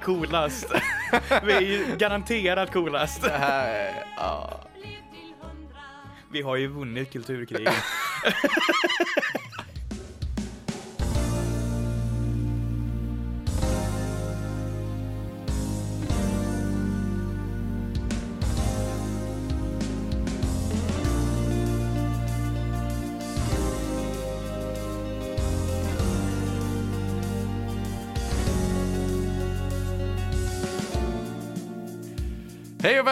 Är coolast. Vi är ju garanterat coolast. Det här är, ja. Vi har ju vunnit kulturkriget.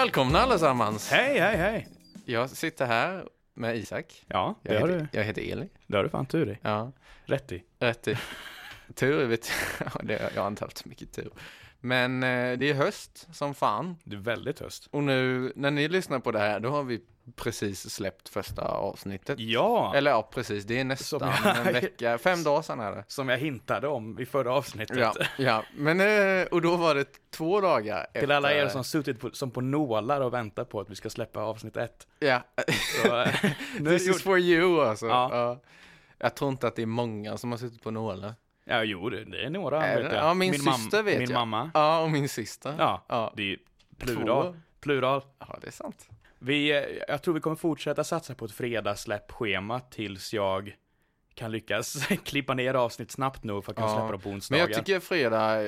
välkomna allesammans! hej, hej, hej. Jag sitter här med Isak. Ja, det Jag har heter, du. jag heter Eli. Det har du fan tur i. Ja, Rätt i. rätt i. Tur vet jag. det, jag har inte haft så mycket tur. Men eh, det är höst som fan. Du är väldigt höst. Och nu när ni lyssnar på det här, då har vi precis släppt första avsnittet. Ja, Eller ja, precis. Det är nästan jag- en vecka, fem dagar sedan är det. som jag hintade om i förra avsnittet. Ja, ja. Men, eh, och då var det två dagar Till alla er efter- som suttit på, som på nålar och väntat på att vi ska släppa avsnitt ett. Ja, Så, eh, this is for you alltså. Ja. Ja. Jag tror inte att det är många som har suttit på nålar. Ja, jo, det är några. Äh, vet jag. ja, min mam- syster vet Min jag. mamma. Ja, och min syster. Ja, Ja. det är plural. Två. Plural. Ja, det är sant. Vi, jag tror vi kommer fortsätta satsa på ett fredagssläppschema tills jag kan lyckas klippa ner avsnitt snabbt nog för att kunna Ja, släppa dem på Men onsdagar. jag tycker fredag,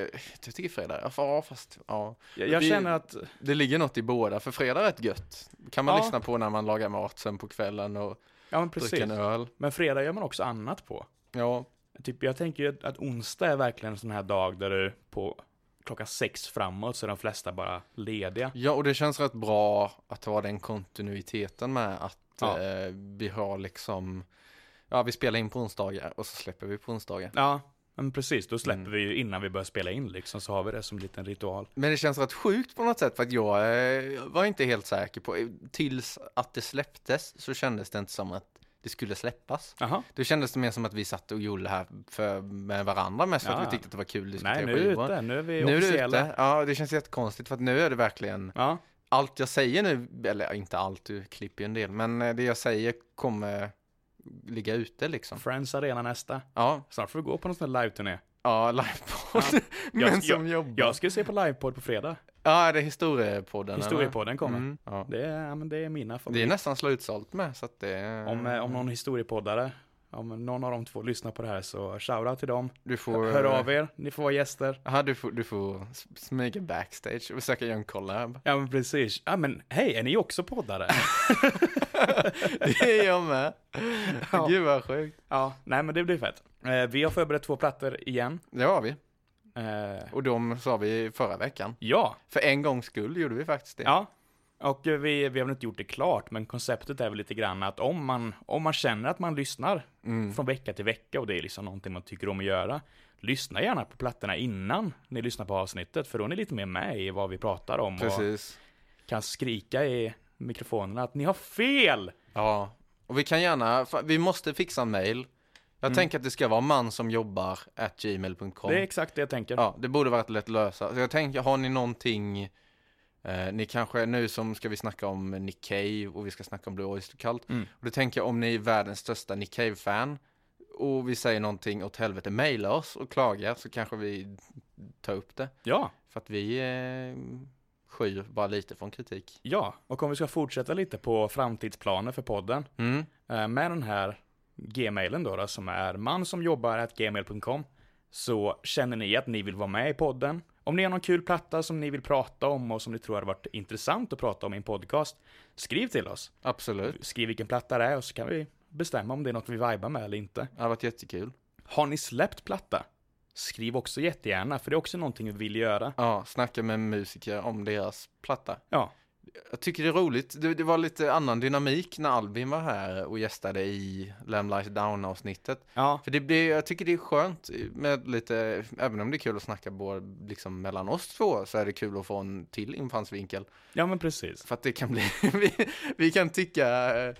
jag tycker fredag, ja, fast, ja. jag, jag vi- känner att, Det ligger något i båda, för fredag är rätt gött. Kan man Ja. lyssna på när man lagar mat sen på kvällen och ja men dricka precis. en öl. Men fredag gör man också annat på. Ja, Typ, jag tänker ju att onsdag är verkligen en sån här dag där du på klockan sex framåt så är de flesta bara lediga. ja, och det känns rätt bra att ha den kontinuiteten med att Ja. eh, vi har liksom, ja vi spelar in på onsdagar och så släpper vi på onsdagar. Ja, men precis. Då släpper Mm. vi ju innan vi börjar spela in liksom, så har vi det som en liten ritual. Men det känns rätt sjukt på något sätt för att jag eh, var inte helt säker på, tills att det släpptes så kändes det inte som att det skulle släppas. Jaha. Då kändes det mer som att vi satt och gjorde det här för, med varandra mest för Ja. att vi tyckte att det var kul att diskutera Nej, nu är skivor. ute. Nu är vi Nu är officiella. ute. Ja, det känns jättekonstigt för att nu är det verkligen Ja, allt jag säger nu, eller inte allt, du klipper ju en del, men eh, det jag säger kommer ligga ute liksom. Friends Arena nästa. Ja, Snart får vi gå på någon sån här live-turné. ja, livepodd. Ja. men Jag- som jobbar. Jag ska se på livepodd på fredag. Ja, det är historiepodden. Historiepodden kommer. Mm, ja. Det är, ja, men det är mina Det är favoriter. nästan slutsålt med, så att det är... Om, eh, om någon historiepoddare, om någon av de två lyssnar på det här så shoutout till dem. Du får... Hör av er, ni får vara gäster. Ja, du får, du får smyga backstage och försöka göra en collab. Ja men precis. Ja men hej, är ni också poddare? Det är jag med. Ja. Gud vad sjukt. ja, nej men det blir fett. Eh, vi har förberett två plattor igen. Det har vi. Eh, Och de sa vi förra veckan. ja, För en gångs skull gjorde vi faktiskt det. ja. Och eh, vi, vi har väl inte gjort det klart, men konceptet är väl lite grann att om man, om man känner att man lyssnar Mm. från vecka till vecka och det är liksom någonting man tycker om att göra, lyssna gärna på plattorna innan ni lyssnar på avsnittet, för då är ni lite mer med i vad vi pratar om och Precis. kan skrika i mikrofonerna att ni har fel! Ja. Och vi kan gärna, vi måste fixa en mail. Jag Mm. tänker att det ska vara man som jobbar at gmail.com. Det är exakt det jag tänker. Ja, det borde vara lätt att lösa. Så jag tänker, har ni någonting, eh, ni kanske, nu som ska vi snacka om Nick Cave och vi ska snacka om Blue Oyster Cult. Mm. Och då tänker jag om ni är världens största Nick Cave-fan och vi säger någonting åt helvete, mejla oss och klaga så kanske vi tar upp det. Ja, För att vi eh, skyr bara lite från kritik. ja. Och om vi ska fortsätta lite på framtidsplaner för podden, Mm. eh, med den här gmailen då, då som är man som jobbar gmail.com så känner ni att ni vill vara med i podden. Om ni har någon kul platta som ni vill prata om och som ni tror hade varit intressant att prata om i en podcast, skriv till oss. Absolut. Skriv vilken platta det är och så kan vi bestämma om det är något vi vibar med eller inte. Det har varit jättekul. Har ni släppt platta? Skriv också jättegärna, för det är också någonting vi vill göra. Ja, snacka med musiker om deras platta. Ja, Jag tycker det är roligt. Det, det var lite annan dynamik när Albin var här och gästade i Lamb Lies Down avsnittet. ja, För det blir, jag tycker det är skönt med lite, även om det är kul att snacka både liksom mellan oss två så är det kul att få en till infallsvinkel. ja men precis. För att det kan bli, vi, vi kan tycka eh,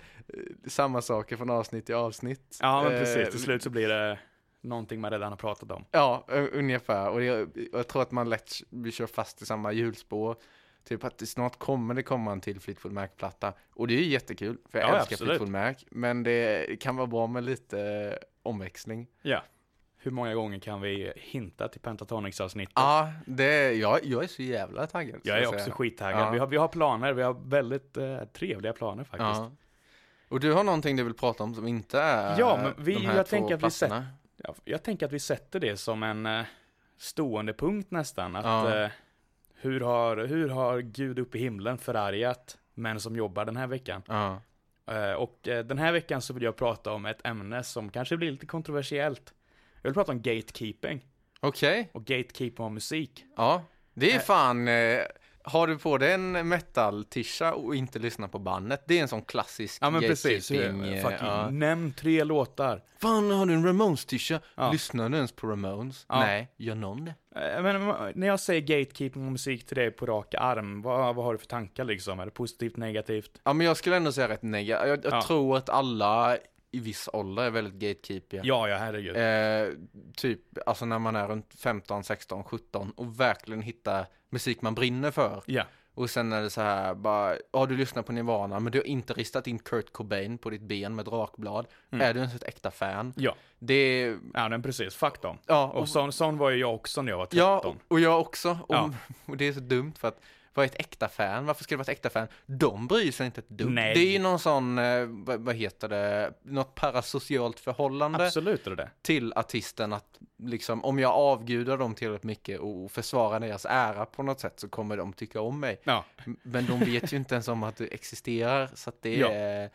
samma saker från avsnitt till avsnitt. Ja men Eh, precis, till slut så blir det någonting man redan har pratat om. Ja, ungefär. Och jag, jag tror att man lätt vi kör fast i samma hjulspår. Typ att det snart kommer det komma en till Fleetwood Mac-platta. Och det är ju jättekul, för jag Ja, älskar absolut. Fleetwood Mac. Men det kan vara bra med lite eh, omväxling. Ja. hur många gånger kan vi hinta till Pentatonix-avsnittet? Ja, det, jag, jag är så jävla taggad. jag är säga. också skittaggad. Ja. Vi, har, vi har planer, vi har väldigt eh, trevliga planer faktiskt. Ja. Och du har någonting du vill prata om som inte är Ja, men vi- de här jag två tänker att vi platserna? Ja, jag tänker att vi sätter det som en eh, stående punkt nästan. Att, Ja. eh, hur, har, hur har Gud uppe i himlen förargat män som jobbar den här veckan? Eh, och eh, den här veckan så vill jag prata om ett ämne som kanske blir lite kontroversiellt. Jag vill prata om gatekeeping Okej, och gatekeeping av musik. ja. Det är Eh. fan, eh, har du på dig en metal-tisha och inte lyssnar på bandet, det är en sån klassisk Ja men precis. Eh, ja. Nämn tre låtar. Fan, har du en Ramones-tisha? Ja. Lyssnar du ens på Ramones? Ja. Nej, gör någon det? Eh, Men eh, när jag säger gatekeeping av musik till dig på rak arm, vad, vad har du för tankar liksom? Är det positivt, negativt? Ja, men jag skulle ändå säga rätt negativt. Jag, jag Ja. tror att alla i viss ålder är väldigt gatekeepiga. Ja, ja herregud. Eh, typ, alltså när man är runt 15, 16, 17 och verkligen hittar musik man brinner för. Ja. Och sen är det så här, bara, ja du lyssnar på Nirvana, men du har inte ristat in Kurt Cobain på ditt ben med drakblad. Mm. Är du ens ett äkta fan? Ja. Det är, Ja, men precis. Fuck dem. ja, Och och, sån, sån var ju jag också när jag var 13. ja, och- och jag också. Och, Ja. och det är så dumt för att vad är ett äkta fan? Varför ska det vara ett äkta fan? De bryr sig inte ett dugg. Nej. Det är ju någon sån, eh, vad, heter det, något parasocialt förhållande Absolut är det det. till artisten att liksom, om jag avgudar dem tillräckligt mycket och försvarar deras ära på något sätt så kommer de tycka om mig. Ja. Men de vet ju inte ens om att du existerar, så att det Ja. är...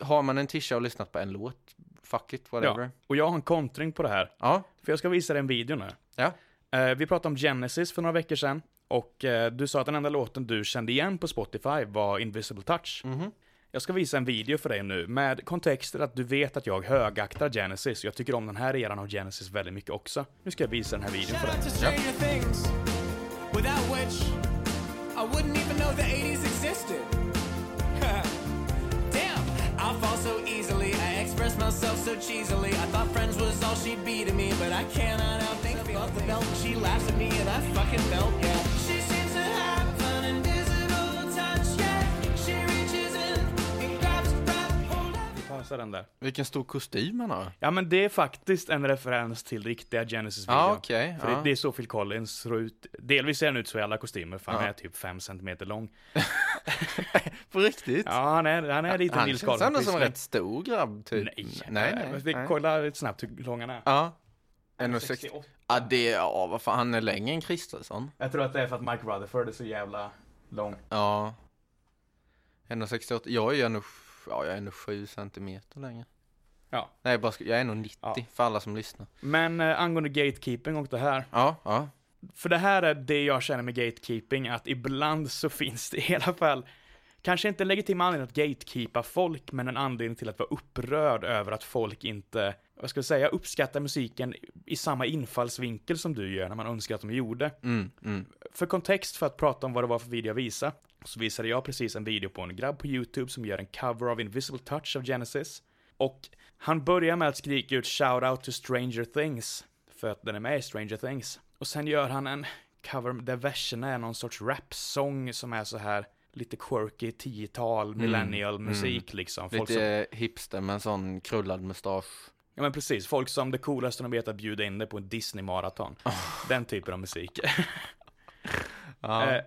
Har man en tisha och lyssnat på en låt, fuck it, whatever. Och jag har en kontring på det här. Ja, För jag ska visa dig en video nu. Ja. Eh, vi pratade om Genesis för några veckor sedan. Och eh, du sa att den enda låten du kände igen på Spotify var Invisible Touch. mhm. Jag ska visa en video för dig nu med kontexten att du vet att jag högaktar Genesis. Jag tycker om den här eran av Genesis väldigt mycket också. Nu ska jag visa den här videon för dig. out to Stranger Things, without which I wouldn't even know the 80s existed. Damn, I fall so easily. I express myself so cheesily. I thought friends was all she'd be to me, but I cannot outthink me. Love the belt, she laughs at me, and I fucking melt, yeah. She seems to have an invisible touch, yeah. She reaches in and grabs, hold of den där. Vilken stor kostym han har. Ja men det är faktiskt en referens till riktiga Genesis-videon. Ja, okej. För ja. det, det är så Phil Collins ser ut. Delvis ser han ut så i alla kostymer, för han Ja. är typ 5 cm lång. På riktigt? Ja, han är, han är lite han Nils känns ändå som en rätt stor grabb, typ. Nej, nej, nej. nej. Vi kollar lite snabbt hur lång han är. Ja. 1,60. 68. Ja, det, ja, vad fan, han är längre än Kristersson. Jag tror att det är för att Mike Rutherford är så jävla lång. Ja. 1,68. Jag är ju ändå, ja, jag är ändå 7 centimeter längre. Ja. Nej, bara, ska- jag är nog 90 Ja. för alla som lyssnar. Men eh, angående gatekeeping och det här. Ja, ja. För det här är det jag känner med gatekeeping, att ibland så finns det i alla fall Kanske inte en legitim anledning att gatekeepa folk, men en anledning till att vara upprörd över att folk inte, vad ska jag säga, uppskattar musiken i samma infallsvinkel som du gör när man önskar att de gjorde. Mm, mm. För kontext, för att prata om vad det var för video jag visade, så visade jag precis en video på en grabb på YouTube som gör en cover av Invisible Touch av Genesis. Och han börjar med att skrika ut shout out to Stranger Things, för att den är med i Stranger Things. Och sen gör han en cover där verserna är någon sorts rapsång som är så här lite quirky, 10-tal, millennial musik liksom. Folk som, Lite hipster med en sån krullad mustasch. Ja men precis, folk som det coolaste de vet att bjuda in dig på en Disney-maraton. Den typen av musik. Ja. Eh,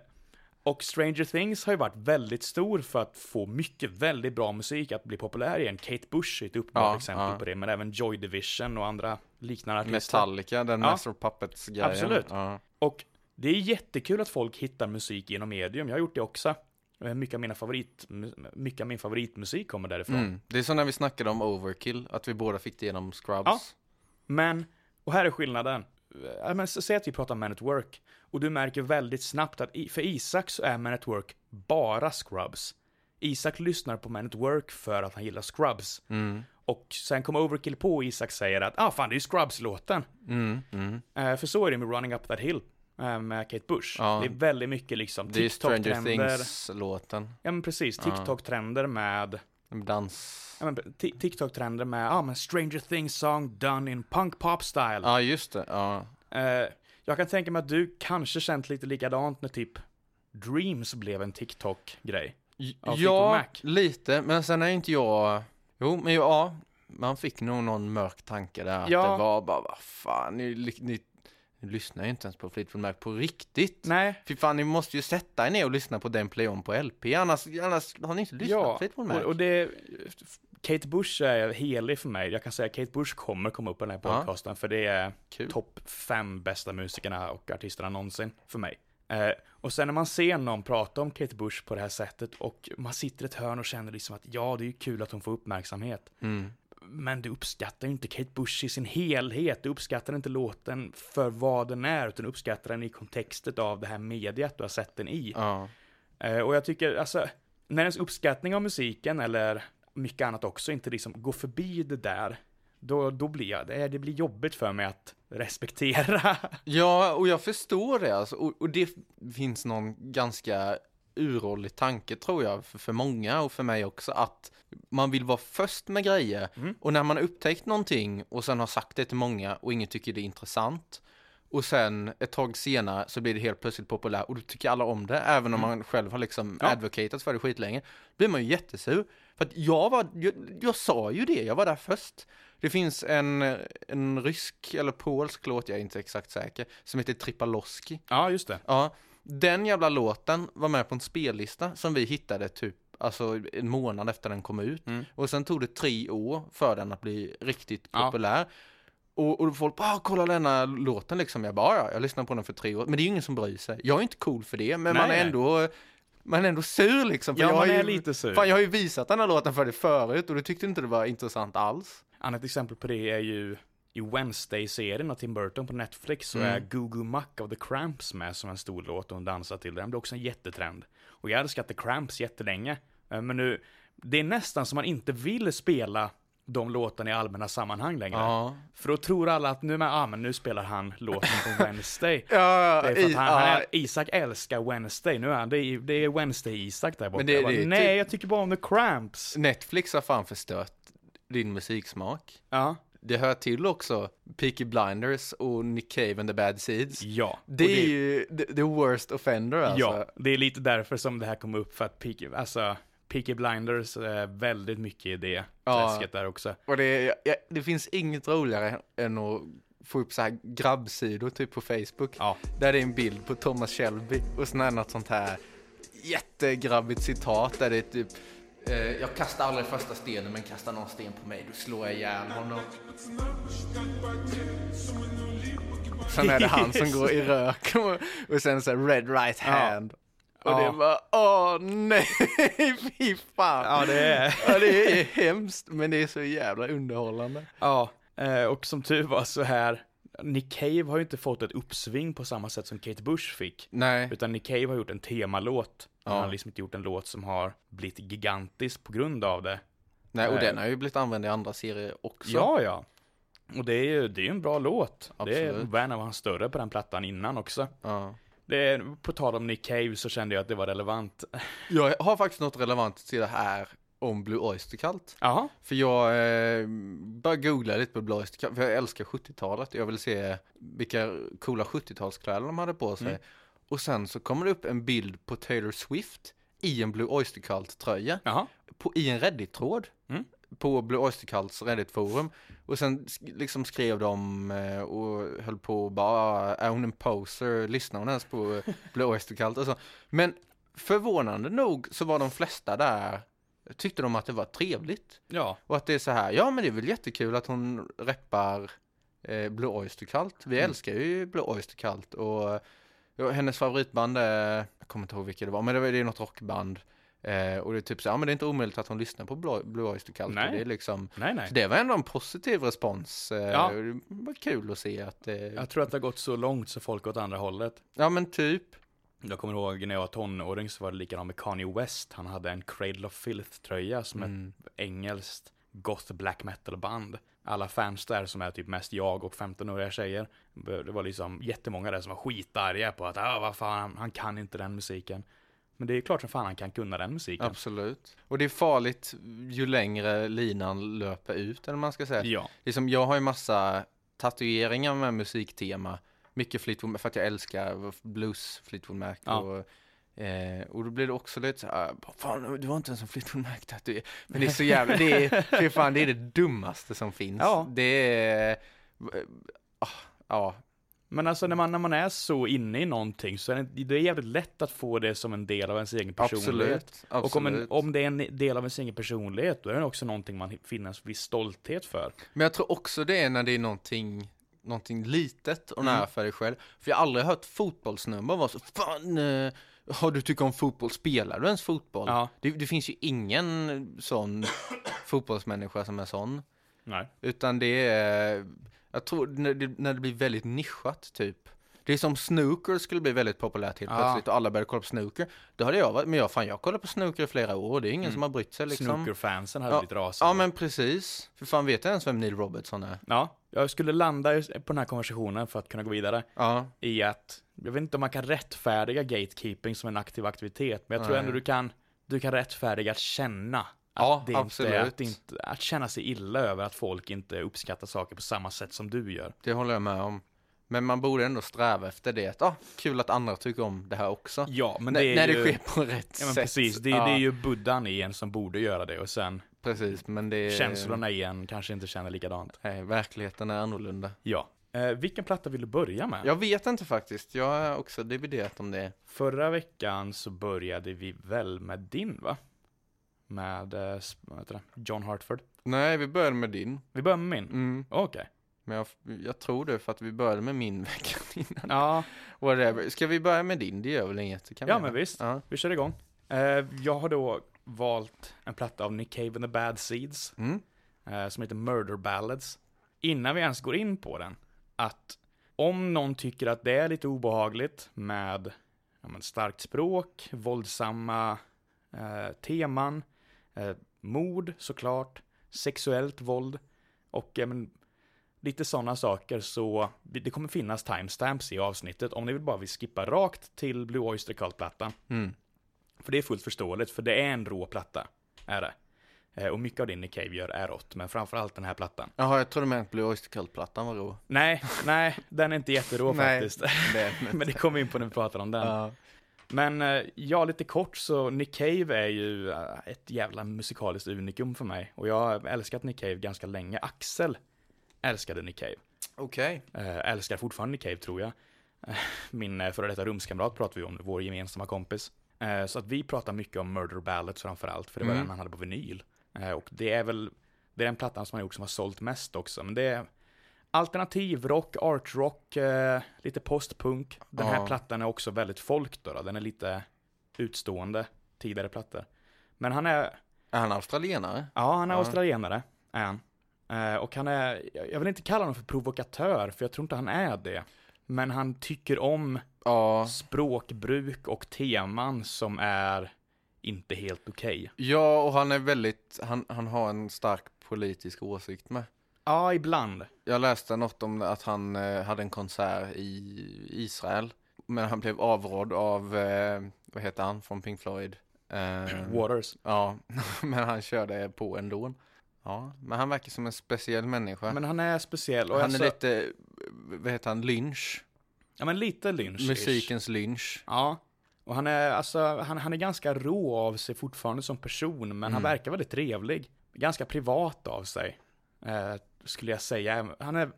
och Stranger Things har ju varit väldigt stor för att få mycket väldigt bra musik att bli populär igen. Kate Bush är ett uppenbart Ja, exempel ja. på det, men även Joy Division och andra liknande artister. Metallica, den Ja. Master of Puppets-grejen. Absolut. Och det är jättekul att folk hittar musik genom medium. Jag har gjort det också. Eh, Mycket av, mina favorit, mycket av min favoritmusik kommer därifrån. Mm. Det är som när vi snackade om Overkill, att vi båda fick det genom Scrubs. Ja. Men, och här är skillnaden. Men så- Säg att vi pratar Man at Work. Och du märker väldigt snabbt att för Isak så är Man at Work bara Scrubs. Isak lyssnar på Man at Work för att han gillar Scrubs. Mm. Och sen kommer Overkill på och Isak säger att ah fan det är ju Scrubs-låten. Mm. Mm. Eh, för så är det med Running Up That Hill eh, med Kate Bush. Ja. Det är väldigt mycket liksom Det är Stranger TikTok-trender. Things-låten. Ja men precis. TikTok-trender med Dans. Ja, men ti- TikTok-trender med, ja ah, men Stranger Things song done in punk pop style. Ja, just det. Ja. Eh, jag kan tänka mig att du kanske känt lite likadant när typ Dreams blev en TikTok-grej. Ja, lite. Men sen är inte jag... Jo, men ja. man fick nog någon mörk tanke där. Att Ja. det var bara, vad fan, ni, ni, ni lyssnar ju inte ens på Fleetwood Mac på riktigt. Nej, Fy fan, ni måste ju sätta er ner och lyssna på den play on på LP, annars, annars har ni inte lyssnat på ja. Fleetwood Mac. Och, och det, Kate Bush är helig för mig. Jag kan säga att Kate Bush kommer komma upp på den här Ja. podcasten, för det är topp fem bästa musikerna och artisterna någonsin för mig. Eh, och sen när man ser någon prata om Kate Bush på det här sättet och man sitter i ett hörn och känner liksom att ja, det är ju kul att hon får uppmärksamhet. Mm. Men du uppskattar ju inte Kate Bush i sin helhet. Du uppskattar inte låten för vad den är, utan du uppskattar den i kontextet av det här mediet du har sett den i. Ja. Eh, och jag tycker, alltså, när ens uppskattning av musiken eller mycket annat också inte liksom går förbi det där, då, då blir jag, det, det blir jobbigt för mig att respektera. Ja, och jag förstår det alltså. Och, och det finns någon ganska uråldrig tanke tror jag för, för många och för mig också att man vill vara först med grejer Mm. och när man har upptäckt någonting och sen har sagt det till många och ingen tycker det är intressant och sen ett tag senare så blir det helt plötsligt populärt och då tycker alla om det även om man själv har liksom Mm. Ja. advocatat för det skitlänge blir man ju jättesur för att jag var, jag, jag sa ju det, jag var där först det finns en, en rysk eller polsk låt, jag är inte exakt säker, som heter Tripaloski. ja, just det. Ja, den jävla låten var med på en spellista som vi hittade typ Alltså en månad efter den kom ut. Mm. Och sen tog det tre år för den att bli riktigt Ja. populär. Och, och folk bara, "Ah, kolla denna låten liksom. Jag bara, ja, jag lyssnade på den för tre år. Men det är ju ingen som bryr sig. Jag är inte cool för det, men Nej, man är nej. ändå, man är ändå sur liksom. För Ja, jag man är ju, lite sur. Fan, jag har ju visat den här låten för dig förut och du tyckte inte det var intressant alls. Annat exempel på det är ju i Wednesday-serien av Tim Burton på Netflix så Mm. är Goo Goo Muck of the Cramps med som en stor låt och hon dansar till den. Blir också en jättetrend. Och jag älskat The Cramps jättelänge. Eh, Men nu, det är nästan som man inte vill spela de låtarna i allmänna sammanhang längre. Ja. För då tror alla att nu, men, ah, men nu spelar han låten på Wednesday. Ja, Det är för han, han ja, är, Isak älskar Wednesday, nu är han, det är, det är Wednesday-Isak där borta. Men det- Jag bara, det Nej, typ- jag tycker bara om The Cramps. Netflix har fan förstört din musiksmak. Ja, Det hör till också Peaky Blinders och Nick Cave and the Bad Seeds. ja. Det är ju the, worst offender alltså. Ja, det är lite därför som det här kom upp för att Peaky, alltså, Peaky Blinders är väldigt mycket i det Ja. träsket där också. Och det, ja, det finns inget roligare än att få upp så här grabbsidor typ på Facebook. Ja, Där det är en bild på Thomas Shelby och sen är det något sånt här jättegrabbigt citat där det är typ Jag kastar aldrig första stenen men kastar någon sten på mig, då slår jag ihjäl honom. Sen är det han som går i rök och, sen så här red right hand. Och Ja. det var, åh nej, fy fan. ja det är, Ja, det är hemskt, men det är så jävla underhållande. ja, eh, och som tur var så här, Nick Cave har ju inte fått ett uppsving på samma sätt som Kate Bush fick. Nej, Utan Nick Cave har gjort en temalåt. Ja. Han har liksom inte gjort en låt som har blivit gigantisk på grund av det. nej och Nej. den har ju blivit använd i andra serier också. Ja, ja. Och det är ju det är en bra låt. Det är Absolut. en av hans större på den plattan innan också. Ja. Det är, på tal om Nick Cave så kände jag att det var relevant. Jag har faktiskt något relevant till det här om Blue Oyster Cult. Jaha, För jag eh, bara googla lite på Blue Oyster Cult, för jag älskar 70-talet. Jag vill se vilka coola 70-talskläder de hade på sig. Mm. Och sen så kommer det upp en bild på Taylor Swift i en Blue Oyster Cult-tröja. på, i en Reddit-tråd Mm. på Blue Oyster Cults Reddit-forum. Och sen liksom skrev de eh, och höll på och bara, är hon en poser? Lyssnar hon ens på Blue Oyster Cult? Och så. Men förvånande nog så var de flesta där, tyckte de att det var trevligt. Ja, Och att det är så här, ja men det är väl jättekul att hon reppar eh, Blue Oyster Cult. Vi Mm. älskar ju Blue Oyster Cult och hennes favoritband är, jag kommer inte ihåg vilket det var, men det, var, det är något rockband. Eh, och det är typ så, ja men det är inte omöjligt att hon lyssnar på Blue, Blue Oyster Cult. Nej. Det är liksom, nej nej. så det var ändå en positiv respons. Eh, Ja. Det var kul att se att det, Jag tror att det har gått så långt så folk åt andra hållet. ja men typ. Jag kommer ihåg när jag var tonåring så var det likadant med Kanye West. Han hade en Cradle of Filth-tröja som Mm. ett engelskt goth black metal-band. Alla fans där som är typ mest jag och 15-åriga tjejer. Det var liksom jättemånga där som var skitarga på att ah, vad fan, han kan inte den musiken. Men det är klart som fan han kan kunna den musiken. Absolut. Och det är farligt ju längre linan löper ut, eller man ska säga. Ja. Liksom, jag har ju massa tatueringar med musiktema. Mycket Fleetwood för att jag älskar blues Fleetwood Mac Ja. och Eh, och då blir det också lite så här, "Vad fan du har inte ens en Fleetwood Mac tatuering. Men det är så jävla, det är, fy fan, det är det dummaste som finns. Ja. Det är, ah, ja, Men alltså när man, när man är så inne i någonting så är det, det är jävligt lätt att få det som en del av ens egen personlighet. absolut. absolut. Och om, en, om det är en del av ens egen personlighet, då är det också någonting man finner viss stolthet för. Men jag tror också det är när det är någonting, någonting litet och nära Mm. för dig själv. För jag har aldrig hört fotbollsnummer vara så, fan, eh, har du tycker om fotboll, spelar du ens fotboll? Ja, Det, det finns ju ingen sån fotbollsmänniska som är sån. nej. Utan det är, jag tror när det, när det blir väldigt nischat typ. Det är som snooker skulle bli väldigt populärt helt Ja. plötsligt och alla började kolla på snooker. Då hade jag varit, men jag fan jag kollar på snooker i flera år och det är ingen Mm. som har brytt sig liksom. Snookerfansen hade Ja, blivit rasande. Ja men precis. För fan vet jag ens vem Neil Robertson är? Ja, jag skulle landa på den här konversationen för att kunna gå vidare Ja, i att, jag vet inte om man kan rättfärdiga gatekeeping som en aktiv aktivitet, men jag tror Nej. ändå du kan, du kan rättfärdiga att känna att Ja, det inte är, absolut. att, inte, att känna sig illa över att folk inte uppskattar saker på samma sätt som du gör. det håller jag med om. Men man borde ändå sträva efter det. Att, ah, kul att andra tycker om det här också. Ja, men när, det är när ju, det sker på rätt Ja men sätt. precis, det, ja, det är ju buddhan i en som borde göra det och sen Precis, men det känslorna i en kanske inte känner likadant. Nej, verkligheten är annorlunda. Ja. Eh, vilken platta vill du börja med? Jag vet inte faktiskt. Jag har också dividerat om det. Förra veckan så började vi väl med din va? Med, eh? John Hartford. Nej, vi började med din. Vi börjar med min. Mm. Okej. Men jag, jag tror det för att vi började med min veckan innan. Ja, Whatever. Ska vi börja med din? Det gör väl inget? Kan ja men visst. Ja. Vi kör igång. Eh, jag har då valt en platta av Nick Cave and the Bad Seeds. Mm. eh, som heter Murder Ballads. Innan vi ens går in på den, att om någon tycker att det är lite obehagligt med ja, men starkt språk, våldsamma eh, teman, mord såklart, sexuellt våld och ja, men, lite sådana saker så det kommer finnas timestamps i avsnittet om ni vill bara vill skippa rakt till Blue Oyster Cult-plattan. Mm. För det är fullt förståeligt, för det är en rå platta, är det. Eh, och mycket av det Nick Cave gör är rått, men framförallt den här plattan. Jaha, jag trodde med att Blue Oyster Cult-plattan var rå. Nej, nej, den är inte jätterå Nej. faktiskt. Det är den Men det kommer vi in på när vi pratar om den. Ja. Men eh, ja, lite kort så Nick Cave är ju eh, ett jävla musikaliskt unikum för mig. Och jag har älskat Nick Cave ganska länge. Axel älskade Nick Cave. Okej. Eh, älskar fortfarande Nick Cave tror jag. Eh, Min eh, före detta rumskamrat pratar vi om, vår gemensamma kompis. Så att vi pratar mycket om Murder Ballads framförallt, för det var Mm. den han hade på vinyl. Och det är väl, det är den plattan som han gjort som har sålt mest också. Men det är alternativrock, artrock, eh, lite postpunk. Den här Ja. plattan är också väldigt folk då, då. Den är lite utstående, tidigare plattor. Men han är, Är han australienare? Ja, han är Ja. australienare, är han. Eh, och han är, jag vill inte kalla honom för provokatör, för jag tror inte han är det. Men han tycker om Ja. språkbruk och teman som är inte helt okej. Ja, och han är väldigt, han, han har en stark politisk åsikt med. Ja, ibland. Jag läste något om att han eh, hade en konsert i Israel. Men han blev avrådd av, eh, vad heter han, från Pink Floyd? Waters. Ja, men han körde på ändå. Ja, men han verkar som en speciell människa. Men han är speciell. Han alltså, är lite, vad heter han, lynch? Ja, men lite lynch Musikens lynch. Ja. Och han är, alltså, han, han är ganska rå av sig fortfarande som person, men han Mm. verkar väldigt trevlig. Ganska privat av sig, eh, skulle jag säga. Han är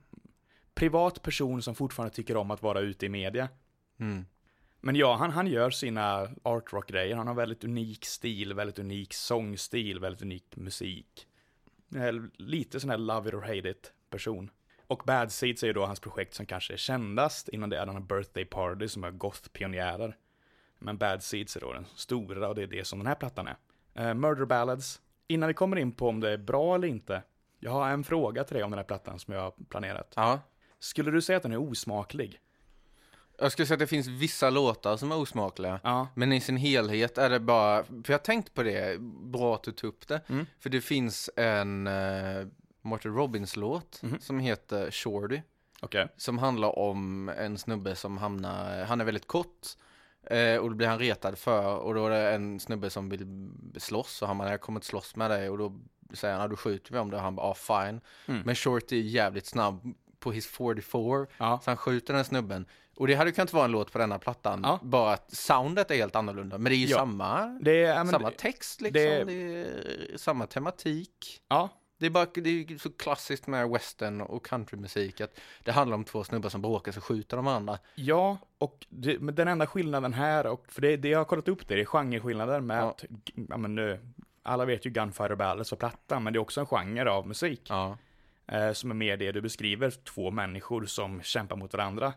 privat person som fortfarande tycker om att vara ute i media. Mm. Men ja, han, han gör sina artrock-grejer. Han har väldigt unik stil, väldigt unik sångstil, väldigt unik musik. Eh, Lite sån här love it or hate it person. Och Bad Seeds är ju då hans projekt som kanske är kändast. Innan det är den här Birthday Party som är goth-pionjärer. Men Bad Seeds är då den stora och det är det som den här plattan är. Eh, Murder Ballads. Innan vi kommer in på om det är bra eller inte. Jag har en fråga till dig om den här plattan som jag har planerat. Ja. Skulle du säga att den är osmaklig? Jag skulle säga att det finns vissa låtar som är osmakliga. Ja. Men i sin helhet är det bara, för jag har tänkt på det, bra att du tog upp det. Mm. För det finns en uh, Martin Robbins-låt Mhm. som heter Shorty. Okej. Som handlar om en snubbe som hamnar, han är väldigt kort. Eh, och då blir han retad för, och då är det en snubbe som vill slåss. Och han bara, jag kommer inte slåss med dig. Och då säger han, då skjuter vi om det. Och han bara, ah, fine. Mm. Men Shorty är jävligt snabb på His 44. Ja. Så han skjuter den snubben. Och det hade kunnat vara en låt på denna plattan. Ja. Bara att soundet är helt annorlunda. Men det är ju Ja. samma, Det är, men samma text liksom. det- Det... är samma tematik. Ja, Det är bara det är så klassiskt med western och countrymusik att det handlar om två snubbar som bråkar så skjuter de varandra. Ja, och det, men den enda skillnaden här, och för det, det jag har kollat upp det, det är genreskillnader med Ja. att, ja men nu, alla vet ju Gunfighter Ballads och platta, men det är också en genre av musik. Ja. Eh, som är mer det du beskriver, två människor som kämpar mot varandra.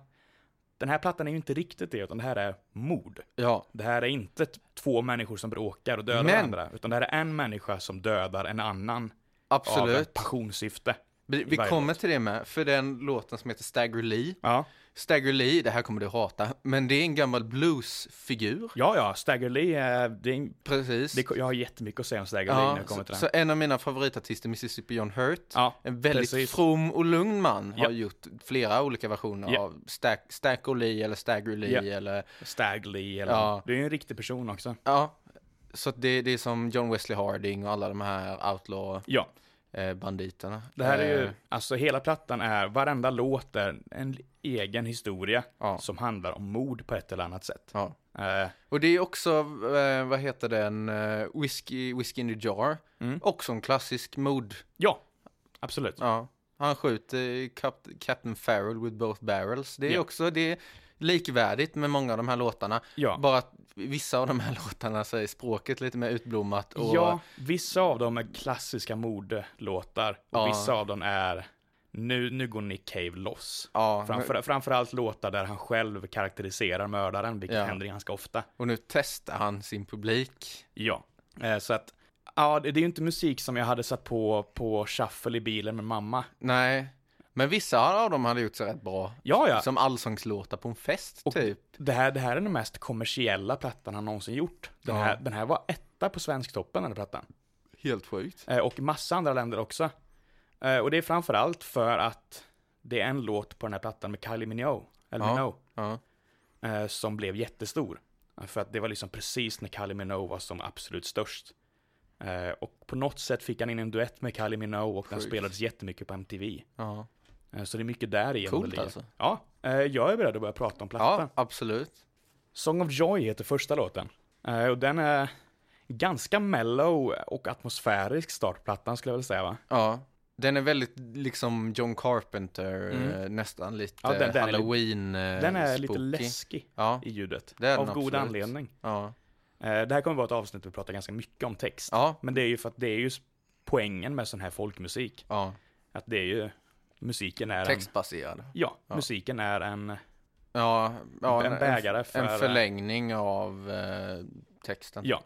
Den här plattan är ju inte riktigt det, utan det här är mord. Ja. Det här är inte två människor som bråkar och dödar Men- varandra, utan det här är en människa som dödar en annan av ett Absolut. passionssyfte. Vi, vi kommer låt. till det med, för den låten som heter Stagger Lee. Ja, Stagger Lee, det här kommer du hata, men det är en gammal bluesfigur. ja, ja Stagger Lee, är, det är, en- Precis. det, jag har jättemycket att säga om Stagger Lee när ja, jag kommer till så, den. så en av mina favoritartister, Mississippi John Hurt, Ja, en väldigt precis. from och lugn man, har Ja. gjort flera olika versioner Ja. av Stack, Stagger Lee eller Stagger Lee Ja. eller, Stag Lee eller, Ja. det är en riktig person också. ja. Så det, det är som John Wesley Harding och alla de här outlaw Ja, eh, banditerna. det här är ju, Eh, alltså hela plattan är, varenda låt är en egen historia Ja. som handlar om mord på ett eller annat sätt. ja. Eh, Och det är också, eh, vad heter den, eh, Whiskey, Whiskey in the Jar. Mm. Också en klassisk mod. ja, absolut. Ja. Han skjuter Cap Captain Farrell with both barrels. Det är Ja. också, det likvärdigt med många av de här låtarna. Ja. Bara att vissa av de här låtarna så är språket lite mer utblommat och Ja, vissa av dem är klassiska mordlåtar och Ja. vissa av dem är nu, nu går Nick Cave loss. ja, Framför, framförallt låtar där han själv karaktäriserar mördaren, vilket Ja. händer ganska ofta. och nu testar han sin publik. Ja, eh, så att ja, det det är ju inte musik som jag hade satt på på shuffle i bilen med mamma. Nej, men vissa av dem hade gjort sig rätt bra. Ja, ja. Som allsångslåtar på en fest Och- typ. Det här, det här är den mest kommersiella plattan han någonsin gjort. Den, Ja. här, den här var etta på Svensktoppen, den här plattan. Helt sjukt. Eh, och massa andra länder också. Eh, och det är framförallt för att det är en låt på den här plattan med Kylie Minogue, eller Ja. Minogue, Ja. eh, som blev jättestor. Eh, För att det var liksom precis när Kylie Minogue var som absolut störst. Eh, och på något sätt fick han in en duett med Kylie Minogue och den Sjukt. spelades jättemycket på MTV. Ja. Eh, så det är mycket där igenom Coolt alltså. Ja, eh, jag är beredd att börja prata om plattan. ja, absolut. Song of Joy heter första låten. Eh, och den är ganska mellow och atmosfärisk start på plattan skulle jag vilja säga va? Ja, den är väldigt liksom John Carpenter, Mm. nästan lite Ja, den- den är- halloween eh, Den är lite spooky. läskig Ja, i ljudet. Det är av god absolut. anledning. ja, det här kommer vara ett avsnitt där vi pratar ganska mycket om text. ja, Men det är ju för att det är ju poängen med sån här folkmusik. ja. Att det är ju, musiken är en, textbaserad. ja, Ja. musiken är en, Ja, ja en bägare för, en förlängning av eh, texten. ja.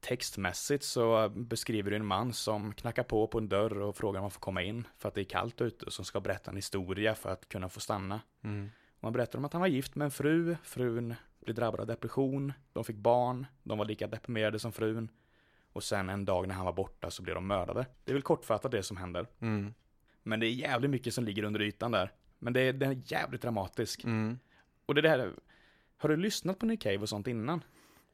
Textmässigt så beskriver du en man som knackar på på en dörr och frågar om han får komma in för att det är kallt ute och som ska berätta en historia för att kunna få stanna. Mm. Han berättar om att han var gift med en fru, frun blev drabbad av depression, de fick barn, de var lika deprimerade som frun. Och sen en dag när han var borta så blev de mördade. Det är väl kortfattat det som händer. Mm. Men det är jävligt mycket som ligger under ytan där. Men det är, den är jävligt dramatisk. Mm. Och det där, har du lyssnat på Nick Cave och sånt innan?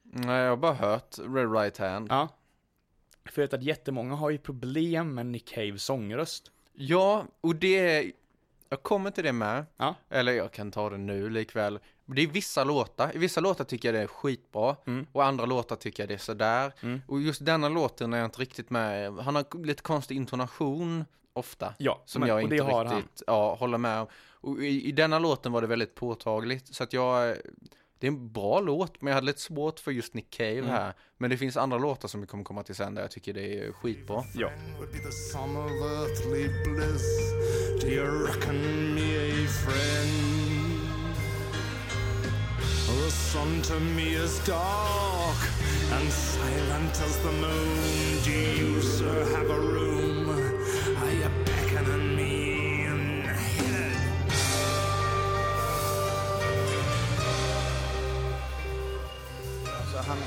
Nej, jag har bara hört Red Right Hand. Ja. För jag vet att jättemånga har ju problem med Nick Caves sångröst. Ja, och det är, jag kommer till det med. Ja. Eller jag kan ta det nu likväl. Det är vissa låtar, i vissa låtar tycker jag det är skitbra. Mm. Och andra låtar tycker jag det är sådär. Mm. Och just denna låten är jag inte riktigt med. Han har lite konstig intonation ofta. Ja, Som men, jag inte riktigt ja, håller med om. Och i, i denna låten var det väldigt påtagligt. Så att jag, det är en bra låt, men jag hade lite svårt för just Nick Cave Mm. här. Men det finns andra låtar som vi kommer komma till sen där jag tycker det är skitbra. Ja. Do you reckon me a friend? The sun to me is dark and silent as the moon. Do you, sir, have a room? Han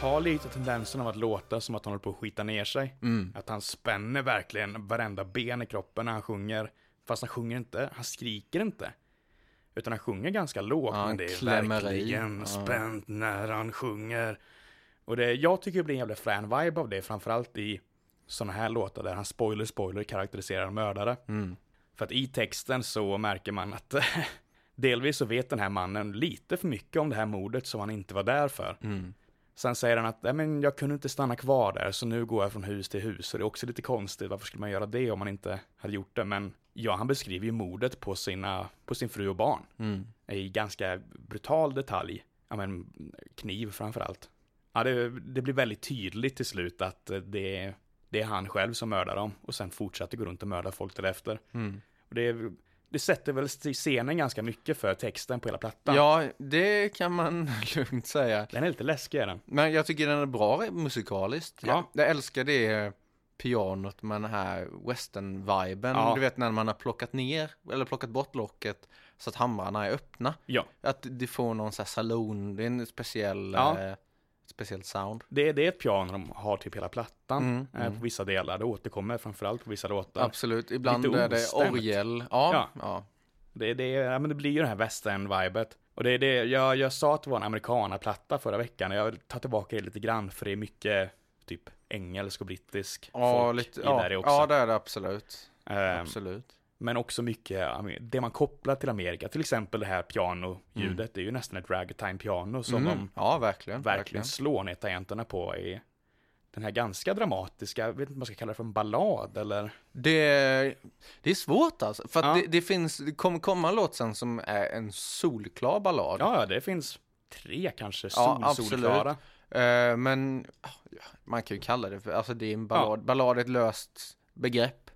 har lite tendensen av att låta som att han håller på att skita ner sig. Mm. Att han spänner verkligen varenda ben i kroppen när han sjunger. Fast han sjunger inte, han skriker inte. Utan han sjunger ganska lågt, Ja, men det är verkligen Ja. spänt när han sjunger. Och det, jag tycker det blir en jävla frän vibe av det, framförallt i sådana här låtar där han spoiler spoiler karaktäriserar en mördare. Mm. För att i texten så märker man att delvis så vet den här mannen lite för mycket om det här mordet som han inte var där för. Mm. Sen säger han att men jag kunde inte stanna kvar där, så nu går jag från hus till hus. Och det är också lite konstigt, varför skulle man göra det om man inte hade gjort det? Men ja, han beskriver ju mordet på, sina, på sin fru och barn Mm. i ganska brutal detalj. Ja, men kniv framför allt. Ja, det, det blir väldigt tydligt till slut att det, det är han själv som mördar dem och sen fortsätter gå runt och mörda folk därefter. Mm. Och det, det sätter väl scenen ganska mycket för texten på hela plattan. Ja, det kan man lugnt säga. Den är lite läskig är den. Men jag tycker den är bra musikaliskt. Ja. Jag, jag älskar det pianot med den här western-viben. Ja. Du vet när man har plockat ner eller plockat bort locket så att hamrarna är öppna. Ja, Att det får någon sån här saloon, det är en speciell, Ja. eh, speciell sound. det, det är ett piano de har typ hela plattan Mm, eh, mm. på vissa delar. Det återkommer framförallt på vissa låtar. Absolut, ibland Lite är det orgel. Ja, Ja. ja. Det, det, ja, men det blir ju det här western-vibet. Och det är det, jag, jag sa att det var en amerikanaplatta förra veckan. Jag tar tillbaka det lite grann för det är mycket typ engelsk och brittisk Ja, folk lite, i ja, där också. ja, det är det absolut. Ehm, absolut. Men också mycket, ja, det man kopplar till Amerika, till exempel det här pianoljudet, det är ju nästan ett ragtime-piano som Mm. de Ja, verkligen. verkligen slår ner tangenterna på i den här ganska dramatiska, jag vet inte om man ska kalla det för en ballad eller? Det, det är svårt alltså. För Ja. det, det finns, det kommer komma en låt sen som är en solklar ballad. Ja, det finns tre kanske Ja, sol, absolut. solklara. Eh, men ja, man kan ju kalla det för, alltså det är en ballad. Ballad är ett löst begrepp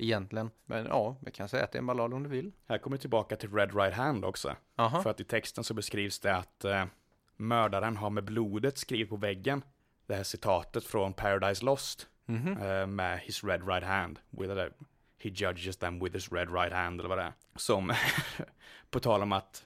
egentligen. Men ja, vi kan säga att det är en ballad om du vill. Här kommer vi tillbaka till Red Right Hand också. Aha. För att i texten så beskrivs det att eh, mördaren har med blodet skrivit på väggen det här citatet från Paradise Lost Mhm. eh, med his red right hand. With a, he judges them with his red right hand eller vad det är. Som, på tal om att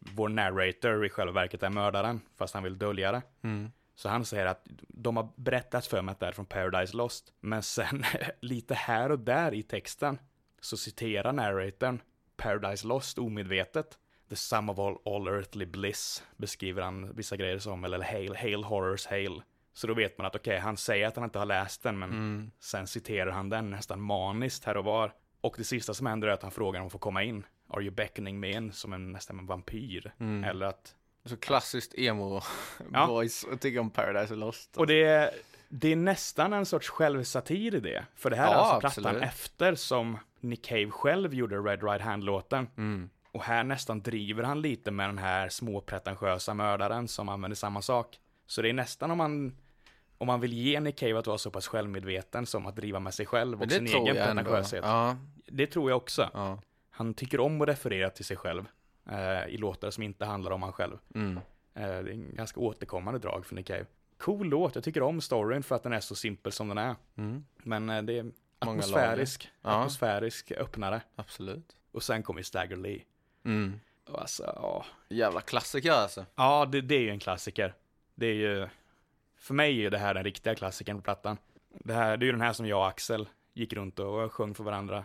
vår narrator i själva verket är mördaren, fast han vill dölja det. Mm. Så han säger att de har berättat för mig att det är från Paradise Lost. Men sen lite här och där i texten så citerar narratorn Paradise Lost omedvetet. The sum of all, all earthly bliss beskriver han vissa grejer som, eller hail, hail horrors hail. Så då vet man att okej, han säger att han inte har läst den, men Mm. sen citerar han den nästan maniskt här och var. Och det sista som händer är att han frågar om att få komma in. Are you beckoning me in? Som en, nästan en vampyr. Mm. Eller att Så klassiskt emo Ja. boys och tycker om Paradise Lost. Och det är, det är nästan en sorts självsatir i det. För det här är Ja, alltså plattan absolut. efter som Nick Cave själv gjorde Red Right Hand-låten. Mm. Och här nästan driver han lite med den här småpretentiösa mördaren som använder samma sak. Så det är nästan om man, om man vill ge Nick Cave att vara så pass självmedveten som att driva med sig själv och sin egen pretentiöshet. Ja, Det tror jag också. ja. Han tycker om att referera till sig själv eh, i låtar som inte handlar om han själv. Mm. Eh, Det är en ganska återkommande drag för Nick Cave. Cool låt, jag tycker om storyn för att den är så simpel som den är. Mm. Men eh, det är Många atmosfärisk, Ja. atmosfärisk öppnare. Absolut. Och sen kommer Stagger Lee. Mm. Och alltså, ja. Jävla klassiker alltså. Ja, det, det är ju en klassiker. Det är ju, för mig är ju det här den riktiga klassikern på plattan. Det, här, det är ju den här som jag och Axel gick runt och sjöng för varandra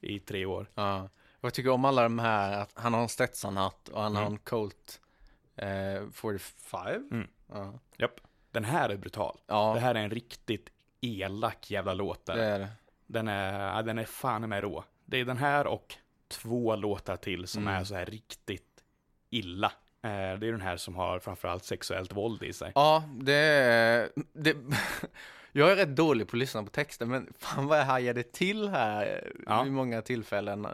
i tre år. Ja. Jag tycker om alla de här, att han har en Stetson-hatt och han har Mm. en Colt eh, 45. Mm. Ja. Japp. Den här är brutal. ja, Det här är en riktigt elak jävla låt. där. det är det. Den är, ja, den är fan med rå. Det är den här och två låtar till som Mm. är så här riktigt illa. Eh, det är den här som har framförallt sexuellt våld i sig. Ja, det är... Det, jag är rätt dålig på att lyssna på texter, men fan vad jag hajade till här Ja. vid många tillfällen.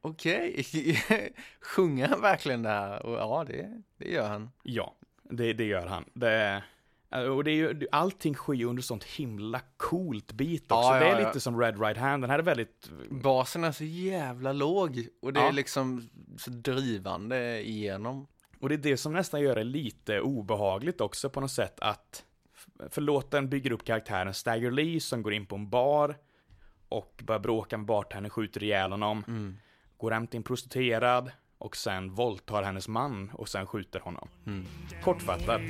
Okej, sjunger han verkligen det här? Och ja, det, det gör han. Ja, det, det gör han. Det, eh, och det är ju, allting sker under sånt himla coolt beat också. Ja, det är ja. lite som Red Right Hand. Den här är väldigt, Basen är så jävla låg och det är liksom så drivande igenom. och det är det som nästan gör det lite obehagligt också på något sätt att, för låten bygger upp karaktären Stagger Lee som går in på en bar och börjar bråka med bartendern, skjuter ihjäl honom. Mm. går hem till en prostituerad och sen våldtar hennes man och sen skjuter honom. Kortfattat.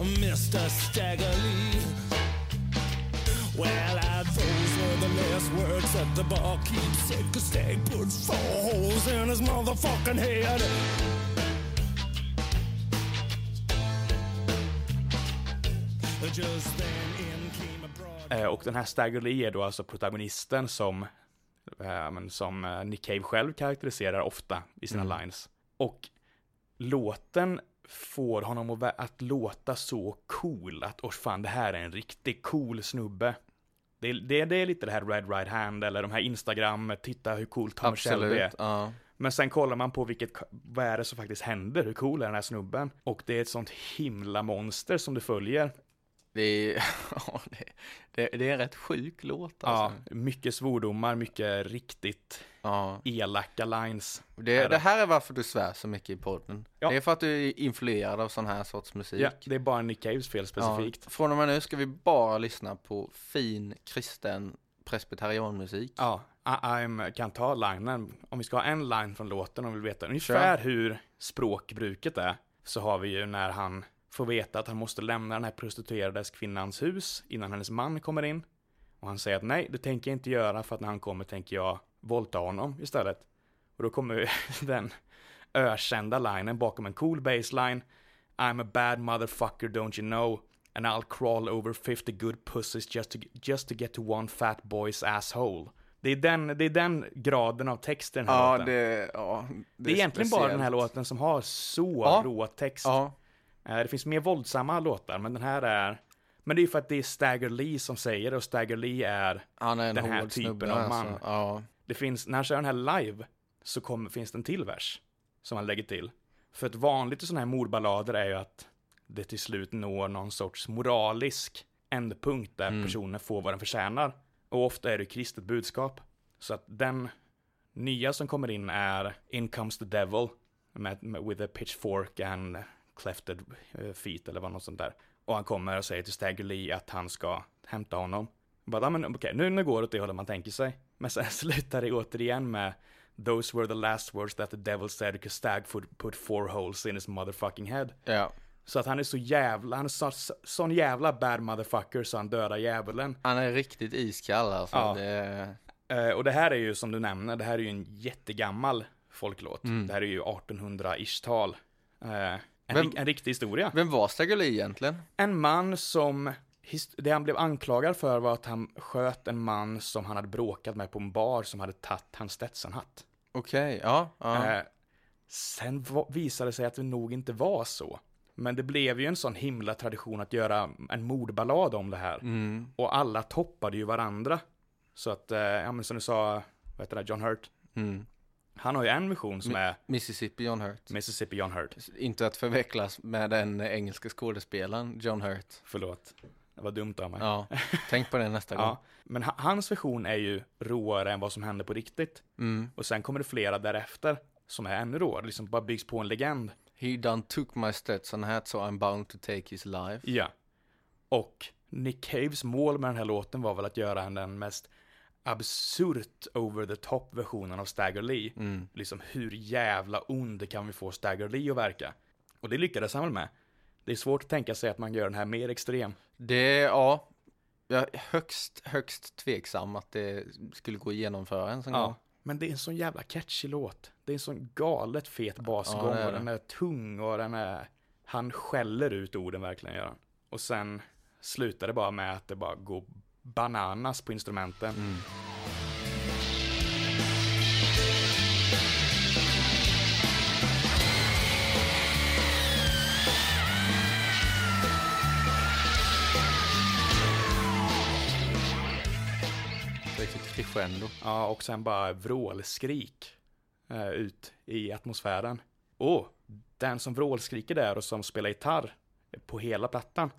Mr. Staggerly. Well, I, those were the last words that the barkeep said. Cause Stag put four holes in his motherfucking head. Eh, och den här Stagger Lee är då alltså protagonisten som, eh, men som eh, Nick Cave själv karaktäriserar ofta i sina Mm. lines. Och låten får honom att, låta så cool, att åh fan det här är en riktigt cool snubbe. Det är, det, det är lite det här Red Right Hand eller de här Instagram, titta hur cool Tom Shelby är. Ja. Men sen kollar man på vilket, vad är det som faktiskt händer, hur cool är den här snubben? Och det är ett sånt himla monster som du följer. Det är, det, det, är en rätt sjuk låt alltså. Ja, mycket svordomar, mycket riktigt Ja. elaka lines. Det, Är det? här är varför du svär så mycket i podden. Ja. Det är för att du är influerad av sån här sorts musik. Ja, det är bara Nick Caves fel specifikt. Ja. Från och med nu ska vi bara lyssna på fin kristen presbyterianmusik. Ja, I'm, kan ta linen. Om vi ska ha en line från låten och vill veta ungefär hur språkbruket är, så har vi ju när han får veta att han måste lämna den här prostituerades kvinnans hus innan hennes man kommer in. Och han säger att nej, det tänker jag inte göra för att när han kommer tänker jag våldta honom istället. Och då kommer den ökända linen bakom en cool baseline. I'm a bad motherfucker don't you know? And I'll crawl over 50 good pussies just to, just to get to one fat boy's asshole. Det är den, det är den graden av text i den här Ja, låten. det, ja, Det är egentligen bara den här låten som har så Ja. rå text. Ja, Det finns mer våldsamma låtar, men den här är... Men det är ju för att det är Stagger Lee som säger det, och Stagger Lee är... är en Den här typen av man. alltså. Ja, Det finns, när han kör den här live, så kommer, finns det en till vers. Som han lägger till. För ett vanligt i sådana här mordballader är ju att det till slut når någon sorts moralisk ändpunkt där Mm. personen får vad den förtjänar. Och ofta är det kristet budskap. Så att den nya som kommer in är In comes the devil med, med, with a pitchfork and clefted eh, feet eller vad något sånt där. Och han kommer och säger till Stagger Lee att han ska hämta honom. Bara, "Ja, men okej, nu, nu går det åt det hållet man tänker sig. Men sen slutar det återigen med Those were the last words that the devil said because Stag put, four holes in his motherfucking head. ja. Så att han är så jävla, han är så, så, sån jävla bad motherfucker så han dödar djävulen. Han är riktigt iskall alltså. Ja. Det, Eh, och det här är ju som du nämner, det här är ju en jättegammal folklåt. Mm. Det här är ju 1800-ish-tal. Eh, en, Vem- en riktig historia. vem var Lee egentligen? En man som, det han blev anklagad för var att han sköt en man som han hade bråkat med på en bar som hade tagit hans Stetsonhatt. Okej, ja. ja. Eh, sen visade det sig att det nog inte var så. Men det blev ju en sån himla tradition att göra en mordballad om det här. Mm. Och alla toppade ju varandra. Så att, eh, ja men som du sa, vad heter det, John Hurt. Mm. Han har ju en version som Mi- är Mississippi John Hurt. Mississippi John Hurt. Inte att förväxlas med den engelska skådespelaren John Hurt. Förlåt. Det var dumt av mig. Ja, tänk på det nästa gång. Ja. Men ha- hans version är ju råare än vad som hände på riktigt. Mm. Och sen kommer det flera därefter som är ännu råare, liksom bara byggs på en legend. He done took my Stetson hat so I'm bound to take his life. Ja. Och Nick Caves mål med den här låten var väl att göra den mest absurt over the top versionen av Stagger Lee. Mm. Liksom hur jävla ond kan vi få Stagger Lee att verka? Och det lyckades han väl med. Det är svårt att tänka sig att man gör den här mer extrem. Det, ja. Jag är högst, högst tveksam att det skulle gå att genomföra en sån Ja. gång. Men det är en sån jävla catchy låt. Det är en sån galet fet basgång Ja, det är och det. den är tung och den är... Han skäller ut orden verkligen gör han. Och sen slutar det bara med att det bara går bananas på instrumenten. Mm. Riktigt crescendo. Ja, och sen bara vrålskrik eh, ut i atmosfären. Och den som vrålskriker där och som spelar gitarr på hela plattan.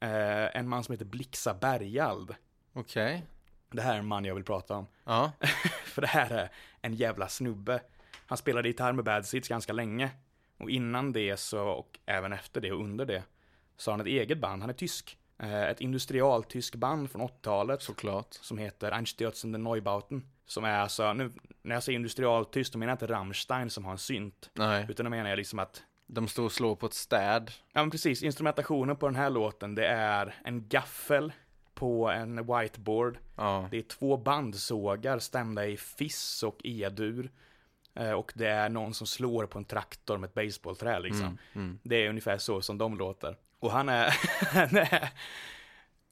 Eh, en man som heter Blixa Bergald. Okej. Det här är en man jag vill prata om. Ja. För det här är en jävla snubbe. Han spelade gitarr med Bad Seeds ganska länge. Och innan det så, och även efter det och under det, så har han ett eget band. Han är tysk. Eh, Ett industrialtysk band från 80-talet. Såklart. Som heter Einstürzen den Neubauten. Som är alltså, nu, när jag säger industrialtyst, då menar jag inte Rammstein som har en synt. Nej. Utan då menar jag liksom att, De står och slår på ett städ. ja men precis, instrumentationen på den här låten, det är en gaffel på en whiteboard. Ja. Det är två bandsågar stämda i fiss och E-dur. Eh, Och det är någon som slår på en traktor med ett baseballträ liksom. Mm. Mm. Det är ungefär så som de låter. Och han är, han är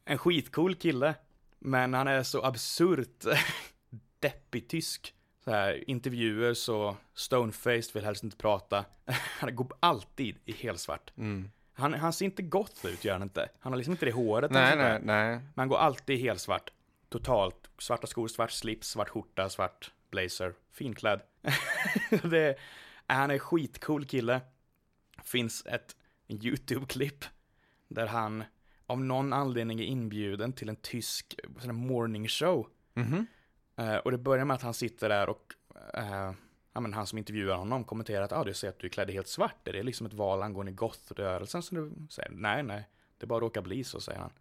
En skitcool kille. Men han är så absurt deppig tysk. Så här, intervjuer så stonefaced, vill helst inte prata. Han går alltid i helsvart. Mm. Han, han ser inte gott ut, gör han inte. Han har liksom inte det håret. Nej, nej, nej. Men han går alltid helt svart. Totalt. Svarta skor, svart slips, svart skjorta, svart blazer. Finklädd. det är, han är skitcool kille. Finns ett YouTube-klipp där han av någon anledning är inbjuden till en tysk morning show. Mhm. Eh, och det börjar med att han sitter där och eh, ja, men han som intervjuar honom kommenterar att ah, du ser att du är klädd helt svart. Är det liksom ett val angående goth-rörelsen som du säger? Nej, nej. Det bara råkar bli så, säger han.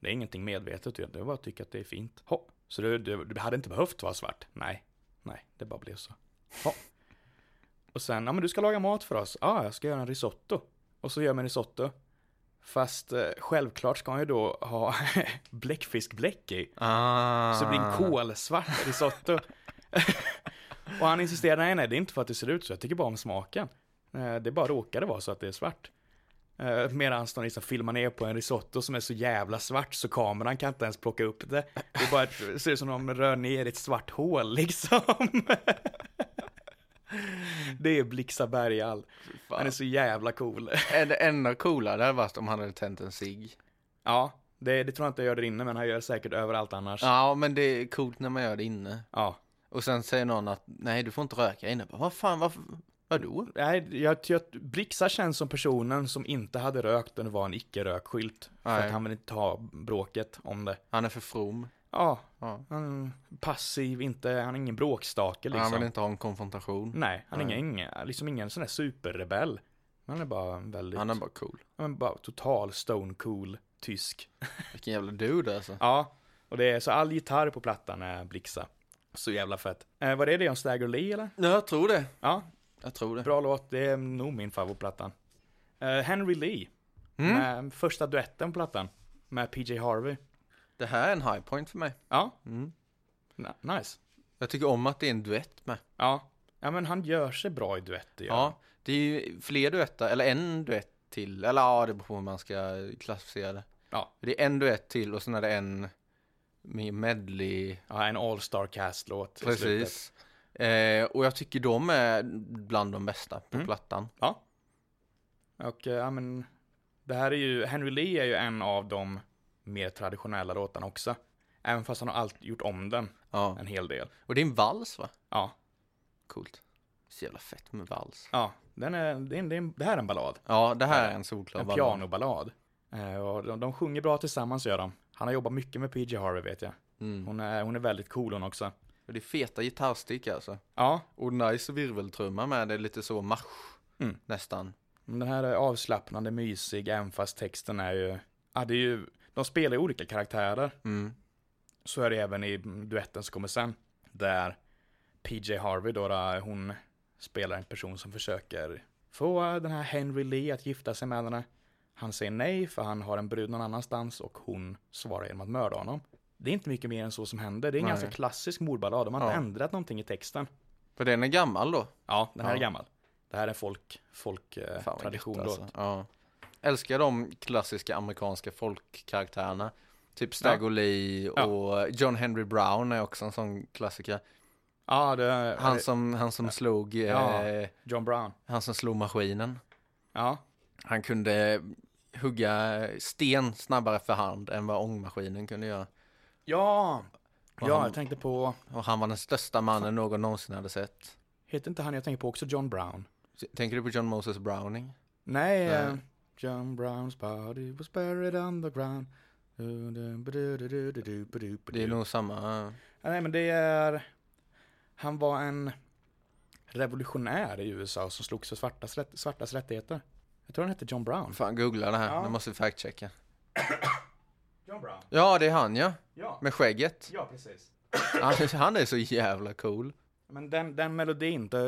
Det är ingenting medvetet, det är bara att tycka att det är fint. Ho. Så du, du, du hade inte behövt vara svart? Nej, nej, det bara blev så. Ho. Och sen, ja men du ska laga mat för oss. Ja, jag ska göra en risotto. Och så gör man risotto. Fast eh, självklart ska han ju då ha bläckfiskbläck i. Ah. Så det blir en kolsvart risotto. och han insisterar, nej nej det är inte för att det ser ut så, jag tycker bara om smaken. Eh, Det bara råkade vara så att det är svart. Eh, Medan de liksom filmar ner på en risotto som är så jävla svart så kameran kan inte ens plocka upp det. Det bara ett, det ser ut som om de rör ner ett svart hål liksom. Det är Blixa Bergal. Han är så jävla cool. Är det enda coola det hade varit om han hade tänt en cigg. Ja, det, det tror jag inte jag gör där inne men han gör det säkert överallt annars. Ja, men det är coolt när man gör det inne. Ja. Och sen säger någon att nej, du får inte röka inne. Bara, Vad fan, varför? Vadå? Nej, jag att Blixa känns som personen som inte hade rökt och det var en icke-rökskylt. För att han vill inte ta bråket om det. Han är för from. Ja, Ja. han passiv, inte, han är ingen bråkstake liksom. Han vill inte ha en konfrontation. Nej, han är Nej. ingen, liksom ingen sån där superrebell. Han är bara väldigt, Han är bara cool. han är bara total stone cool tysk. Vilken jävla dude alltså. Ja, och det är så all gitarr på plattan är Blixa. Så jävla fett. Eh, var det det om Stagger Lee eller? Ja, jag tror det. Ja, Jag tror det. bra låt. Det är nog min favoritplattan. Eh, Henry Lee. Mm. Med första duetten på plattan. Med PJ Harvey. Det här är en high point för mig. Ja, Mm. nice. Jag tycker om att det är en duett med. Ja. Ja men han gör sig bra i duetter. Ja, det är ju fler duetter, eller en duett till. Eller ja, det beror på hur man ska klassificera det. Ja. Det är en duett till och sen är det en med medley. ja en all-star cast-låt. i slutet. Precis. Eh, och jag tycker de är bland de bästa på Mm. plattan. Ja. Och eh, ja men. Det här är ju, Henry Lee är ju en av de mer traditionella låtarna också. Även fast han har alltid gjort om den Ja. en hel del. Och det är en vals va? Ja. Coolt. Så jävla fett med vals. Ja. Den är, det, är, en- det, är, en- det här är en ballad. Ja, det här Ja, är en solklar En ballad. pianoballad. Eh, och de, de sjunger bra tillsammans gör de. Han har jobbat mycket med PJ Harvey vet jag. Mm. Hon är, hon är väldigt cool hon också. Och det är feta gitarrstick alltså. Ja, Och nice virveltrumma med, det är lite så marsch. Mm. Nästan. den här är avslappnande, mysig, även fast texten är ju... Ja, det är ju... De spelar ju olika karaktärer. Mm. Så är det även i duetten som kommer sen. Där PJ Harvey då, hon spelar en person som försöker få den här Henry Lee att gifta sig med henne. Han säger nej för han har en brud någon annanstans och hon svarar genom att mörda honom. Det är inte mycket mer än så som händer. Det är en Nej. ganska klassisk mordballad. De har inte Ja. ändrat någonting i texten. För den är gammal då. Ja, den här Ja. är gammal. Det här är folk, folk eh, tradition gött, då. alltså. Ja. Älskar de klassiska amerikanska folkkaraktärerna. Typ Lee Ja. och John Henry Brown är också en sån klassiker. Ja, det Han som, han som slog, Ja. eh, John Brown. han som slog maskinen. Ja, Han kunde hugga sten snabbare för hand än vad ångmaskinen kunde göra. ja, Och ja han- jag tänkte på, Och han var den största mannen någon någonsin hade sett. heter inte han jag tänker på också John Brown? Tänker du på John Moses Browning? Nej, Nej. John Brown's body was buried on the ground. Det är nog samma. Nej, men det är... Han var en revolutionär i USA som slogs för svartas, rätt, svartas rättigheter. Jag tror han hette John Brown. Fan, googla det här. Ja. Nu måste vi fact-checka. John Brown? Ja, det är han ja. Ja, Med skägget. ja precis. Han, han är så jävla cool. Men den, den melodin, det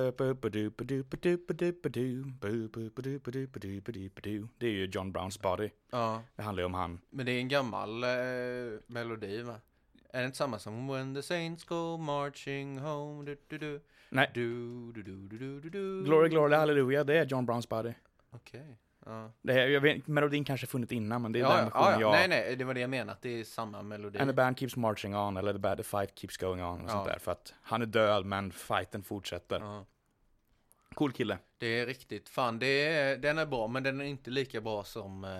är ju John Browns body. Ja, Det handlar ju om han. men det är en gammal eh, melodi va? Är det inte samma som When the Saints go marching home? Du, du, du. Nej. Du, du, du, du, du, du, du. Glory, glory, hallelujah, det är John Browns body. Okej. Ja. Det här, jag vet, melodin kanske funnits innan, men det är Ja, den versionen ja, jag... Nej, nej, det var det jag menade, att det är samma melodi. And the band keeps marching on, eller the, band, the fight keeps going on, och sånt där. För att han är död, men fighten fortsätter. Cool kille. Det är riktigt, fan det är, den är bra men den är inte lika bra som, eh,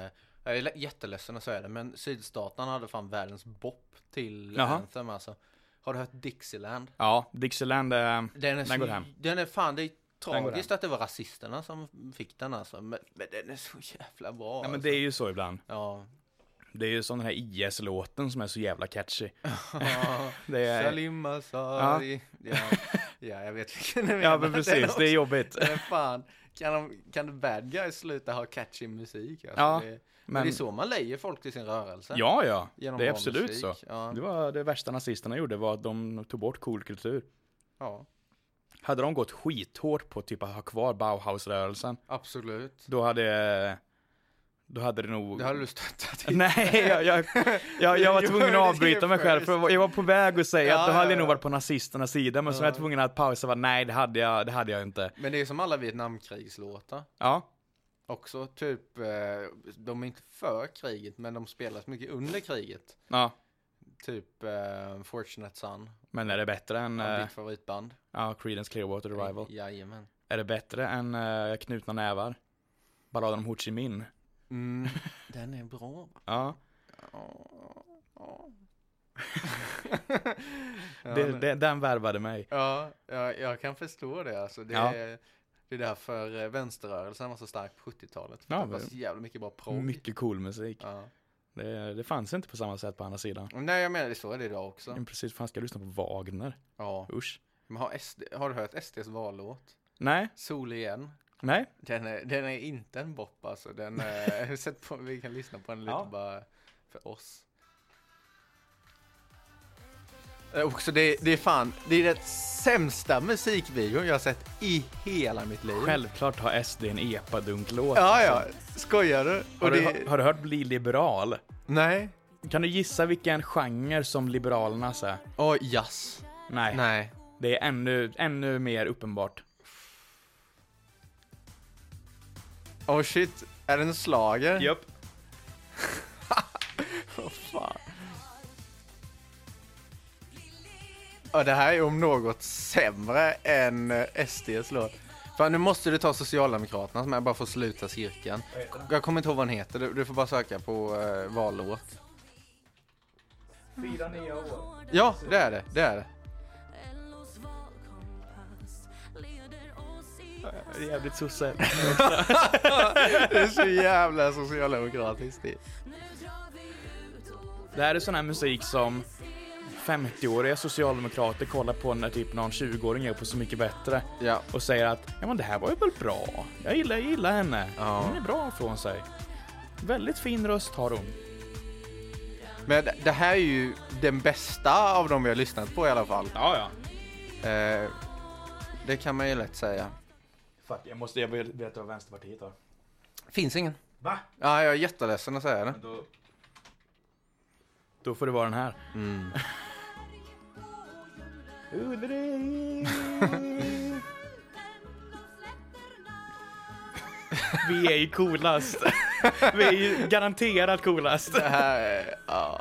jag är jätteledsen att säga det men Sydstaterna hade fan världens bop till Jaha. Anthem alltså. Har du hört Dixieland? Ja, Dixieland, eh, Den är, Den så, går hem. den är fan, det är tragiskt att det var rasisterna som fick den alltså. Men, men den är så jävla bra ja, men alltså. det är ju så ibland. Ja. Det är ju som den här IS-låten som är så jävla catchy. Det är... Salim Asari. Ja. ja, jag vet vilken du menar. Ja, men precis, också. det är jobbigt. Är fan, kan, de, kan the bad guys sluta ha catchy musik? Alltså, Ja, det, men Men, det är så man lejer folk till sin rörelse. ja, ja, Genom det är absolut musik. så. Ja. Det var det värsta nazisterna gjorde, var att de tog bort cool kultur. ja, Hade de gått skithårt på typ att ha kvar Bauhaus-rörelsen, absolut. då hade, då hade det nog... Det hade du stöttat. Nej, jag, jag, jag, jag var tvungen att avbryta mig själv, för jag var på väg att säga Ja, att då hade ja, jag nog ja. varit på nazisternas sida, men så var jag Ja. tvungen att pausa och nej det hade jag, det hade jag inte. Men det är som alla Vietnamkrigslåtar. Ja, Också typ, eh, de är inte för kriget men de spelas mycket under kriget. ja. Typ eh, Fortunate Son, Men är det bättre än, ja, uh, ditt favoritband. ja, Creedence Clearwater Revival? Jajamän. Är det bättre än uh, Knutna nävar? Balladen om Ho Chi Minh? Mm, den är bra. Ja, det, det, den värvade mig. Ja, ja, jag kan förstå det alltså. Det, Ja. är, det är därför eh, vänsterrörelsen var så stark på 70-talet. För Ja, det var så jävla mycket bra prog. Mycket cool musik. Ja. Det, det fanns inte på samma sätt på andra sidan. Nej, jag menar det så är det idag också. Men precis, fan ska jag lyssna på Wagner? Ja. Usch. Men har, SD, har du hört SDs vallåt? Nej, Sol igen. nej. Den är, den är inte en bop alltså. Den är, sätt på, vi kan lyssna på den lite Ja. bara för oss. Också det, det är fan, det är den sämsta musikvideon jag har sett i hela mitt liv. Självklart har SD en epadunk-låt. Ja, ja. Skojar du? Har, Och du det, har du hört Bli liberal? Nej. Kan du gissa vilken genre som Liberalerna är? Åh, jazz. Nej, Nej. det är ännu, ännu mer uppenbart. Åh shit, är det en slager? Japp. Vad Ja, det här är om något sämre än eh, SDs låt. Fan, nu måste du ta Socialdemokraterna som jag bara får sluta cirkeln. Jag kommer inte ihåg vad den heter, du, du får bara söka på uh, vallåt. Fyra nya år. Ja, det är det, det är det. Oss i Jävligt sosse. Det är så jävla socialdemokratiskt. det. Det här är sån här musik som 50-åriga socialdemokrater kollar på när typ någon 20-åring gör på Så Mycket Bättre Ja, och säger att ja men det här var ju väl bra. Jag gillar, jag gillar henne. Ja. Hon är bra från sig. Väldigt fin röst har hon. men det- här är ju den bästa av dem vi har lyssnat på i alla fall. Ja, ja. Eh, det kan man ju lätt säga. Fuck, jag måste jag vet veta vad Vänsterpartiet har. Finns ingen. Va? Ja, jag är jätteledsen att säga det. Då, då får det vara den här. Mm. Vi är ju coolast. Vi är ju garanterat coolast. Det här är, ja.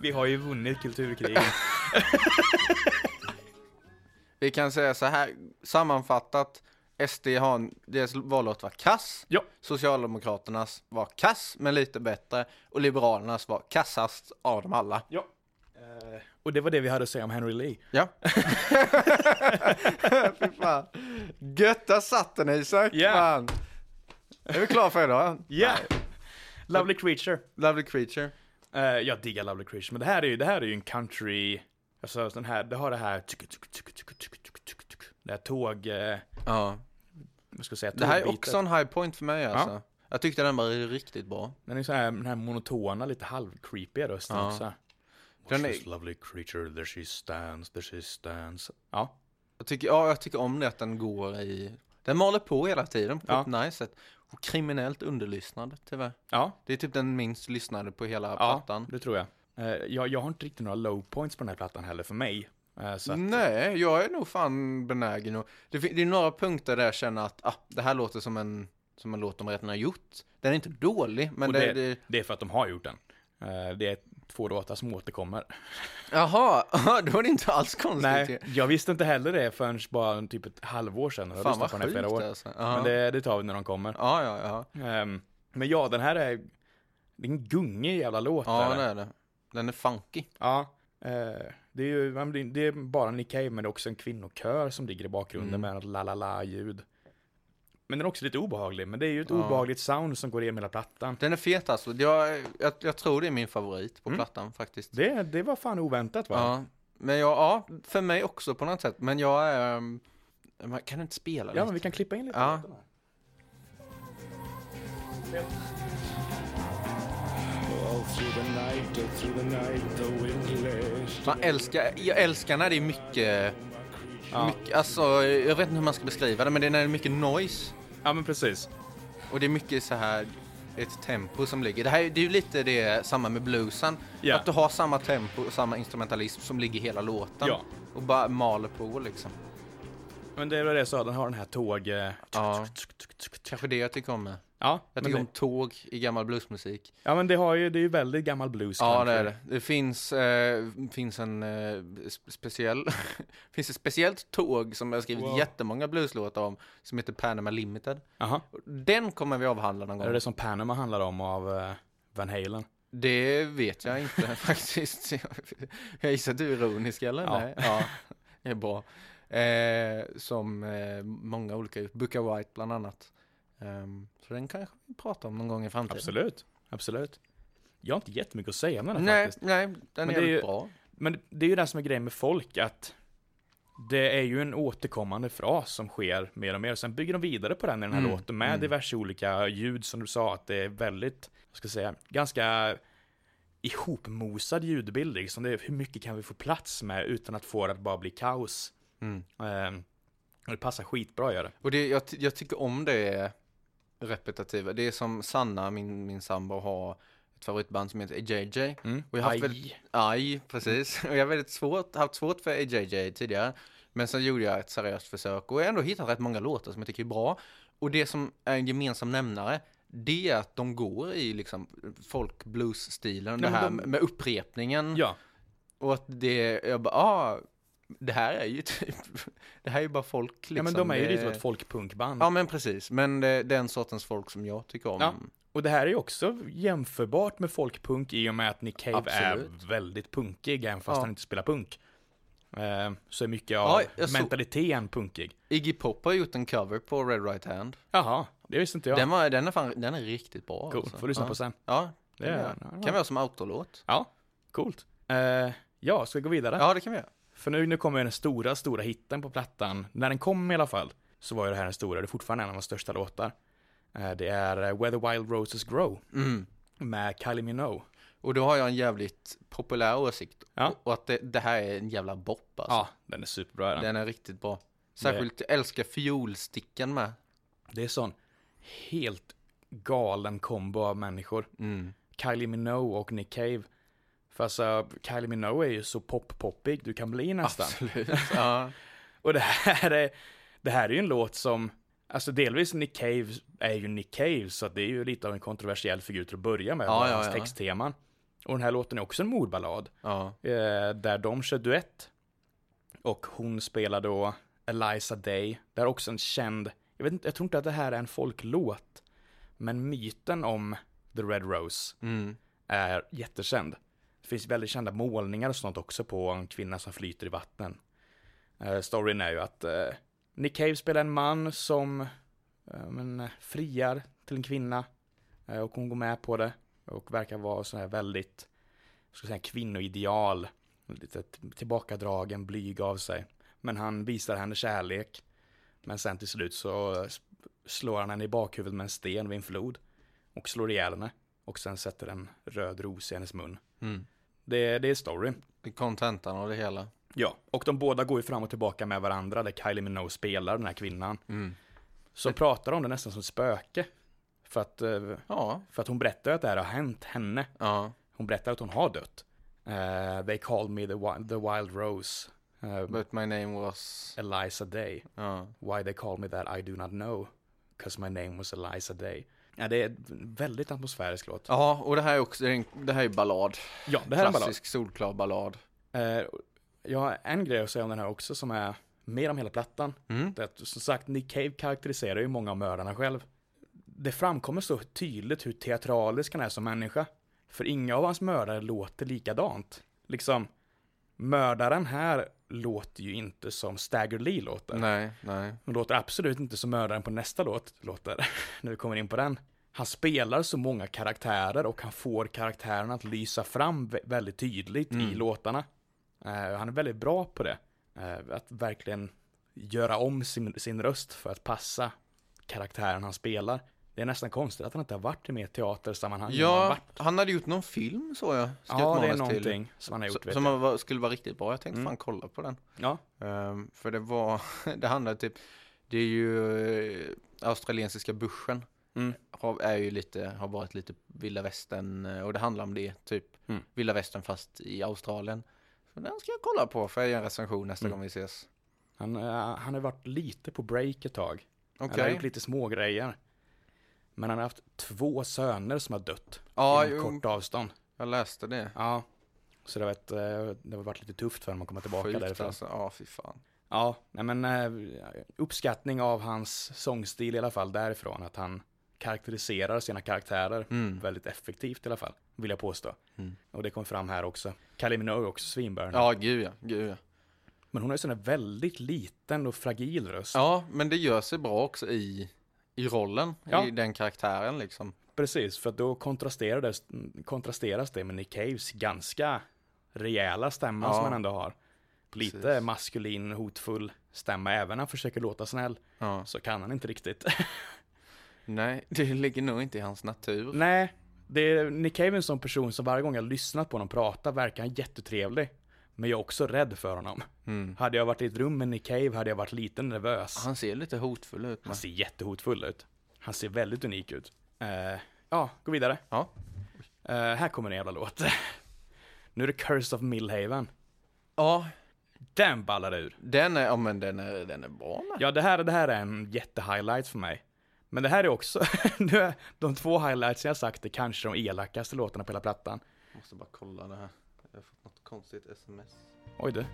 Vi har ju vunnit kulturkriget. Vi kan säga så här, sammanfattat. SD har, en- deras vallåt var kass. Ja. Socialdemokraternas var kass, men lite bättre. Och Liberalernas var kassast av dem alla. Ja. Eh, och det var det vi hade att säga om Henry Lee. Ja. Fy fan. Götta satt den Isak. Yeah. Fan. Är vi klara för idag? Ja. Yeah. Lovely Creature. Lovely Creature. Uh, jag diggar Lovely Creature, men det här är ju, det här är ju en country... Alltså den här, det har det här... Det här tåg... Eh, ja. Vad ska jag säga? Det här är också en high point för mig alltså. Ja. Jag tyckte den var riktigt bra. Den är så här, den här monotona, lite halv-creepy rösten ja. också. Den Watch är- this lovely creature, there she stands, there she stands. Ja, Jag tycker, ja, jag tycker om det att den går i... Den maler på hela tiden på Ja. ett nice sätt. Och kriminellt underlyssnad tyvärr. ja, Det är typ den minst lyssnade på hela ja plattan. det tror jag. Eh, jag. Jag har inte riktigt några low points på den här plattan heller för mig. Eh, så att, Nej, jag är nog fan benägen och det, det är några punkter där jag känner att ah, det här låter som en som en låt de redan har gjort. Den är inte dålig, men det- det, Det är för att de har gjort den. Eh, Det är två låtar som återkommer. Jaha, då är det inte alls konstigt. Nej, jag visste inte heller det förrän bara typ ett halvår sedan. Jag Fan vad på den i flera sjukt år. alltså. Men det, det tar vi när de kommer. ja, ja, ja. Ehm, Men ja, den här är, det är en gungig jävla låt. Ja, det är det. Den är funky. Ja, eh, det är ju, det är bara Nick Cave, men det är också en kvinnokör som ligger i bakgrunden Mm. med något la-la-la-ljud. Men den är också lite obehaglig, men det är ju ett Ja. obehagligt sound som går igenom hela plattan. Den är fet alltså. Jag, jag, jag tror det är min favorit på Mm. plattan faktiskt. Det, det var fan oväntat va? Ja, men jag, ja, för mig också på något sätt. Men jag är, um, kan du inte spela Ja, lite? men vi kan klippa in lite. Ja. Man älskar, jag älskar när det är mycket, Ja. mycket, alltså jag vet inte hur man ska beskriva det, men det är när det är mycket noise. ja, men precis. Och det är mycket så här ett tempo som ligger. Det här är det är ju lite det samma med bluesen. Ja. Att du har samma tempo och samma instrumentalism som ligger hela låten. Ja. Och bara maler på liksom. Men det är väl det sa, den har den här tåg... Ja. Kanske det jag tycker om med. Ja, Jag tycker det, om tåg i gammal bluesmusik. ja, men det har ju, det är ju väldigt gammal blues Ja, country. det är det. Det finns, eh, finns en eh, sp- speciell, finns ett speciellt tåg som jag har skrivit Wow. jättemånga blueslåtar om, som heter Panama Limited. Jaha. Den kommer vi avhandla någon Är gång. det det som Panama handlar om av eh, Van Halen? Det vet jag inte faktiskt. Jag gissar att du är ironisk eller? Ja. Nej. ja det är bra. Eh, som eh, många olika, Booker White bland annat. Ehm, så den kanske vi pratar om någon gång i framtiden. Absolut, absolut. Jag har inte jättemycket att säga om den här Nej, faktiskt. nej, den Men är är ju- bra. Men det är ju det som är grejen med folk, att det är ju en återkommande fras som sker mer och mer. Sen bygger de vidare på den i den här Mm, låten med mm. diverse olika ljud som du sa, att det är väldigt, vad ska jag säga, ganska ihopmosad ljudbild liksom. Det är, hur mycket kan vi få plats med utan att få det att bara bli kaos? Mm. Och det passar skitbra gör det. Och det, jag, jag tycker om det repetitiva. Det är som Sanna, min, min sambo, har ett favoritband som heter AJJ. Mm. Och jag har haft Aj. väldigt- Aj, precis. Och jag har väldigt svårt, haft svårt för AJJ tidigare. Men sen gjorde jag ett seriöst försök och jag har ändå hittat rätt många låtar som jag tycker är bra. Och det som är en gemensam nämnare, det är att de går i liksom folk-blues-stilen. Det här de- med upprepningen. Ja, Och att det, jag bara, ah, det här är ju typ, det här är ju bara folk liksom. ja men de är ju lite som ett folkpunkband. Ja men precis, men det, den sortens folk som jag tycker om. Ja. Och det här är ju också jämförbart med folkpunk i och med att Nick Cave Absolut. är väldigt punkig, även fast Ja. han inte spelar punk. Eh, så är mycket av Ja, mentaliteten punkig. Iggy Pop har gjort en cover på Red Right Hand. Jaha, det visste inte jag. Den, var, den, är fan, den är riktigt bra. cool, alltså. får lyssna ja. på sen. Ja, det Det är- är, kan vi ha som autolåt. Ja, coolt. Eh, ja, ska vi gå vidare? Ja, det kan vi göra. För nu, nu kommer den stora, stora hitten på plattan. När den kom i alla fall, så var ju det här den stora. Det är fortfarande en av de största låtar. Eh, det är eh, Where the Wild Roses Grow Mm. med Kylie Minogue. Och då har jag en jävligt populär åsikt. Ja. Och att det, det här är en jävla bop alltså. Ja, den är superbra. Den. Den är riktigt bra. Särskilt, jag älskar fiolstickan med. Det är sån helt galen kombo av människor. Mm. Kylie Minogue och Nick Cave. För alltså, Kylie Minogue är ju så pop-poppig du kan bli nästan. Absolut. ja. Och det här är, det här är ju en låt som, alltså delvis Nick Cave är ju Nick Cave, så det är ju lite av en kontroversiell figur till att börja med, Ja, med ja, hans ja. textteman. Och den här låten är också en mordballad, ja. eh, där de kör duett. Och hon spelar då Eliza Day, där också en känd, jag vet inte, jag tror inte att det här är en folklåt, men myten om The Red Rose Mm. är jättekänd. Det finns väldigt kända målningar och sånt också på en kvinna som flyter i vatten. Uh, storyn är ju att uh, Nick Cave spelar en man som uh, men, friar till en kvinna uh, och hon går med på det och verkar vara så här väldigt, ska säga kvinnoideal, lite tillbakadragen, blyg av sig. Men han visar henne kärlek. Men sen till slut så slår han henne i bakhuvudet med en sten vid en flod och slår ihjäl henne och sen sätter en röd ros i hennes mun. Mm. Det, det är storyn. Det är kontentan av det hela. Ja, och de båda går ju fram och tillbaka med varandra där Kylie Minogue spelar den här kvinnan. Mm. Så pratar om det nästan som ett spöke. För att, eh, Ja. för att hon berättar att det här har hänt henne. Ja. Hon berättar att hon har dött. Eh, they called me the, wi- the wild rose. Eh, But my name was... Eliza Day. Ja. Why they call me that I do not know. cause my name was Eliza Day. Ja, det är en väldigt atmosfärisk låt. Ja, och det här är också, en- det här är ballad. Ja, det här är en ballad. Klassisk solklar ballad. Eh, jag har en grej att säga om den här också som är mer om hela plattan. Mm. Det är att, som sagt, Nick Cave karaktäriserar ju många av mördarna själv. Det framkommer så tydligt hur teatralisk han är som människa. För inga av hans mördare låter likadant. Liksom, mördaren här låter ju inte som Stagger Lee låter. Nej, nej. Hon låter absolut inte som mördaren på nästa låt låter, när vi kommer in på den. Han spelar så många karaktärer och han får karaktärerna att lysa fram vä- väldigt tydligt i låtarna. Eh, han är väldigt bra på det. Eh, att verkligen göra om sin, sin röst för att passa karaktären han spelar. Det är nästan konstigt att han inte har varit i mer teatersammanhang. han Ja, varit. han hade gjort någon film så jag. ja det är manus till. någonting som han har gjort. Så- Som var, skulle vara riktigt bra. Jag tänkte Mm. fan kolla på den. Ja, Ehm, för det var, det handlar typ, det är ju eh, australiensiska börsen. Mm. Har, är ju lite, har varit lite vilda västern eh, och det handlar om det typ. Mm. Vilda västern fast i Australien. Så den ska jag kolla på för jag gör en recension nästa Mm. gång vi ses. han, eh, han har varit lite på break ett tag. Okej. Han har gjort lite små grejer. Men han har haft två söner som har dött. Ja, inom kort avstånd. jag läste det. Ja. Så det har, varit, eh, det har varit lite tufft för honom att komma tillbaka Sjukt därifrån. alltså. Ja, fy fan. Ja, nej men eh, uppskattning av hans sångstil i alla fall därifrån. Att han karaktäriserar sina karaktärer Mm. väldigt effektivt i alla fall. Vill jag påstå. Mm. Och det kom fram här också. Kylie Minogue också svinbör. Ja, gud ja. Gud ja. Men hon har ju sån här väldigt liten och fragil röst. Ja, men det gör sig bra också i, i rollen, Ja. i den karaktären liksom. Precis, för då kontrasteras, kontrasteras det med Nick Caves ganska rejäla stämma Ja. som han ändå har. Lite Precis. maskulin, hotfull stämma. Även när han försöker låta snäll Ja. så kan han inte riktigt. Nej, det ligger nog inte i hans natur. Nej, det är Nick Cave är en sån person som varje gång jag lyssnat på honom prata verkar han jättetrevlig. Men jag är också rädd för honom. Mm. Hade jag varit i ett rum med Nick Cave hade jag varit lite nervös. Han ser lite hotfull ut. Han ser jättehotfull ut. Han ser väldigt unik ut. Eh, ja, gå vidare. Ja. Eh, här kommer en jävla låt. nu är det Curse of Millhaven. Ja, Den ballar ur. den är, ja, men den är, den är bra med. Ja, det här, det här är en jättehighlight för mig. Men det här är också, nu är de två highlights jag sagt är kanske de elakaste låtarna på hela plattan. Måste bara kolla det här. Jag har fått något konstigt sms. Oj du.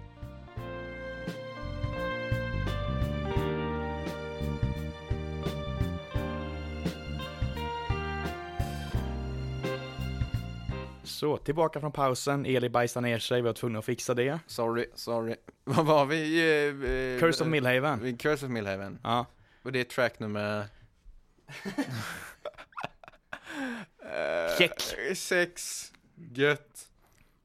Så, tillbaka från pausen. Eli bajsade ner sig, vi var tvungna att fixa det. Sorry, sorry. Vad var vi? Eh, eh, Curse of eh, Millhaven. vi- Curse of Millhaven. Ja, Och det är track nummer... Eh, Check. Sex. Gött.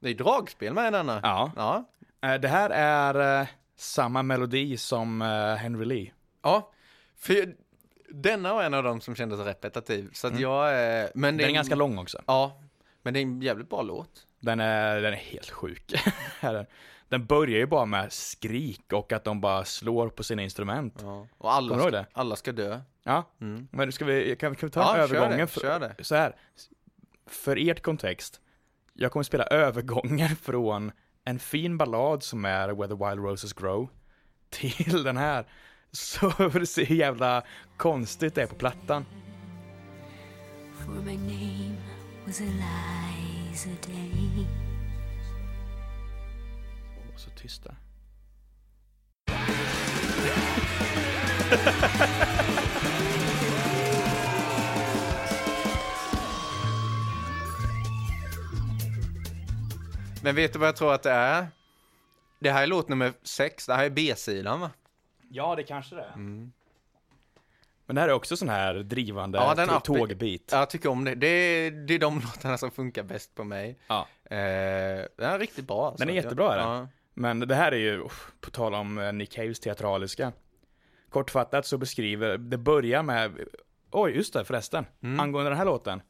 Det är dragspel med denna. ja. Ja. Eh, Det här är eh, samma melodi som eh, Henry Lee. Ja. För denna var en av dem som kändes repetitiv. Så att jag... eh, Men det Den är ganska lång också. Ja. Men det är en jävligt bra låt. Den är, den är helt sjuk. Den börjar ju bara med skrik och att de bara slår på sina instrument. Ja. Och alla ska, det? alla ska dö. Ja, Mm. men ska vi, kan, kan vi ta Ja, övergången? kör det. för- Kör det. Så här, för ert kontext. Jag kommer spela övergången från en fin ballad som är Where the Wild Roses Grow till den här. Så för att se hur jävla konstigt det är på plattan. For my name was Eliza Day. Åh, så tyst Men vet du vad jag tror att det är? Det här är låt nummer sex. Det här är B-sidan va? Ja, det kanske det är. Men det här är också sån här drivande Ja, den tågbit. Jag tycker om det. Det är, det är de låtarna som funkar bäst på mig. Ja. Eh, den är riktigt bra. Alltså. Den är jättebra, är den. Ja. Men det här är ju, på tal om eh, Nick Caves teatraliska. Kortfattat så beskriver, det börjar med, oj just det förresten, Mm. angående den här låten.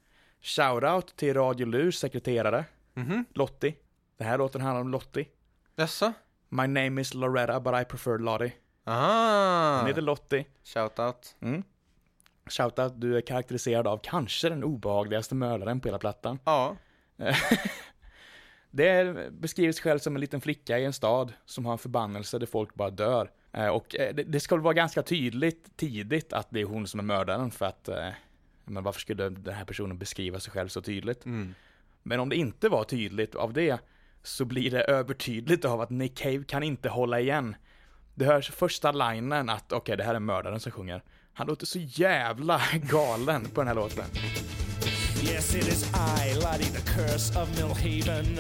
Shoutout till Radio Lurs sekreterare, Mhm. Lottie. Den här låten handlar om Lottie. Jaså? My name is Loretta but I prefer Lottie. Ah. Hon heter Lottie. Shoutout. Mm. Shoutout, du är karaktäriserad av kanske den obehagligaste mördaren på hela plattan. Ja. Det sig själv som en liten flicka i en stad som har en förbannelse där folk bara dör. Eh, och eh, det, det ska väl vara ganska tydligt tidigt att det är hon som är mördaren för att eh, men varför skulle den här personen beskriva sig själv så tydligt? Mm. Men om det inte var tydligt av det så blir det övertydligt av att Nick Cave kan inte hålla igen. Det hörs första linen att okej, det här är mördaren som sjunger. Han låter så jävla galen på den här låten. Yes, it is I, Lottie, the curse of Millhaven.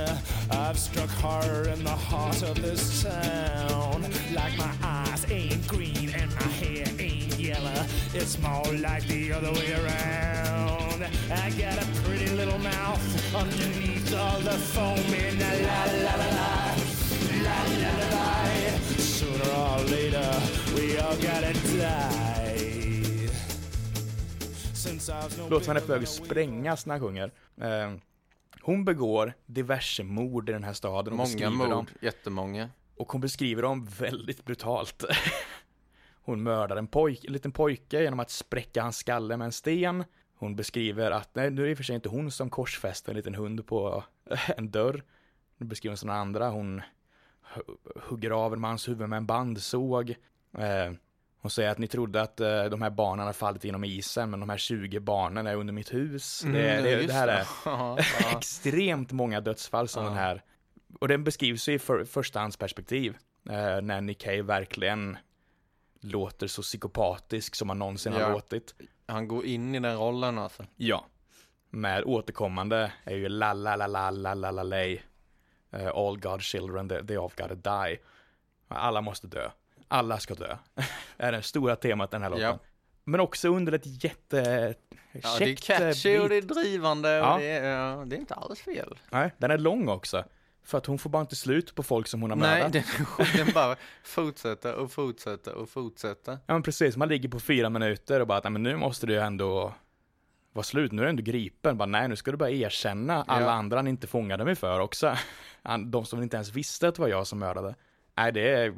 I've struck horror in the heart of this town. Like my eyes ain't green and my hair ain't yellow. It's more like the other way around. I got a pretty little mouth underneath all the foaming. La la la la la. La la la la. Sooner or later, we all gotta die. Låter som han är på väg att sprängas när han sjunger. Eh, hon begår diverse mord i den här staden. och Många beskriver dem. mord, jättemånga. Och hon beskriver dem väldigt brutalt. Hon mördar en, pojk, en liten pojke genom att spräcka hans skalle med en sten. Hon beskriver att, nej nu är det i och för sig inte hon som korsfäster en liten hund på en dörr. Nu beskriver hon sådana andra, hon hu- hugger av en mans huvud med en bandsåg. Eh, hon säger att ni trodde att eh, de här barnen hade fallit genom isen, men de här 20 barnen är under mitt hus. det, det, Mm, just det här är Ja, ja. extremt många dödsfall som Ja. den här. Och den beskrivs i för, förstahandsperspektiv. Eh, när Cave verkligen låter så psykopatisk som han någonsin har låtit. Han går in i den rollen alltså. Ja. Med återkommande är ju la la la la la la la lay. Eh, all God's children, they, they all gotta die. Alla måste dö. Alla ska dö. är det stora temat den här låten. Ja. Men också under ett jätte... Ja, det är eh, catchy och det är beat. drivande Ja. och det är, ja, det är inte alls fel. Nej, den är lång också. För att hon får bara inte slut på folk som hon har Nej, mördat. den, den bara fortsätter och fortsätter och fortsätter. Ja men precis, man ligger på fyra minuter och bara att "Nej, men nu måste du ju ändå vara slut, nu är du ändå gripen. Bara, nej, nu ska du bara erkänna alla Ja. andra han inte fångade mig för också. Han- De som inte ens visste att det var jag som mördade. Nej, det är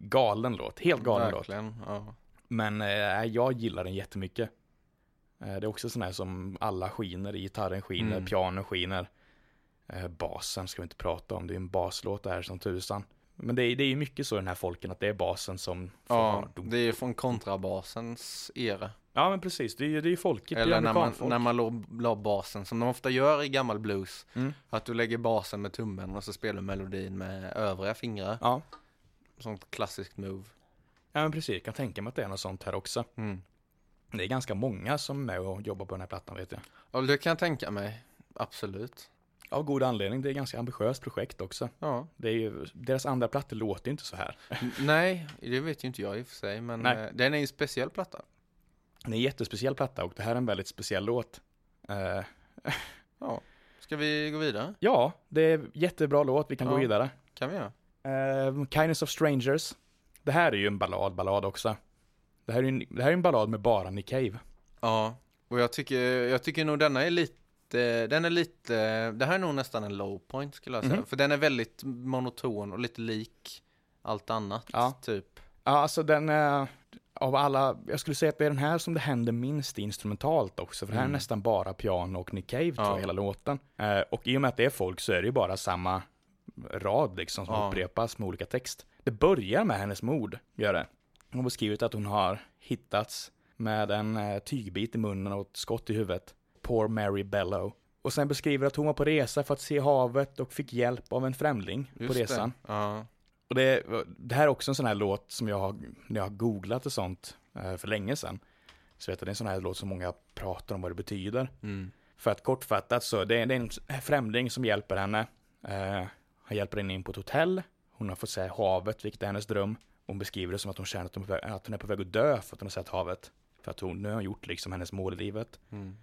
galen låt, helt galen låt. Verkligen, ja. Men eh, jag gillar den jättemycket. Eh, det är också sån här som alla skiner i, gitarren skiner, Mm. pianon skiner. Eh, basen ska vi inte prata om, det är en baslåt där som tusan. Men det är, det är ju mycket så i den här folken att det är basen som Ja, det är från kontrabasens era. Ja men precis, det är ju det är ju folket, det är Eller när man, amerikanfolk. när man la, la basen, som de ofta gör i gammal blues. Mm. Att du lägger basen med tummen och så spelar du melodin med övriga fingrar. Ja. Sånt klassiskt move. ja men precis, jag kan tänka mig att det är något sånt här också. Mm. Det är ganska många som är med och jobbar på den här plattan vet jag. Ja, det kan jag tänka mig. Absolut. Av god anledning, det är ett ganska ambitiöst projekt också. Ja. Det är ju, deras andra plattor låter ju inte så här. Nej, det vet ju inte jag i och för sig, men Nej. eh, den är ju en speciell platta. Det är en jättespeciell platta och det här är en väldigt speciell låt. Eh, Ja. Ska vi gå vidare? ja, det är jättebra låt, vi kan gå Ja. vidare. Kan vi göra? Uh, Kindness of Strangers. Det här är ju en ballad, ballad också. Det här är ju en, det här är en ballad med bara Nick Cave. Ja, och jag tycker, jag tycker nog denna är lite, den är lite, det här är nog nästan en low point skulle jag säga. Mhm. För den är väldigt monoton och lite lik allt annat, Ja. typ. Ja, alltså den är, av alla, jag skulle säga att det är den här som det händer minst instrumentalt också, för det här är Mm. nästan bara piano och Nick Cave tror Ja. jag, hela låten. Eh, och i och med att det är folk så är det ju bara samma rad liksom som Ja. upprepas med olika text. Det börjar med hennes mord, gör det. Hon har beskrivit att hon har hittats med en eh, tygbit i munnen och ett skott i huvudet. Poor Mary Bellow. Och sen beskriver att hon var på resa för att se havet och fick hjälp av en främling på Just resan. Det. Ja. Och det, det här är också en sån här låt som jag har, när jag har googlat och sånt eh, för länge sedan. Så vet jag, det är en sån här låt som många pratar om vad det betyder. Mm. För att kortfattat så, det är, det är en främling som hjälper henne. Eh, han hjälper henne in på ett hotell. Hon har fått se havet, vilket är hennes dröm. Hon beskriver det som att hon känner att hon, är på väg- att hon är på väg att dö för att hon har sett havet. För att hon, nu har hon gjort liksom hennes mål i livet. Mm.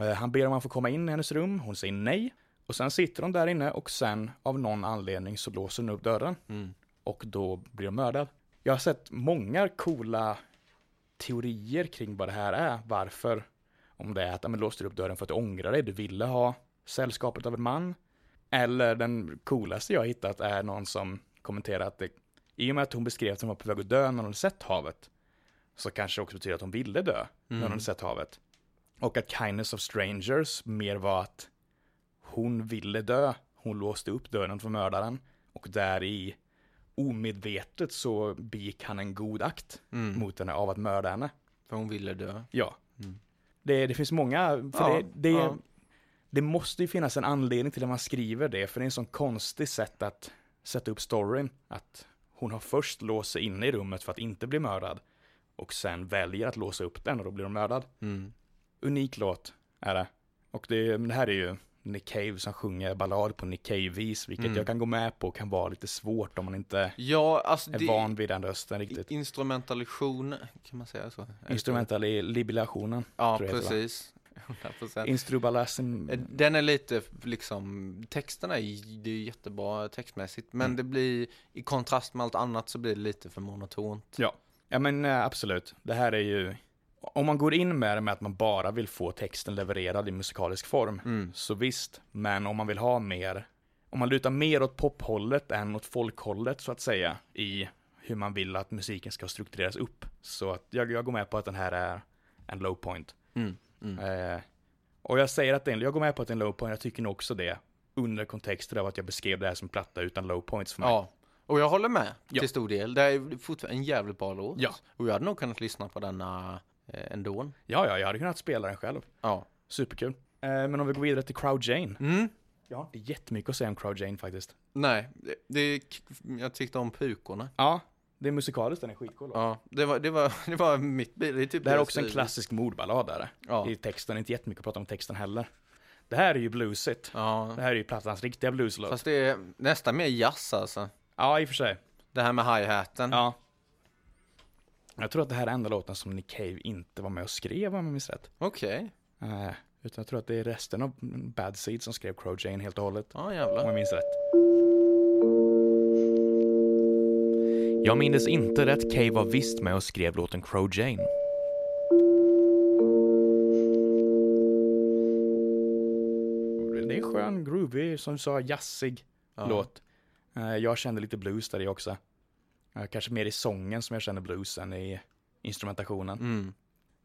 Eh, Han ber om att få komma in i hennes rum, hon säger nej. Och sen sitter hon där inne och sen av någon anledning så låser hon upp dörren Mm. och då blir de mördad. Jag har sett många coola teorier kring vad det här är, varför. Om det är att, ja, men låste du upp dörren för att du ångrar dig, du ville ha sällskapet av en man. Eller den coolaste jag har hittat är någon som kommenterar att det, i och med att hon beskrev att hon var på väg att dö när hon sett havet, så kanske det också betyder att hon ville dö när hon Mm. sett havet. Och att kindness of strangers mer var att hon ville dö, hon låste upp dörren för mördaren och där i omedvetet så begick han en god akt Mm. mot henne av att mörda henne. För hon ville dö. Ja. Mm. Det, det finns många, för Ja, det, det, ja. det måste ju finnas en anledning till att man skriver det, för det är en sån konstig sätt att sätta upp storyn. Att hon har först låst sig inne i rummet för att inte bli mördad. Och sen väljer att låsa upp den och då blir hon mördad. Mm. Unik låt är det. Och det, det här är ju Nick Cave som sjunger ballad på Nick Cave-vis, vilket Mm. jag kan gå med på kan vara lite svårt om man inte Ja, alltså är van vid den rösten riktigt. Instrumentalition, kan man säga så? Instrumental i libilationen. Ja, precis. 100%. Instrubalasm. Eh, Den är lite liksom, texterna är, det är jättebra textmässigt, men Mm. det blir, i kontrast med allt annat så blir det lite för monotont. Ja. Ja men eh, absolut. Det här är ju, om man går in med det med att man bara vill få texten levererad i musikalisk form, Mm. så visst. Men om man vill ha mer, om man lutar mer åt pophållet än åt folkhållet så att säga, i hur man vill att musiken ska struktureras upp. Så att jag, jag går med på att den här är en low point. Mm. Mm. Eh, och jag säger att är, jag går med på att det är en low point, jag tycker nog också det. Under kontexten av att jag beskrev det här som platta utan low points för mig. Ja, och jag håller med Ja. till stor del. Det är fortfarande en jävligt bra låt. Ja. Och jag hade nog kunnat lyssna på denna eh, ändå. ja, ja, jag hade kunnat spela den själv. Ja. Superkul. Eh, men om vi går vidare till Crowd Jane. Mm. Ja. Det är jättemycket att säga om Crowd Jane faktiskt. Nej, det, det, jag tyckte om pukorna. Ja, det är musikaliskt, den är skitcool. Ja, det var, det var, det var mitt, det är typ Det här är jag också en klassisk mordballad där. Ja. I texten, inte jättemycket att prata om texten heller. Det här är ju bluesigt. Ja, Det här är ju plattans riktiga blueslåt. fast det är nästan mer jazz alltså. Ja, i och för sig. Det här med hi-haten. Ja. Jag tror att det här är enda låten som Nick Cave inte var med och skrev om jag minns rätt. Okej. Eh, utan jag tror att det är resten av Bad Seed som skrev Crow Jane helt och hållet. Ja, Om jävlar. jag minns rätt. Jag minns inte rätt. Cave var visst med och skrev låten Crow Jane. Det är en skön, groovy, som du sa, jazzig Ja. låt. Eh, Jag kände lite blues där i också. Eh, Kanske mer i sången som jag känner blues än i instrumentationen. Mm.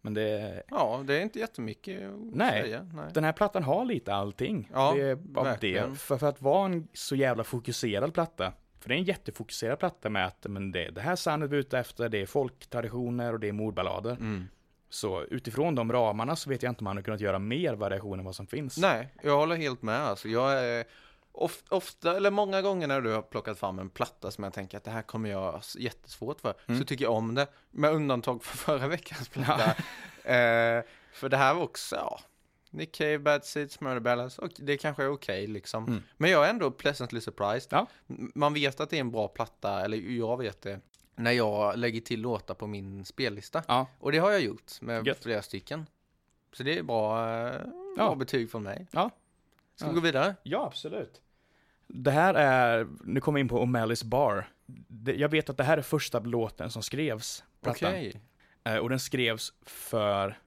Men det, Ja, det är inte jättemycket att Nej. säga. Nej. den här plattan har lite allting. Ja, det är det. För, för att vara en så jävla fokuserad platta. För det är en jättefokuserad platta med att men det, det här soundet vi är ute efter, det är folktraditioner och det är mordballader. Mm. Så utifrån de ramarna så vet jag inte om man har kunnat göra mer variation än vad som finns. Nej, jag håller helt med. Alltså, jag är ofta, eller många gånger när du har plockat fram en platta som jag tänker att det här kommer jag ha jättesvårt för, Mm. så tycker jag om det. Med undantag för förra veckans platta. eh, för det här var också, ja, Nick Cave, Bad Seeds, Murder Balance, och det kanske är okej liksom. Mm. Men jag är ändå pleasantly surprised. Ja. Man vet att det är en bra platta, eller jag vet det, när jag lägger till låtar på min spellista. Ja, Och det har jag gjort med Gött. flera stycken. Så det är bra, eh, bra Ja. betyg från mig. ja. Ska vi Ja. gå vidare? Ja, absolut. Det här är, nu kommer vi in på O'Malley's Bar. Det, jag vet att det här är första låten som skrevs. Plattan. Okej. Eh, och den skrevs för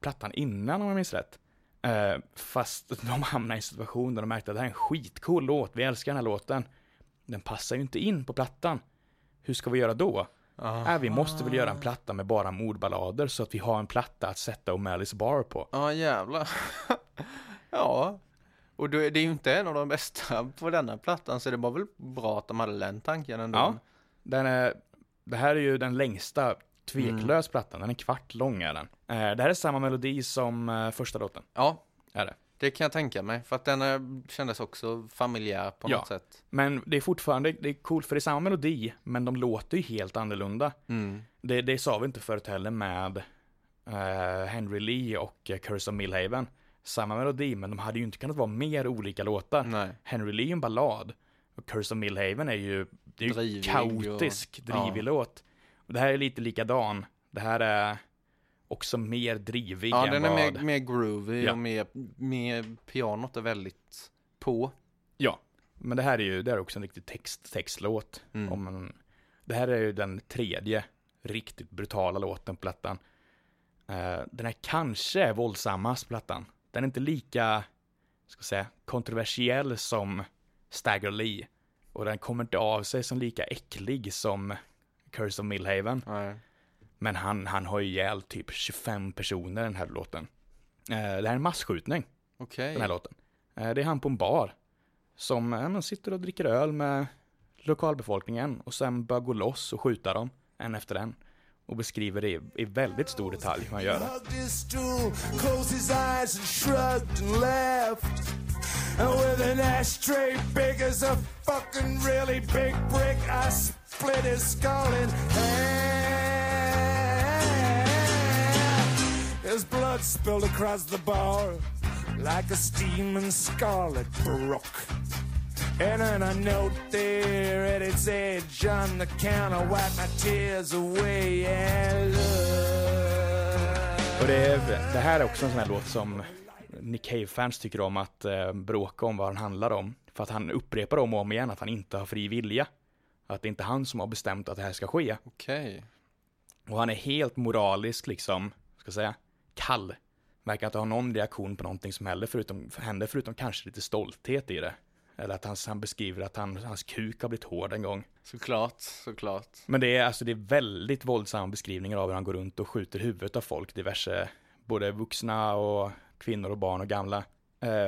plattan innan om jag minns rätt. Eh, fast de hamnade i en situation där de märkte att det här är en skitcool låt, vi älskar den här låten. Den passar ju inte in på plattan. Hur ska vi göra då? Äh, vi måste väl göra en platta med bara mordballader så att vi har en platta att sätta O'Malley's Bar på. Ja, jävlar. ja. Och då är det ju inte en av de bästa på denna plattan, så det var väl bra att de hade den tanken ändå. Ja. Den är, det här är ju den längsta tveklös plattan, den är kvart lång är den. Eh, det här är samma melodi som eh, första låten, Ja, är det. det kan jag tänka mig. För att den eh, kändes också familjär på Ja. något sätt. Men det är fortfarande, det är coolt för det är samma melodi, men de låter ju helt annorlunda. Mm. Det, det sa vi inte förut heller med eh, Henry Lee och uh, Curse of Millhaven. Samma melodi, men de hade ju inte kunnat vara mer olika låtar. Nej. Henry Lee är en ballad, och Curse of Millhaven är ju, det är ju Drivig kaotisk, och- drivig ja. låt. Och det här är lite likadan. Det här är också mer drivig Ja, än den är vad... mer, mer groovy Ja. och mer, mer pianot är väldigt på. Ja, men det här är ju, det är också en riktig text, textlåt. Mm. Om man, det här är ju den tredje riktigt brutala låten på plattan. Eh, den är kanske våldsammast på plattan. Den är inte lika, ska säga, kontroversiell som Stagger Lee. Och den kommer inte av sig som lika äcklig som Curse of Millhaven. Nej. Men han, han har ju ihjäl typ 25 personer den här låten. Eh, det här är en massskjutning Okej. den här låten. Eh, Det är han på en bar som eh, man sitter och dricker öl med lokalbefolkningen och sen börjar gå loss och skjuta dem, en efter en. Och beskriver det i, väldigt stor detalj hur han gör det. Closed his eyes and shrugged and laughed. With an ashtray big as a fucking really big brick, I split his skull in half. His blood spilled across the bar like a steaming scarlet brook. And then a note there at its edge on the counter, wipe my tears away and look. Och det, är, det här är också en sån här låt som Nick Cave-fans tycker om att eh, bråka om vad den handlar om. För att han upprepar om och om igen att han inte har fri vilja. Att det är inte han som har bestämt att det här ska ske. Okej. Och han är helt moralisk liksom, ska jag säga, kall. Verkar inte ha någon reaktion på någonting som händer förutom, händer förutom kanske lite stolthet i det. Eller att han, han beskriver att han, hans kuk har blivit hård en gång. Såklart, såklart. Men det är alltså det är väldigt våldsamma beskrivningar av hur han går runt och skjuter huvudet av folk, diverse, både vuxna och kvinnor och barn och gamla.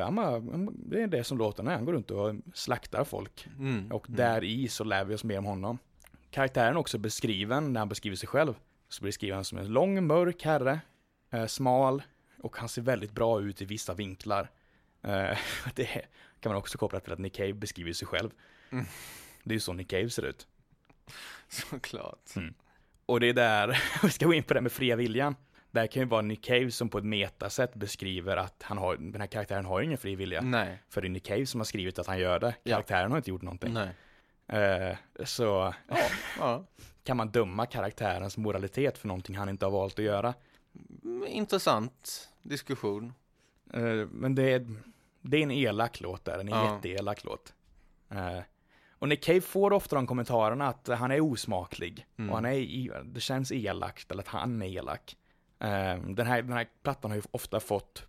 Han bara- det är det som låten är, han går runt och slaktar folk. Mm. Och där i så lär vi oss mer om honom. Karaktären är också beskriven, när han beskriver sig själv, så beskriver han som en lång, mörk herre, eh, smal, och han ser väldigt bra ut i vissa vinklar. Eh, det kan man också koppla till att Nick Cave beskriver sig själv. Det är ju så Nick Cave ser ut. Såklart. Och det är där, vi ska gå in på det med fria viljan. Där kan ju vara Nick Cave som på ett metasätt beskriver att han har, den här karaktären har ju ingen fri vilja. Nej. För det är Nick Cave som har skrivit att han gör det. Ja. Karaktären har inte gjort någonting. Nej. Eh, så Ja. kan man döma karaktärens moralitet för någonting han inte har valt att göra. Mm, Intressant diskussion. Eh, men det är, det är en elak låt där, en Ja. jätteelak låt. Eh, och Nick Cave får ofta de kommentarerna att han är osmaklig. Mm. Och han är, det känns elakt, eller att han är elak. Eh, den, här, den här plattan har ju ofta fått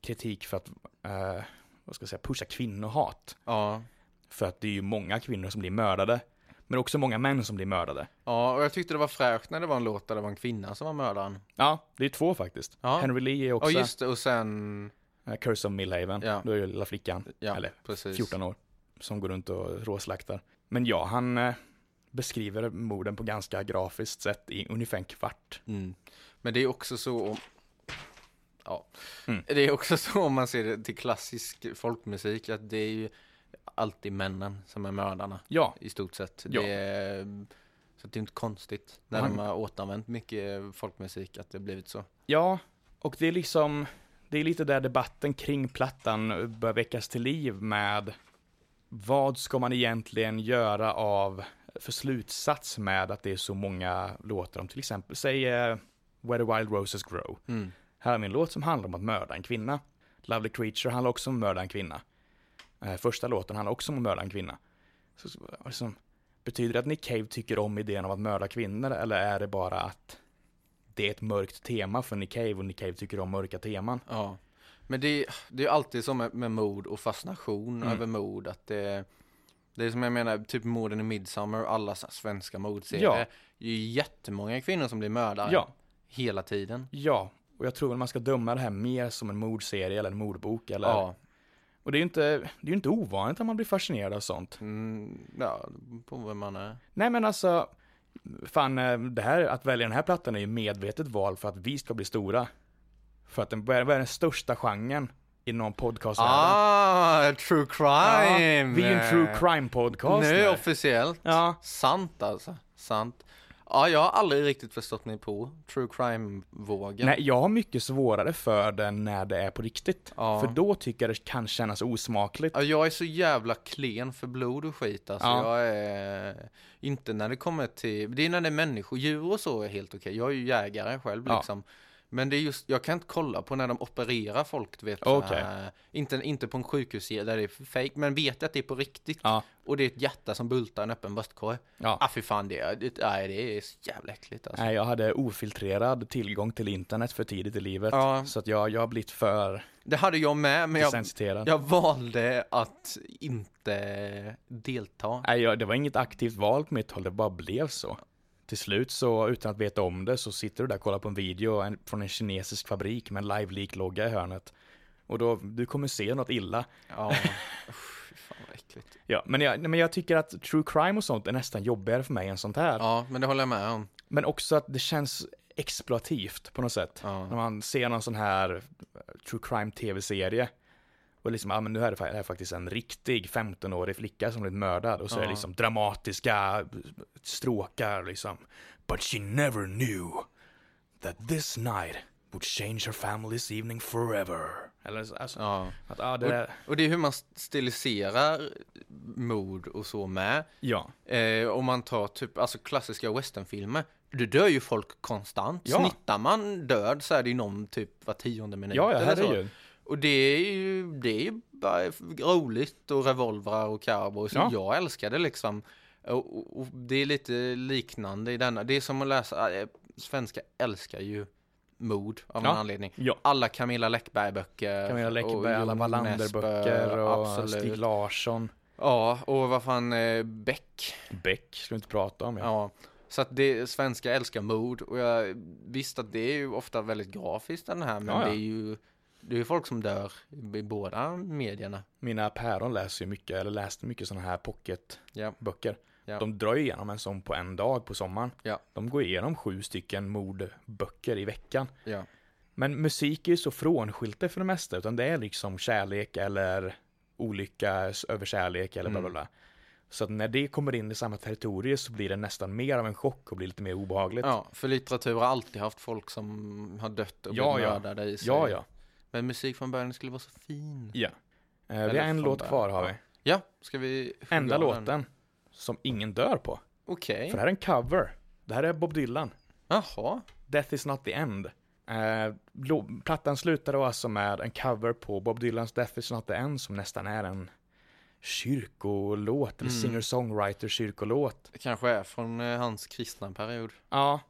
kritik för att, eh, vad ska jag säga, pusha kvinnohat. Ja. För att det är ju många kvinnor som blir mördade. Men också många män som blir mördade. Ja, och jag tyckte det var fräscht när det var en låt där det var en kvinna som var mördaren. Ja, det är två faktiskt. Ja. Henry Lee är Ja, också just det. Och sen, Curse of Millhaven. Ja. Då är det lilla flickan, ja, eller precis. 14 år, som går runt och råslaktar. Men ja, han eh, beskriver morden på ganska grafiskt sätt i ungefär en kvart. Mm. Men det är också så om... Ja. Mm. Det är också så om man ser det till klassisk folkmusik att det är ju alltid männen som är mördarna Ja, i stort sett. Ja. Det är, så det är inte konstigt när Han- de har återanvänt mycket folkmusik att det blivit så. ja, och det är liksom, det är lite där debatten kring plattan bör väckas till liv med vad ska man egentligen göra av för slutsats med att det är så många låtar om till exempel, säg eh, Where the Wild Roses Grow. Mm. Här har vi en låt som handlar om att mörda en kvinna. Lovely Creature handlar också om att mörda en kvinna. Eh, första låten handlar också om att mörda en kvinna. Så, så, liksom, betyder det att Nick Cave tycker om idén om att mörda kvinnor eller är det bara att det är ett mörkt tema för Nick Cave och Nick Cave tycker om mörka teman? Ja. Men det, det är alltid så med, med mord och fascination Mm. över mord att det det är som jag menar, typ morden i Midsommar och alla svenska mordserier. Ja. Det är ju jättemånga kvinnor som blir mördare. Ja. Hela tiden. Ja, och jag tror väl man ska döma det här mer som en mordserie eller en mordbok eller... Ja. Och det är ju inte, det är ju inte ovanligt att man blir fascinerad av sånt. Mm, ja, på vem man är. Nej men alltså, fan, eh, det här, att välja den här plattan är ju medvetet val för att vi ska bli stora. För att den vad är är den största genren inom podcastvärlden. Ah, true crime! vi är en true crime podcast Nu nu. officiellt. Ja, Sant alltså. Sant. Ja, jag har aldrig riktigt förstått mig på true crime-vågen. nej, jag har mycket svårare för den när det är på riktigt. Ja. För då tycker jag det kan kännas osmakligt. Ja, jag är så jävla klen för blod och skit alltså. Ja. Jag är inte när det kommer till, det är när det är människor, djur och så är helt okej. Jag är ju jägare själv Ja. Men det är just, jag kan inte kolla på när de opererar folk, du vet. Okej. här. Inte, inte på en sjukhus där det är fake, men vet att det är på riktigt. Ja, Och det är ett hjärta som bultar en öppen bröstkorg. ja. Ah fy fan, det, det, nej, det är så jävla äckligt alltså. Nej, jag hade ofiltrerad tillgång till internet för tidigt i livet. Ja. Så att jag, jag har blivit för Det hade jag med, men jag, jag valde att inte delta. Nej, jag, det var inget aktivt val på mitt håll, det bara blev så. Till slut så, utan att veta om det, så sitter du där och kollar på en video från en kinesisk fabrik med en live leak-logga i hörnet. Och då, du kommer se något illa. Ja, fy fan. Vad äckligt. Ja, men jag, men jag tycker att true crime och sånt är nästan jobbigare för mig än sånt här. Ja, men det håller jag med om. Men också att det känns exploativt på något sätt. Ja. När man ser någon sån här true crime tv-serie. Och liksom, ja men nu är det, fa- det är faktiskt en riktig 15-årig flicka som blivit mördad. Och så är det liksom dramatiska stråkar liksom. But she never knew that this night would change her family's evening forever. Eller så, alltså, Ja. att, ja, det är, Och det är hur man stiliserar mord och så med. ja, Eh, om man tar typ, alltså klassiska westernfilmer. Du dör ju folk konstant. Ja. Snittar man död så är det ju någon typ var tionde minut. ja, ja eller så. Och det är ju, det är ju bara roligt och revolvrar och cowboys. Ja. Jag älskar det liksom. Och, och, och det är lite liknande i denna. Det är som att läsa, äh, svenska älskar ju mord av någon Ja. anledning. Ja. Alla Camilla Läckberg-böcker. Camilla och Läckberg, alla Wallander-böcker Nesbø, och absolut. Stig Larsson. Ja, och vad fan, eh, Beck. Beck ska vi inte prata om. Ja. Ja. Så att det, svenska älskar mord och jag visste att det är ju ofta väldigt grafiskt den här men Ja, ja. det är ju det är ju folk som dör i, båda medierna. Mina päron läser ju mycket, eller läste mycket sådana här pocketböcker. Ja. De drar ju igenom en sån på en dag på sommaren. Ja. De går igenom sju stycken mordböcker i veckan. Ja. Men musik är ju så frånskilt för det mesta, utan det är liksom kärlek eller olycka över kärlek eller bla bla Mm. bla. Så att när det kommer in i samma territorium så blir det nästan mer av en chock och blir lite mer obehagligt. Ja, för litteratur har alltid haft folk som har dött och Ja, blivit ja. mördade i sig. ja. ja. Men musik från början skulle vara så fin. ja. Eh, vi har en låt början, kvar har vi. ja. Ska vi Enda av den? låten som ingen dör på. Okej. För det här är en cover. Det här är Bob Dylan. Jaha. Death is not the end. Eh, plattan slutar då alltså med en cover på Bob Dylans Death is not the end som nästan är en kyrkolåt, eller Mm. singer-songwriter kyrkolåt. Det kanske är från eh, hans kristna period. Ja.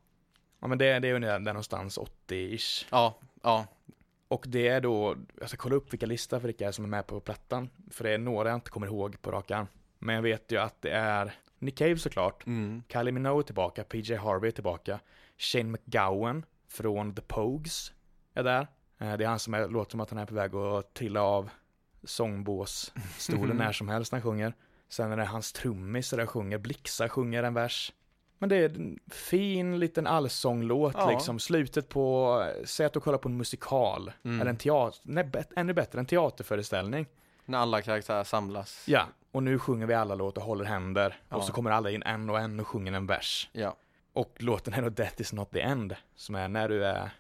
Ja men det, det är ju där någonstans 80-ish. Ja, ja. Och det är då, jag ska kolla upp vilka listor för vilka är som är med på plattan. För det är några jag inte kommer ihåg på rak arm. Men jag vet ju att det är Nick Cave såklart. Mm. Kylie Minogue är tillbaka, PJ Harvey tillbaka. Shane McGowan från The Pogues är där. Eh, Det är han som är, låter som att han är på väg att trilla av sångbåsstolen när som helst när han sjunger. Sen är det hans trummis där sjunger, Blixa sjunger en vers. Men det är en fin liten allsånglåt Ja. liksom. Slutet på, säg att du kollar på en musikal. Mm. Eller en teater, nej, bet- ännu bättre, en teaterföreställning. När alla karaktärer samlas. Ja, och nu sjunger vi alla låtar, håller händer. Ja. Och så kommer alla in en och en och sjunger en vers. Ja. Och låten är då Death is not the end. Som är när du är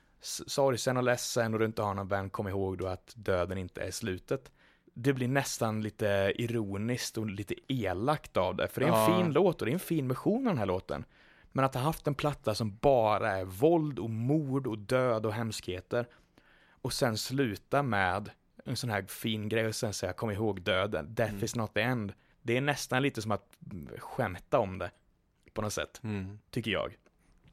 sorgsen och ledsen och du inte har någon vän, kom ihåg då att döden inte är slutet. Det blir nästan lite ironiskt och lite elakt av det. För det är en Ja. fin låt och det är en fin version av den här låten. Men att ha haft en platta som bara är våld och mord och död och hemskheter. Och sen sluta med en sån här fin grej och sen säga kom ihåg döden, death Mm. is not the end. Det är nästan lite som att skämta om det. På något sätt Mm. tycker jag.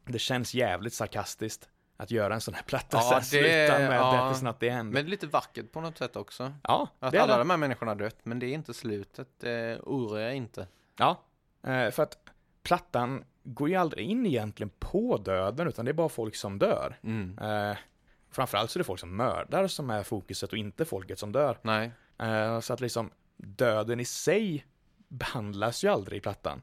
Det känns jävligt sarkastiskt att göra en sån här platta Ja, så det- sluta med ja. Death is not the end. Men lite vackert på något sätt också. ja, Att alla det. de här människorna har dött, men det är inte slutet. Det oroar jag inte. Ja, eh, för att plattan går ju aldrig in egentligen på döden, utan det är bara folk som dör. Mm. Eh, framförallt så är det folk som mördar som är fokuset och inte folket som dör. Nej. Eh, så att liksom döden i sig behandlas ju aldrig i plattan.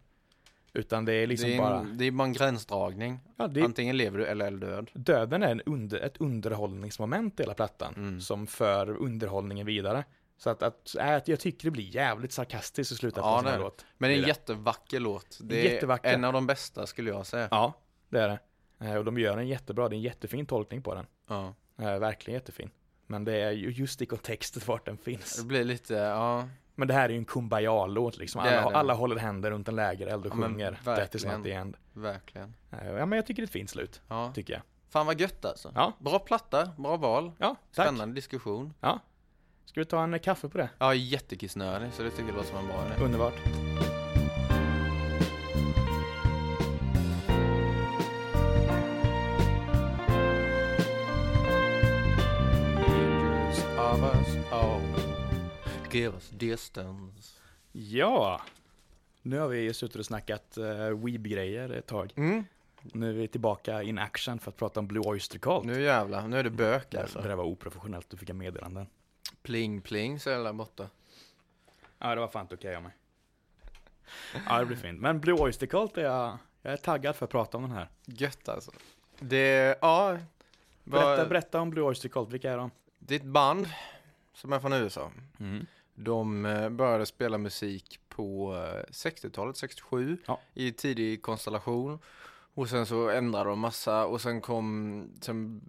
Utan det är liksom det, är bara, en, det är bara en gränsdragning. ja, det, Antingen lever du eller är död. döden är en under, ett underhållningsmoment i hela plattan. Mm. Som för underhållningen vidare. Så att, att, äh, att jag tycker det blir jävligt sarkastiskt i slutet på Ja, en sån här det är det. låt. Men det är en Det är det. jättevacker låt. Det är Jättevacker. en av de bästa skulle jag säga. Ja, det är det. Eh, Och de gör en jättebra, det är en jättefin tolkning på den. Ja. Eh, Verkligen jättefin. Men det är ju just i kontextet vart den Det finns. blir lite, ja. Men det här är ju en kumbaya-låt liksom. Alla, alla håller händer runt en lägereld och Ja, sjunger That is not the end. Verkligen. Eh, Ja men jag tycker det är ett fint slut, Ja. tycker jag. Fan vad gött alltså. Ja. Bra platta, bra val. Ja, tack. Spännande diskussion. Ja. Ska vi ta en kaffe på det? Är jättekissnödig så det tycker jag låter som en bra idé. Underbart. Us distance. Ja. Nu har vi suttit och snackat uh, Weeb-grejer ett tag. Mm. Nu är vi tillbaka in action för att prata om Blue Oyster Cult. Nu jävlar, nu är det bök Det alltså. där var oprofessionellt, du fick jag meddelanden. Pling pling så är alla borta. Ja, det var fan okej av mig. Ja, det blir fint. Men Blue Oyster Cult är jag, jag är taggad för att prata om den här. Gött alltså. Det, ja. Berätta, Vad- berätta om Blue Oyster Cult, vilka är de? Det är ett band som är från USA. Mm. De eh, började spela musik på eh, 60-talet, 67, Ja. i tidig konstellation. Och sen så ändrade de massa och sen kom, sen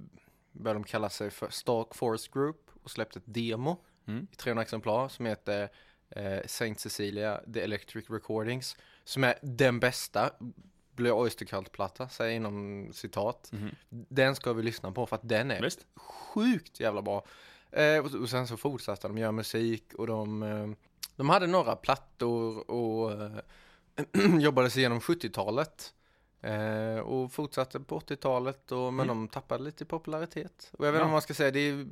började de kalla sig för Stark Force Group och släppte ett demo Mm. i 300 exemplar som heter eh, Saint Cecilia The Electric Recordings. Som är den bästa Blue Oyster Cult-platta, säger inom citat. Mhm. Den ska vi lyssna på för att den är Visst? sjukt jävla bra. Eh, och, och sen så fortsatte de göra musik och de, eh, de hade några plattor och eh, jobbade sig igenom 70-talet. Eh, och fortsatte på 80-talet, och, men Mm. de tappade lite i popularitet. Och jag vet inte Ja. vad man ska säga, det är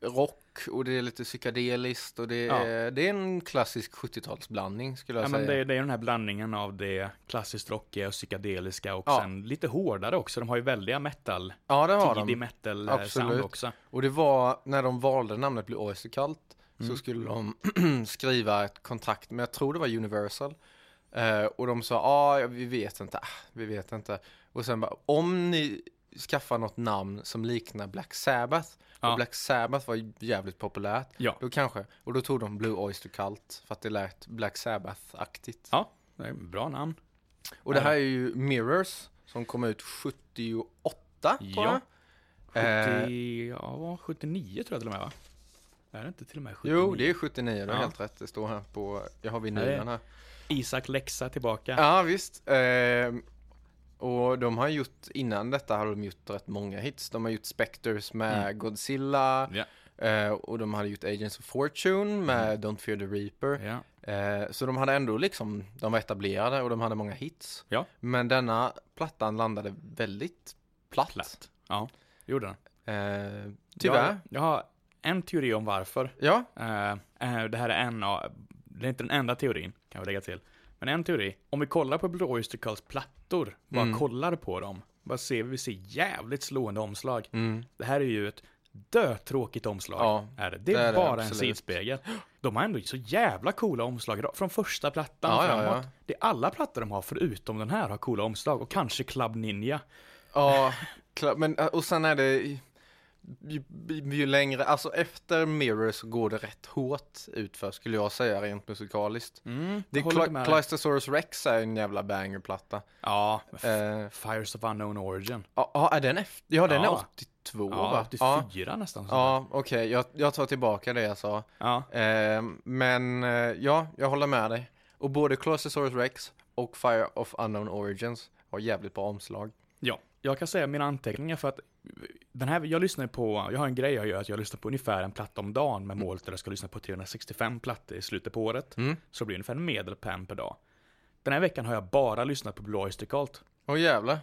rock och det är lite psykedeliskt och det är, det är en klassisk 70-talsblandning skulle jag Ja, säga. men det, det är den här blandningen av det klassiskt rockiga och psykedeliska och Ja. sen lite hårdare också. De har ju väldiga metal, ja, det har tidig de. metal eh, sound Absolut. också. Och det var när de valde namnet Blue Oyster Cult så Mm. skulle de skriva ett kontrakt med, jag tror det var Universal. Eh, och de sa, ah, vi vet inte, ah, vi vet inte. Och sen bara, om ni skaffar något namn som liknar Black Sabbath, Ja. och Black Sabbath var jävligt populärt, Ja. då kanske, och då tog de Blue Oyster Cult för att det lät Black Sabbath-aktigt. Ja, det är bra namn. Och det här är ju Mirrors, som kom ut 78, tror Ja. jag. 70, ja, 79 tror jag till och med va? Är det inte till och med 79? Jo, det är 79, du har Ja. helt rätt. Det står här på, jag har vinylen här. Isak Lexa tillbaka. Ja, visst. Ehm, och de har gjort, innan detta har de gjort rätt många hits. De har gjort Spectres med Mm. Godzilla. Ja. eh, och de hade gjort Agents of Fortune med Don't Fear the Reaper. Ja. Eh, så de hade ändå liksom, de var etablerade och de hade många hits. Ja. Men denna plattan landade väldigt platt. Platt. Ja, det gjorde den. Eh, tyvärr. Jag, jag har en teori om varför. Ja. Eh, eh, det här är en av, det är inte den enda teorin, kan jag lägga till. Men en teori, om vi kollar på Blue Oyster Cults plattor, bara Mm. kollar på dem, bara ser vi, vi ser jävligt slående omslag. Mm. Det här är ju ett dötråkigt omslag. Ja, är det. det är det är det, bara en absolut. sidspegel. De har ändå så jävla coola omslag idag, från första plattan Ja, framåt. ja. Det är alla plattor de har förutom den här har coola omslag och kanske Club Ninja. Ja. Men, och sen är det ju, ju, längre, alltså efter Mirror så går det rätt hårt utför skulle jag säga rent musikaliskt. Mm, Det dig. Clystosaurus Rex är en jävla bangerplatta. Ja, Eh, Fires of Unknown Origin. Ja, ja, är den efter? Ja, den Ja. är 82 Ja, va? 84 nästan. sådär. Ja, okej, jag, jag tar tillbaka det jag sa. ja. Eh, men eh, ja, jag håller med dig. Och både Clystosaurus Rex och Fire of Unknown Origins har jävligt bra omslag. Ja, jag kan säga mina anteckningar för att den här, jag lyssnar på, jag har en grej jag gör att jag lyssnar på ungefär en platta om dagen med målet att jag ska lyssna på 365 plattor i slutet på året. Mm. Så det blir ungefär en medelpen per dag. Den här veckan har jag bara lyssnat på Blue Oyster Cult. Åh jävlar.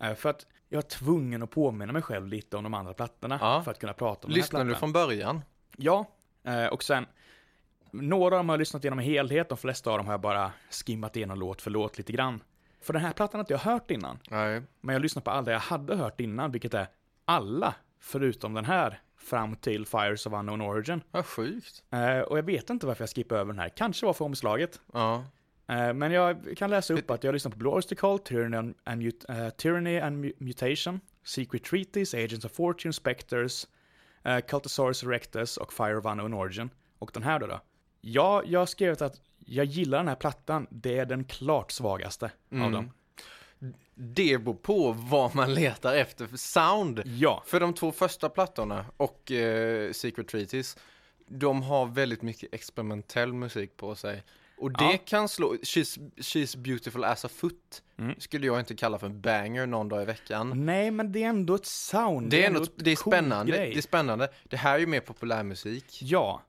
Eh, För att jag är tvungen att påminna mig själv lite om de andra plattorna Ja. för att kunna prata om Lyssnar den här du plattan. från början? Ja, eh, och sen några av dem har jag lyssnat igenom i helhet, de flesta av dem har jag bara skimmat igenom låt för låt lite grann. För den här plattan har inte jag hört innan. Nej. Men jag lyssnar på alla jag hade hört innan, vilket är alla förutom den här fram till Fires of Unknown Origin. Vad sjukt. Eh, och jag vet inte varför jag skippar över den här. Kanske var för omslaget. Ja. Eh, men jag kan läsa upp att jag lyssnar på Blue Oyster Cult, Tyranny and, and, Mut- eh, Tyranny and Mu- Mutation, Secret Treaties, Agents of Fortune, Spectres, uh, Cultosaurus Erectus och Fire of Unknown Origin. Och den här då då? Ja, jag har skrivit att jag gillar den här plattan. Det är den klart svagaste av Mm. dem. Det beror på vad man letar efter för sound. Ja, För de två första plattorna och eh, Secret Treaties, de har väldigt mycket experimentell musik på sig. Och det Ja. kan slå, she's, she's beautiful as a foot, Mm. skulle jag inte kalla för en banger någon dag i veckan. nej men det är ändå ett sound. Det är, ändå, ett det är spännande, grej. det är spännande. Det här är ju mer populärmusik. Ja.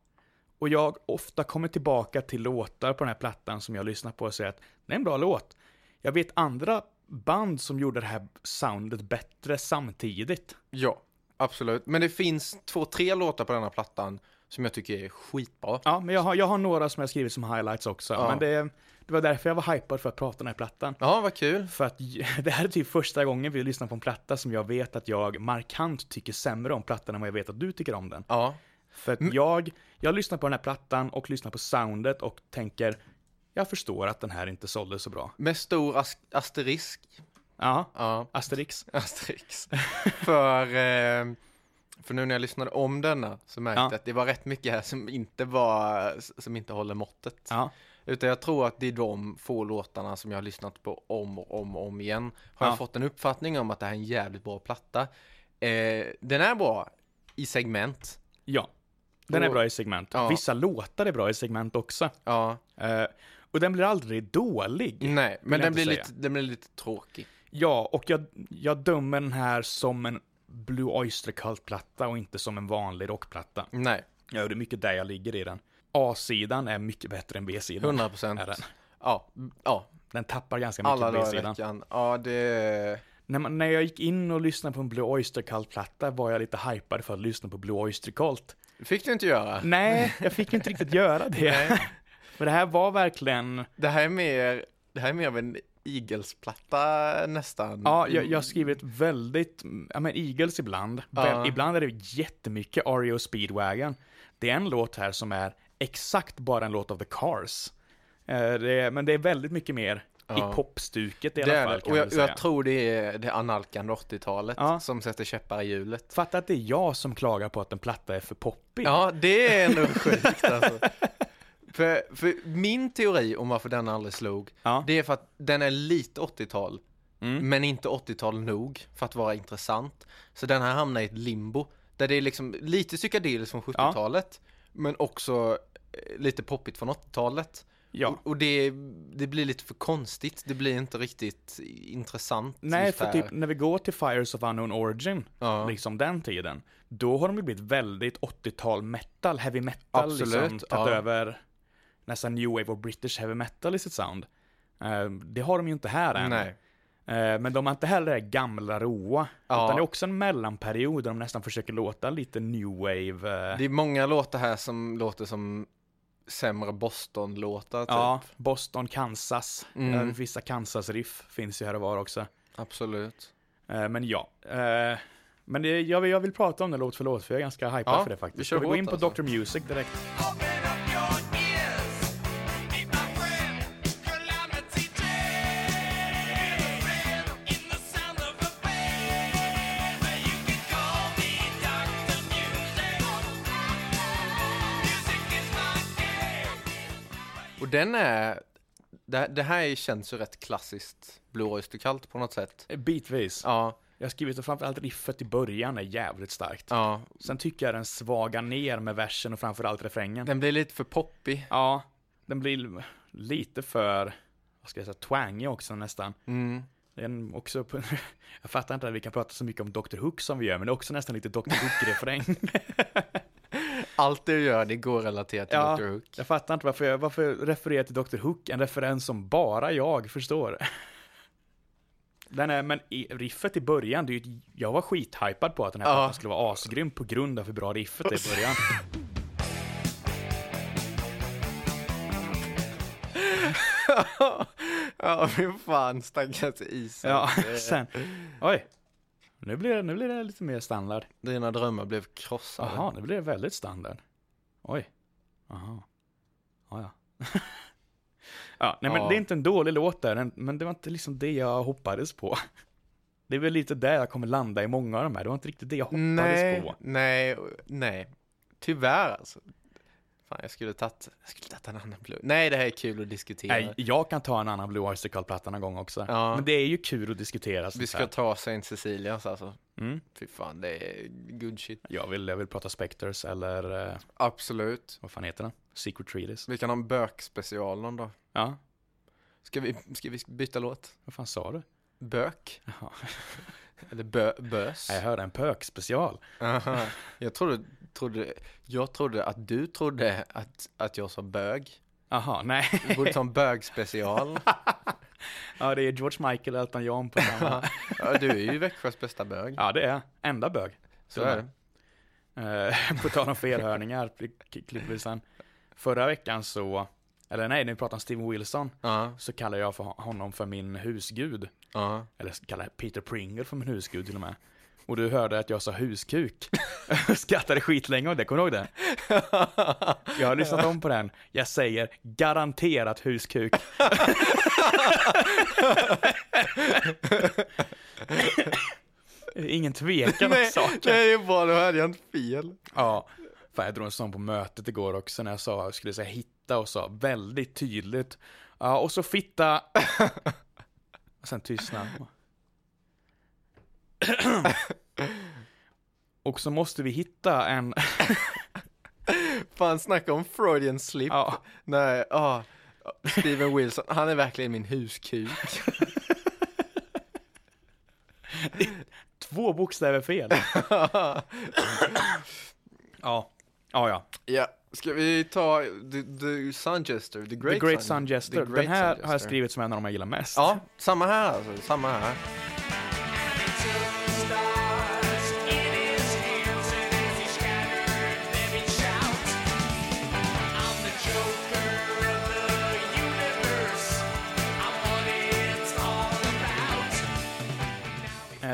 Och jag ofta kommer tillbaka till låtar på den här plattan som jag lyssnar på och säger att det är en bra låt. Jag vet andra band som gjorde det här soundet bättre samtidigt. Ja, absolut. Men det finns två, tre låtar på den här plattan som jag tycker är skitbra. Ja, men jag har, jag har några som jag skrivit som highlights också. Ja. Men det, det var därför jag var hypad för att prata om den här plattan. Ja, vad kul. För att det här är typ första gången vi lyssnar på en platta som jag vet att jag markant tycker sämre om plattan än vad jag vet att du tycker om den. Ja, För att jag, jag lyssnar på den här plattan och lyssnar på soundet och tänker, jag förstår att den här inte sålde så bra. Med stor as- asterisk. Ja, Ja, Asterix. Asterix. för, eh, för nu när jag lyssnade om denna så märkte jag Ja. att det var rätt mycket här som inte var, som inte håller måttet. Ja, Utan jag tror att det är de få låtarna som jag har lyssnat på om och om och om igen. Har Ja. jag fått en uppfattning om att det här är en jävligt bra platta. Eh, den är bra i segment. ja. Den är bra i segment. Ja. Vissa låtar är bra i segment också. Ja, Eh, och den blir aldrig dålig. nej, men den blir, säga. lite, den blir lite tråkig. Ja, och jag, jag dömer den här som en Blue Oyster Cult-platta och inte som en vanlig rockplatta. Nej, Ja, det är mycket där jag ligger i den. A-sidan är mycket bättre än B-sidan. 100 procent. Är den. Ja, ja, Den tappar ganska mycket alla B-sidan. veckan. Ja, det... När, man, när jag gick in och lyssnade på en Blue Oyster Cult-platta var jag lite hypad för att lyssna på Blue Oyster Cult. Fick du inte göra. Nej, jag fick inte riktigt göra det. För det här var verkligen, Det här är mer, det här är mer av en Eagles-platta nästan. ja, jag, jag har skrivit väldigt, ja men Eagles ibland. Ja. Väl, ibland är det jättemycket REO Speedwagon. Det är en låt här som är exakt bara en låt av The Cars. Eh, det är, men det är väldigt mycket mer Ja. i popstuket i alla fall kan Och jag, jag tror det är det analkande 80-talet Ja. som sätter käppar i hjulet. Fatta att det är jag som klagar på att en platta är för poppig. Ja, det är ändå sjukt alltså. För, för min teori om varför den aldrig slog, Ja. det är för att den är lite 80-tal, Mm. men inte 80-tal nog för att vara intressant. Så den här hamnar i ett limbo, där det är liksom lite psykedeliskt från 70-talet, men också eh, lite poppigt från 80-talet. Ja. Och, det, det blir lite för konstigt, det blir inte riktigt intressant. Nej, för typ när vi går till Fires of Unknown Origin, Ja. liksom den tiden, då har de ju blivit väldigt 80-tal metal, heavy metal, Absolut, liksom, tagit ja. över nästan new wave och british heavy metal i sitt sound. Eh, det har de ju inte här än. Nej. Eh, men de har inte heller det gamla roa, Ja. utan det är också en mellanperiod där de nästan försöker låta lite new wave. eh, Det är många låtar här som låter som sämre Boston-låtar typ. Ja, Boston, Kansas. Mm. Eh, vissa Kansas-riff finns ju här och var också. Absolut. Eh, men ja. Eh, men det, jag, vill, jag vill prata om det låt för låt, för jag är ganska hypad Ja, för det vi faktiskt. kör Ska vi gå in på alltså. Dr. Music direkt? Och den är, det, det här känns ju rätt klassiskt Blue Oyster Cult på något sätt. Eh, Bitvis. Ja, Jag har skrivit att framförallt riffet i början är jävligt starkt. ja. Sen tycker jag den svagar ner med versen och framförallt refrängen. Den blir lite för poppig. Ja, den blir lite för, vad ska jag säga, twangig också nästan. Mm. Det är en också, på, jag fattar inte att vi kan prata så mycket om Dr. Hook som vi gör, men det är också nästan lite Dr. Hook-refräng. Allt du gör, det går relaterat till Ja. Dr. Hook. Jag fattar inte varför jag, varför jag refererar till Dr. Hook, en referens som bara jag förstår. Den är, men riffet i början, det är ju, jag var skithypad på att den här Ja. plattan skulle vara asgrym på grund av hur bra riffet är i början. ja, fy fan, stackars isen. Ja, sen, oj. Nu blir, det, nu blir det lite mer standard. Dina drömmar blev krossade. Jaha, nu blir det väldigt standard. Oj. Jaha. Ja, ja. ja, nej men Ja. det är inte en dålig låt där, men det var inte liksom det jag hoppades på. Det är väl lite där jag kommer landa i många av de här, det var inte riktigt det jag hoppades Nej, på. nej, nej. Tyvärr alltså. Fan, jag skulle tagit, jag skulle tagit en annan blue. Nej, det här är kul att diskutera. Nej, jag kan ta en annan Blue Oyster Cult-platta någon gång också. Ja. Men det är ju kul att diskutera Vi ska här. ta Saint Cecilias alltså. Mm. Fy fan, det är good shit. Jag vill, jag vill prata Spectres eller, eh, Absolut. vad fan heter den? Secret Treatise. Vi kan ha en bök-special någon dag. Ja, Ska vi, ska vi byta låt? vad fan sa du? Bök? Jaha. Eller bö, bös? Jag hörde en pök-special. Jag trodde, trodde, jag trodde att du trodde att, att jag sa bög. Jaha, nej. Vi borde ta en bög-special. Ja, det är George Michael och Elton John på samma. Ja, du är ju Växjös bästa bög. Ja, det är enda bög. Så är det. Eh, på tal om felhörningar, k- klipper vi sen. Förra veckan så, eller nej, när vi pratade om Steven Wilson, Ja, så kallar jag för honom för min husgud. ja. Eller så kallar jag Peter Pringle för min husgud till och med. Och du hörde att jag sa huskuk. Skrattade skitlänge och det, kommer du ihåg det? Jag har lyssnat om på den. Jag säger garanterat huskuk. Ingen tvekan om saken. nej, det är bra, då hade jag inte fel. Ja, fan jag drog en sån på mötet igår också när jag sa, jag skulle säga hitta och sa väldigt tydligt. Ja, och så fitta. Och sen tystnad. Och så måste vi hitta en, Fan, snacka om Freudian slip. ja, Nej, ah. Steven Wilson, han är verkligen min huskuk. två bokstäver fel. Ja, ja, ja. ja, ska vi ta The, the Sun Jester, The Great, The Great Sun. The Den här har jag skrivit som en av de jag gillar mest. Ja, samma här alltså, samma här.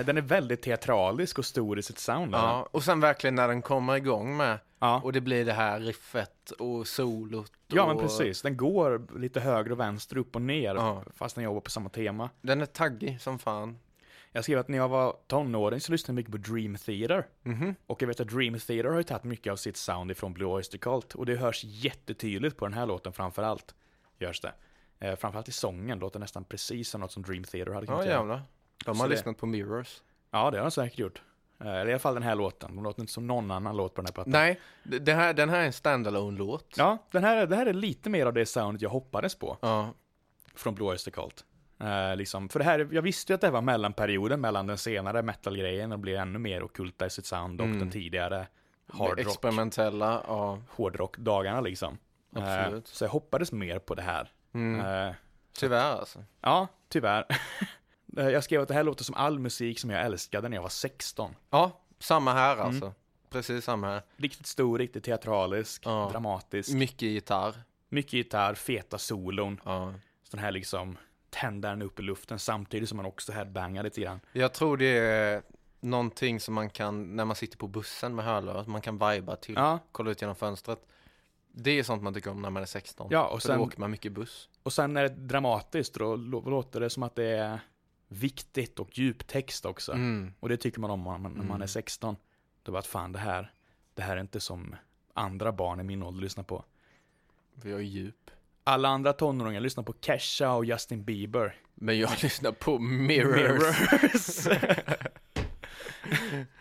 Den är väldigt teatralisk och stor i sitt sound. Ja, och sen verkligen när den kommer igång med, Ja. och det blir det här riffet och solot. Ja, men och precis. Den går lite höger och vänster, upp och ner, Ja. fast den jobbar på samma tema. Den är taggig som fan. Jag skrev att när jag var tonåring så lyssnade jag mycket på Dream Theater. Mhm. Och jag vet att Dream Theater har ju tagit mycket av sitt sound ifrån Blue Oyster Cult. Och det hörs jättetydligt på den här låten framför allt. Görs det. Eh, framförallt i sången låter nästan precis som något som Dream Theater hade kunnat Ja, göra. jävlar. De Så har det- lyssnat på Mirrors. Ja, det har de säkert gjort. Eh, eller i alla fall den här låten. De låter inte som någon annan låt på den här plattan. Nej, det det här, den här är en standalone låt Ja, den här, är- det här är lite mer av det soundet jag hoppades på. Ja, från Blue Oyster Cult. Eh, liksom, för det här, jag visste ju att det här var mellanperioden mellan den senare metal-grejen och blev ännu mer okulta i sitt sound och Mm. den tidigare det hardrock, experimentella, ja, hårdrock-dagarna liksom. Eh, Absolut. så jag hoppades mer på det här. mm. Eh, tyvärr alltså. ja, tyvärr. Eh, jag skrev att det här låter som all musik som jag älskade när jag var 16. Ja, samma här Mm. alltså. Precis samma här. Riktigt stor, riktigt teatralisk, Ja. dramatisk. Mycket gitarr. Mycket gitarr, feta solon. Ja. Så den här liksom tänder den upp i luften samtidigt som man också headbangar lite grann. Jag tror det är någonting som man kan, när man sitter på bussen med hörlurar, man kan viba till, Ja, kolla ut genom fönstret. Det är sånt man tycker om när man är 16. Ja, och För sen- då åker man mycket buss. Och sen när det är dramatiskt, då lå- låter det som att det är viktigt och djup text också. Mm. Och det tycker man om när man, när man Mm. är 16. Då bara att fan det här, det här är inte som andra barn i min ålder lyssnar på. Vi har djup. Alla andra tonåringar lyssnar på Kesha och Justin Bieber. Men jag lyssnar på Mirrors. Mirrors.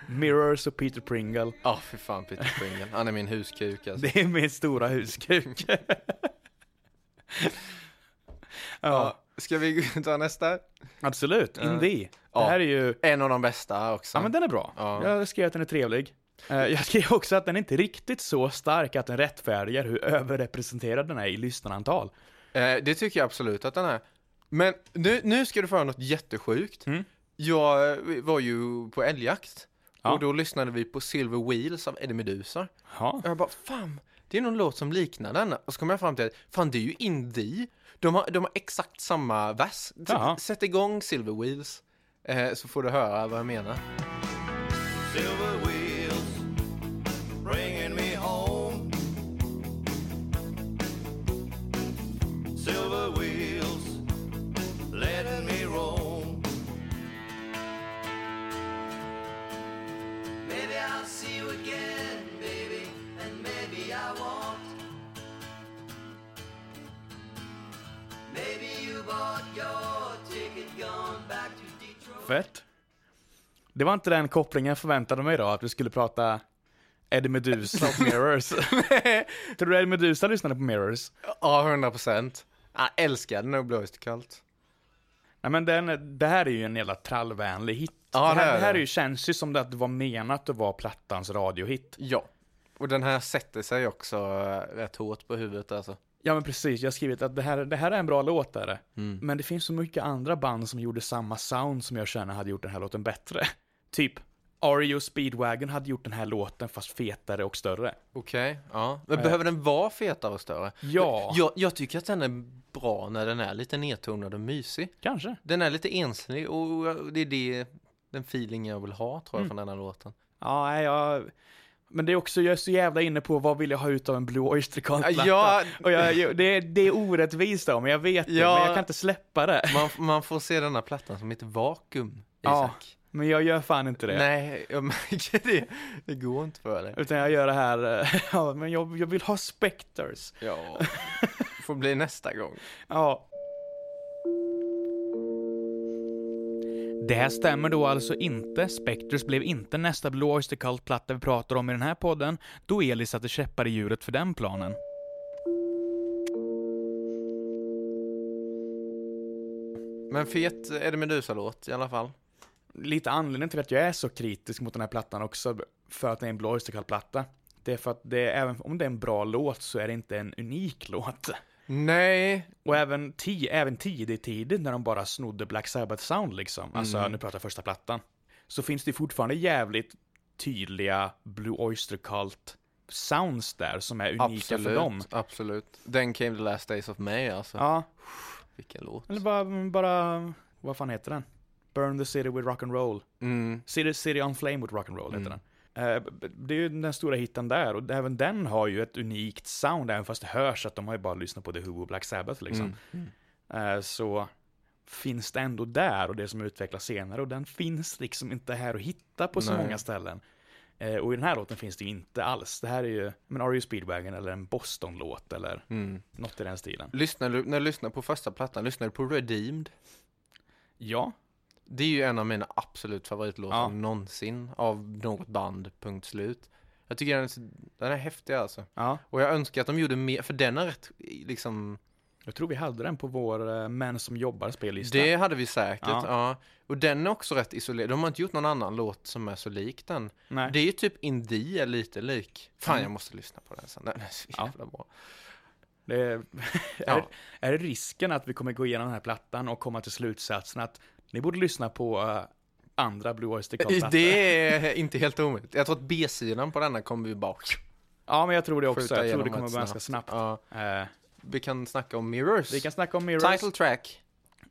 Mirrors och Peter Pringle. Ja, för fan Peter Pringle. Han är min huskuk alltså. Det är min stora huskuk. ja, Ja. Ska vi ta nästa? absolut. Ja. Indie. Det Ja. här är ju En av de bästa också. Ja men den är bra. Ja. Jag skrev att den är trevlig. Eh, Jag skrev också att den är inte riktigt så stark att den rättfärdigar hur överrepresenterad den är i lyssnarantal. Eh, det tycker jag absolut att den är. Men nu, nu ska du få höra något jättesjukt. Mm. Jag eh, var ju på älgjakt. Ja. Och då lyssnade vi på Silver Wheels av Eddie Meduza. Ja, Och jag bara, fan, det är någon låt som liknar den. Och så kom jag fram till att, fan det är ju Indie. De har, de har exakt samma vers. S- Ja. Sätt igång Silver Wheels. Eh, så får du höra vad jag menar. Det var inte den kopplingen jag förväntade mig då, att vi skulle prata Eddie Meduza och Mirrors. Tror du Eddie Meduza lyssnade på Mirrors? Ja, 100 procent. Jag älskade No Blows to Cult. Nej men den, det här är ju en jävla trallvänlig hit. Ja, det, det här, är det här det. är ju, känns ju som det att det var menat att vara plattans radiohit. Ja. Och den här sätter sig också eh, rätt hårt på huvudet alltså. Ja men precis, jag har skrivit att det här, det här är en bra låt är det. Mm. Men det finns så mycket andra band som gjorde samma sound som jag känner hade gjort den här låten bättre. Typ, REO Speedwagon hade gjort den här låten fast fetare och större. Okej, ja. Men Eh. behöver den vara fetare och större? Ja, Jag, jag tycker att den är bra när den är lite nedtonad och mysig. kanske. Den är lite enslig och det är det, den feeling jag vill ha tror jag Mm. från den här låten. Ja, jag... Men det är också, jag är så jävla inne på vad vill jag ha ut av en Blue Oyster Cult-platta? Ja, Och jag, jag, det, är- det är orättvist då, men jag vet det, Ja. men jag kan inte släppa det. man, man får se den här plattan som ett vakuum, Ja. Men jag gör fan inte det. Nej, jag märker det. Det går inte för dig. Utan jag gör det här, eh, ja, men jag, jag vill ha Spectres. Ja, får bli nästa gång. Ja. Det här stämmer då alltså inte. Spectres blev inte nästa Blue Oyster Cult-platta vi pratar om i den här podden, då Elis satte käppar i hjulet för den planen. Men fet är det Medusa-låt i alla fall. Lite anledningen till att jag är så kritisk mot den här plattan också, för att det är en Blue Oyster Cult-platta, det är för att det även om det är en bra låt så är det inte en unik låt. Nej, Och även, ti, även tidigt, tidigt när de bara snodde Black Sabbath sound liksom, alltså Mm. nu pratar jag första plattan, så finns det fortfarande jävligt tydliga Blue Oyster Cult sounds där som är unika för dem. absolut, absolut. Den came the last days of May alltså. Ja, Vilken låt. eller bara, bara, vad fan heter den? Burn the city with rock and roll. Mm. City, city on flame with rock and roll heter Mm. den. Eh, det är ju den stora hitten där, och även den har ju ett unikt sound, även fast det hörs att de har ju bara lyssnat på The Who och Black Sabbath liksom. Mm. Eh, så finns det ändå där och det som utvecklas senare och den finns liksom inte här att hitta på så Nej. många ställen. Eh, och i den här låten finns det ju inte alls. Det här är ju men Are You Speedwagon eller en Boston-låt eller Mm. något i den stilen. Lyssnar du, när du lyssnar på första plattan, lyssnar du på Redeemed? Ja, Det är ju en av mina absolut favoritlåtar Ja. någonsin av något band, punkt slut. Jag tycker den är, den är häftig alltså. ja. Och jag önskar att de gjorde mer, för den är rätt, liksom, Jag tror vi hade den på vår eh, Män som jobbar spellista. det hade vi säkert, Ja. ja. Och den är också rätt isolerad, de har inte gjort någon annan låt som är så lik den. Nej. Det är ju typ Indie är lite lik. Fan, Mm. jag måste lyssna på den sen, den är så Ja. jävla bra. Det är, Ja. är risken att vi kommer gå igenom den här plattan och komma till slutsatsen att ni borde lyssna på eh, andra Blue Oyster Cult-plattor? Det är inte helt omöjligt. Jag tror att B-sidan på denna kommer vi bara Ja, men jag tror det också. Jag tror det kommer ganska snabbt. Ja. Eh, Vi kan snacka om Mirrors. vi kan snacka om Mirrors. Title track.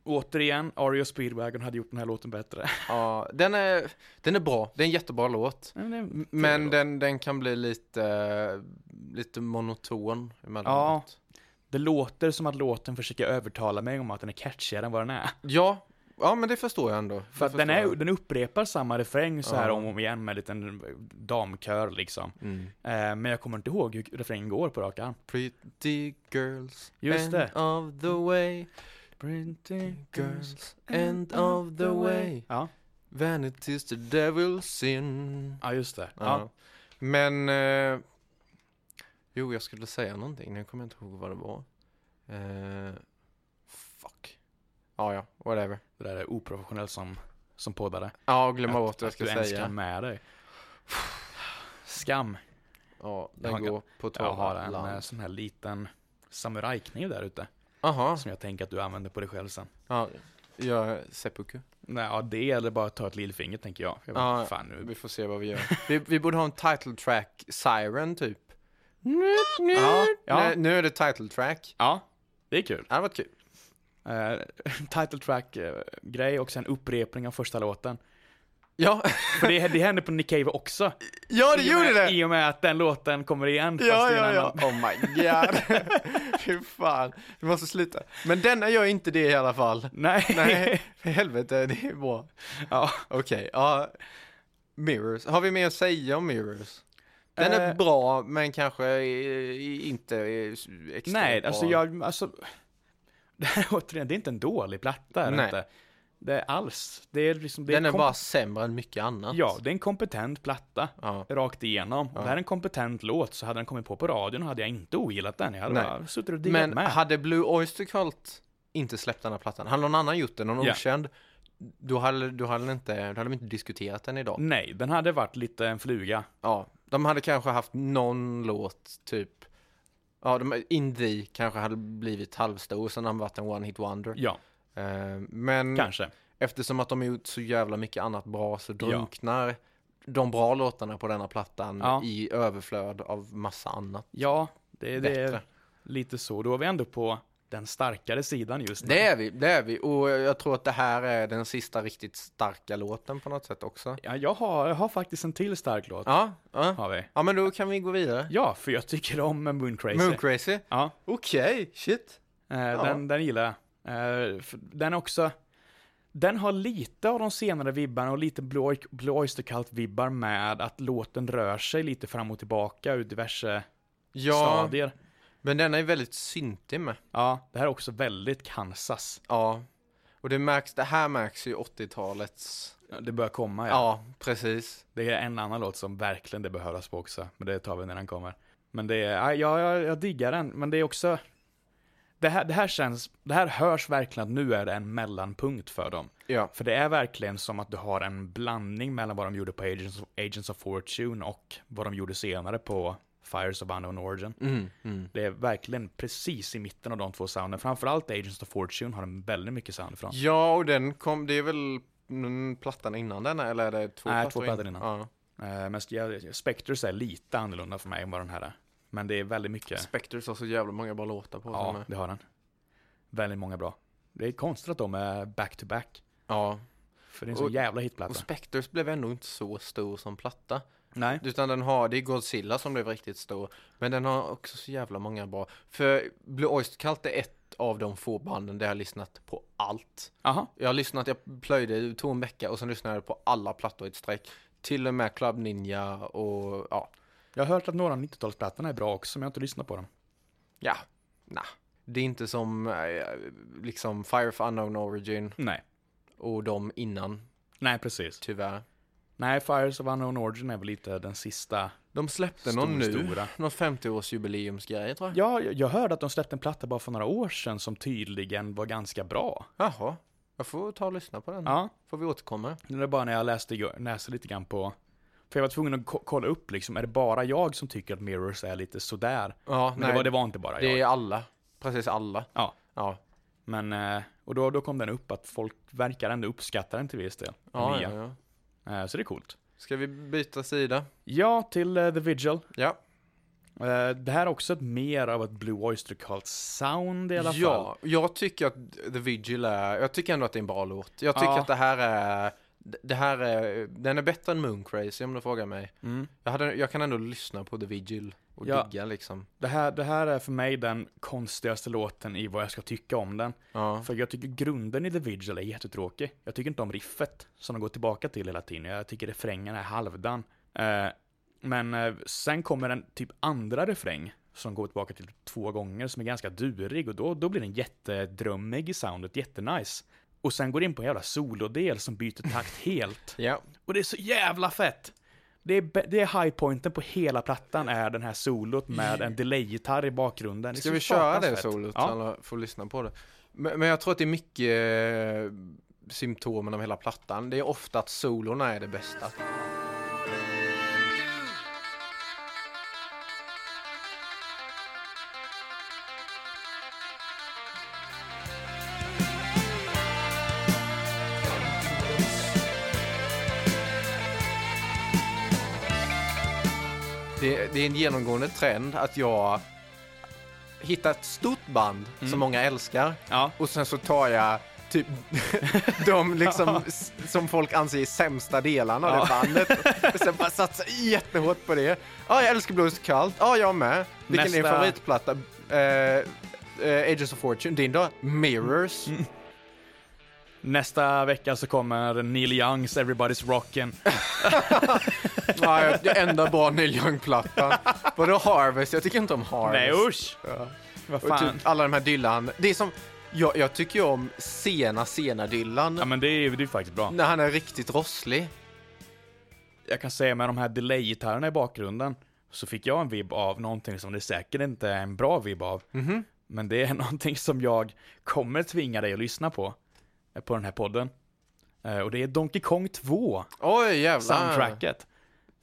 Återigen, Ario Speedwagon hade gjort den här låten bättre. Ja, den är, den är bra. Det är en jättebra låt. Men, en Men låt. den, den kan bli lite, lite monoton emellanåt. det låter som att låten försöker övertala mig om att den är catchigare än vad den är. Ja, ja men det förstår jag ändå. För att den, är, jag. den upprepar samma refräng så här Ja. om och om igen med en liten damkör liksom. Mm. Eh, men jag kommer inte ihåg hur refrängen går på rak arm. Pretty girls, Just end det. of the way. Pretty Girls, end of the way. Ja, Vanity's the devil's sin. ja just det. Ja. Ja. Men, eh, jo jag skulle säga någonting, nu kommer jag inte ihåg vad det var. Eh. Ja, ja, whatever. Det där är oprofessionellt som, som poddare. Ja, glömma bort vad jag Att ska du ens säga. kan med dig. Skam. Ja, Jag den har- går på Jag har torra en eh, land. sån här liten samurajkniv där ute. Jaha, Som jag tänker att du använder på dig själv sen. ja, gör seppuku. Nej, ja, det eller bara ta ett lillfinger tänker jag. jag bara, Ja, fan nu. Vi får se vad vi gör. vi, vi borde ha en title track, Siren typ. Ja, ja. Nu, nu är det title track. Ja, det är kul. Det hade varit kul. Uh, title track-grej och sen upprepning av första låten. Ja, För det, det hände på Nick Cave också. ja det I gjorde med, det! I och med att den låten kommer igen. Ja, ja, ja. Oh my god. Fy fan. Vi måste sluta. Men denna gör inte det i alla fall. Nej. Nej, för helvete, det är bra. ja. Okej, ja. Mirrors. Har vi mer att säga om Mirrors? Den är Eh. bra, men kanske eh, inte eh, extremt Nej, bra. alltså jag, alltså. Det här återigen, det är inte en dålig platta. Är det Nej. inte. Det är alls. Det är liksom, det Den är kom- bara sämre än mycket annat. Ja, det är en kompetent platta. Ja. Rakt igenom. Ja. Det här är en kompetent låt, så hade den kommit på på radion hade jag inte ogillat den. Jag hade Nej. bara suttit och diggat Men med. hade Blue Oyster Cult inte släppt den här plattan, hade någon annan gjort den, någon Ja. okänd, då hade, då hade, den inte, då hade de inte diskuterat den idag. Nej, den hade varit lite en fluga. Ja, de hade kanske haft någon låt, typ, ja, de, Indie kanske hade blivit halvstor, sen de varit en one hit wonder. Ja, Eh, men kanske. eftersom att de har gjort så jävla mycket annat bra så drunknar de bra låtarna på denna plattan Ja. i överflöd av massa annat Ja, det, det är lite så. Då är vi ändå på den starkare sidan just nu. Det är vi, det är vi. Och jag tror att det här är den sista riktigt starka låten på något sätt också. Ja, jag har, jag har faktiskt en till stark låt. Ja, ja. Har vi. Ja, men då kan vi gå vidare. Ja, för jag tycker om Moon Crazy. Moon Crazy? Ja, Okej, shit. eh, den, den gillar jag. Eh, den är också, den har lite av de senare vibbarna och lite Blue, Oy- Blue Oyster Cult-vibbar med att låten rör sig lite fram och tillbaka ur diverse Ja, stadier. Men den är väldigt syntig med. Ja, det här är också väldigt Kansas. Ja. Och det märks, det här märks ju 80-talets... Ja, Det börjar komma, ja. Ja. precis. Det är en annan låt som verkligen det bör höras på också, men det tar vi när den kommer. Men det är, ja, jag, jag diggar den, men det är också, det här, det här känns, det här hörs verkligen att nu är det en mellanpunkt för dem. Ja. För det är verkligen som att du har en blandning mellan vad de gjorde på Agents Agents of Fortune och vad de gjorde senare på Fires of Unknown Origin. Mm, mm. Det är verkligen precis i mitten av de två sounden. Framförallt Agents of Fortune har de väldigt mycket sound ifrån. Ja, och den kom, det är väl plattan innan den, eller är det två Nej, plattor två plattor innan. Ja. Eh, Men Spectres är lite annorlunda för mig än vad den här är. Men det är väldigt mycket. Spectres har så jävla många bra låtar på Ja, det har den. Väldigt många bra. Det är konstigt att de är back-to-back. Ja. För det är en så Och- jävla Och hitplatta. Spectres blev ändå inte så stor som platta. Nej. Utan den har, det är Godzilla som blev riktigt stor. Men den har också så jävla många bra. För Blue Oyster Cult är ett av de få banden där jag har lyssnat på allt. Aha. Jag har lyssnat, jag plöjde, tog en vecka och sen lyssnade jag på alla plattor i ett streck. Till och med Club Ninja och ja. Jag har hört att några av 90-talsplattorna är bra också, men jag har inte lyssnat på dem. Ja, nah. Det är inte som eh, liksom Fire of Unknown Origin Nej. och de innan, Nej, precis. tyvärr. Nej, Fires of Unknown Origin är väl lite den sista De släppte stor, någon nu, stora. någon 50-årsjubileumsgrej tror jag. Ja, jag- jag hörde att de släppte en platta bara för några år sedan som tydligen var ganska bra. Jaha, jag får ta och lyssna på den. Ja, Får vi återkomma. det är bara när jag läste, läste lite grann på... För jag var tvungen att ko- kolla upp liksom, är det bara jag som tycker att Mirrors är lite sådär? Ja, Men nej, det, var, det var inte bara det jag. är alla. Precis alla. Ja. Ja, Men, eh, och då, då kom den upp att folk verkar ändå uppskatta den till viss del. ja, ja, ja. Eh, Så det är coolt. Ska vi byta sida? Ja, till eh, The Vigil. Ja. Eh, det här är också ett mer av ett Blue Oyster Cult sound i alla fall. Ja, jag tycker att The Vigil är, jag tycker ändå att det är en bra låt. Jag tycker Ja. att det här är, det här är, den är bättre än Moon Crazy om du frågar mig. Mm. Jag, hade, jag kan ändå lyssna på The Vigil och Ja. digga liksom. Det, här, det här är för mig den konstigaste låten i vad jag ska tycka om den. Ja. För jag tycker grunden i The Vigil är jättetråkig. Jag tycker inte om riffet som de går tillbaka till hela tiden. Jag tycker refrängen är halvdan. Eh, men eh, sen kommer en typ andra refräng som går tillbaka till två gånger som är ganska durig och då, då blir den jättedrömmig i soundet, jättenice. Och sen går det in på en jävla solodel som byter takt helt. Ja. Och det är så jävla fett! Det är, det är highpointen på hela plattan är den här solot med en delay-gitarr i bakgrunden. Ska vi köra det solot? Ja. Alla får lyssna på det. Men, men jag tror att det är mycket eh, symptomen av hela plattan. Det är ofta att solorna är det bästa. Det, det är en genomgående trend att jag hittar ett stort band som många älskar Ja. och sen så tar jag typ de liksom som folk anser är sämsta delarna av det bandet och sen bara satsar jättehårt på det. Ja, jag älskar Blues Cult. Ja, jag med. Vilken är din Nästa- favoritplatta? Uh, uh, Ages of Fortune. Din då? Mirrors. Nästa vecka så kommer Neil Youngs Everybody's Rockin'. Ja, jag- det enda bra Neil Young-plattan. Vadå Harvest? Jag tycker inte om Harvest. Nej usch! Vad Och fan. typ alla de här Dylan. Det är som, jag, jag tycker ju om sena, sena Dylan. Ja men det är, är faktiskt bra. När han är riktigt rosslig. Jag kan säga med de här delay-gitarrerna i bakgrunden så fick jag en vibb av någonting som det säkert inte är en bra vibb av. Mhm. Men det är någonting som jag kommer tvinga dig att lyssna på. På den här podden. Eh, Och det är Donkey Kong 2, Oj, jävlar. soundtracket.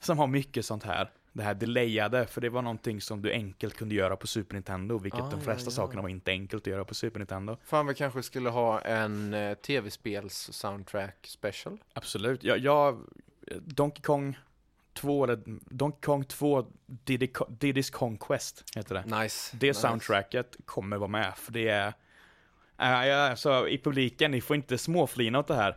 Som har mycket sånt här. Det här delayade, för det var någonting som du enkelt kunde göra på Super Nintendo, vilket Ah, de ja, flesta ja. sakerna var inte enkelt att göra på Super Nintendo. Fan, vi kanske skulle ha en eh, tv-spels soundtrack special. Absolut. Jag, jag, Donkey Kong 2, eller Donkey Kong 2, Diddy, Diddy's Conquest heter det. Nice. Det nice. soundtracket kommer vara med, för det är... Äh, alltså, I publiken, ni får inte småflina åt det här.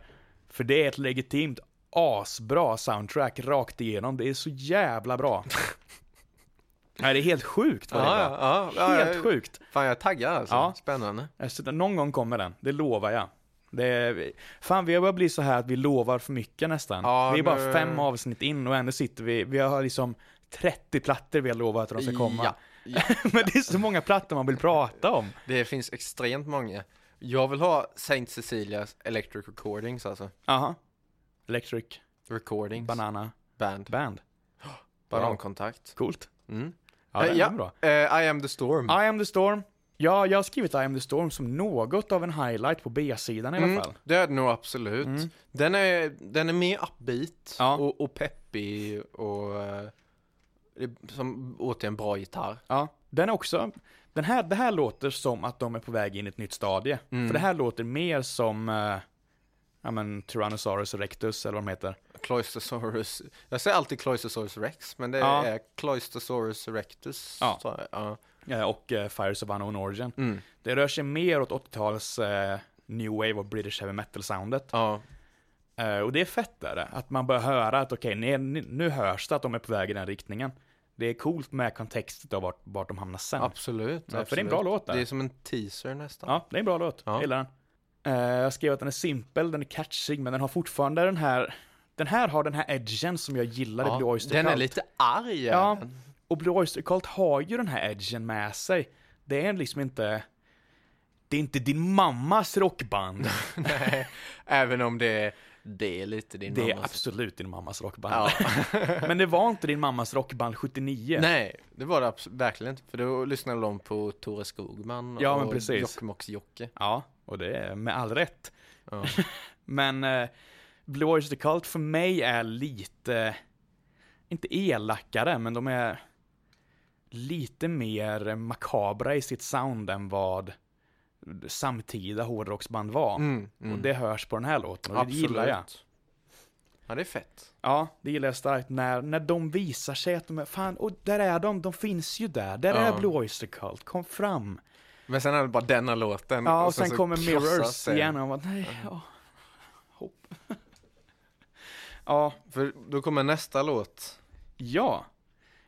För det är ett legitimt asbra soundtrack rakt igenom. Det är så jävla bra. Nej, det är helt sjukt vad det är Ja, ja, Helt ja, sjukt. Fan jag är taggad alltså. Ja. Spännande. Alltså, någon gång kommer den, det lovar jag. Det är, fan, vi har börjat bli så här att vi lovar för mycket nästan. Ja, vi är bara nu- fem avsnitt in och ändå sitter vi, vi har liksom 30 plattor vi har lovat att de ska komma. Ja. Men det är så många plattor man vill prata om. Det finns extremt många. Jag vill ha Saint Cecilias Electric Recordings alltså. Aha. Electric Recordings. Banana Band. Band. Banankontakt. Coolt. Mm. Ja, det Eh, är ja. bra. Eh, I am the storm. I am the storm. Ja, jag har skrivit I am the storm som något av en highlight på B-sidan i alla Mm, fall. det är det nog absolut. Mm. Den, är, den är mer upbeat Ja. och, och peppig och eh, som återigen bra gitarr. Ja, den är också, den här, det här låter som att de är på väg in i ett nytt stadie. Mm. För det här låter mer som, eh, ja men Tyrannosaurus rectus eller vad de heter. Cloistosaurus. Jag säger alltid Cloistosaurus rex, men det Ja. är Cloistosaurus rectus. Ja. Så, ja. Ja, och eh, Fires of Unknown Origin. Mm. Det rör sig mer åt 80-tals eh, New Wave och British Heavy Metal-soundet. ja. Eh, och det är fett där, att man börjar höra att okej, nu, nu hörs det att de är på väg i den riktningen. Det är coolt med kontextet av vart, vart de hamnar sen. Absolut, Ja, absolut. för det är en bra låt där. Det är som en teaser nästan. Ja, det är en bra låt. Ja. Jag gillar den. Eh, jag skrev att den är simpel, den är catchig, men den har fortfarande den här den här har den här edgen som jag gillar i Blue Oyster den är Cult. lite arg. Ja. Och Blue Oyster Cult har ju den här edgen med sig. Det är liksom inte... Det är inte din mammas rockband. Nej, även om det, det är lite din Det är mammas. absolut din mammas rockband. Ja. Men det var inte din mammas rockband 79. Nej, det var det verkligen inte. För då lyssnade de på Tore Skogman Ja, men och precis. Jokkmokks-Jocke. Ja, och det är med all rätt. Ja. Men eh, Blue Oyster Cult för mig är lite, inte elakare, men de är lite mer makabra i sitt sound än vad samtida hårdrocksband var. Mm, Och mm. det hörs på den här låten och det gillar jag. Ja, det är fett. Ja, det gillar jag starkt när, när de visar sig att de är, fan, och där är de, de finns ju där, där Ja. är Blue Oyster Cult, kom fram. Men sen är det bara denna låten. Ja, och sen, så kommer Mirrors igen och man, nej, ja. Hopp. ja, För då kommer nästa låt. ja.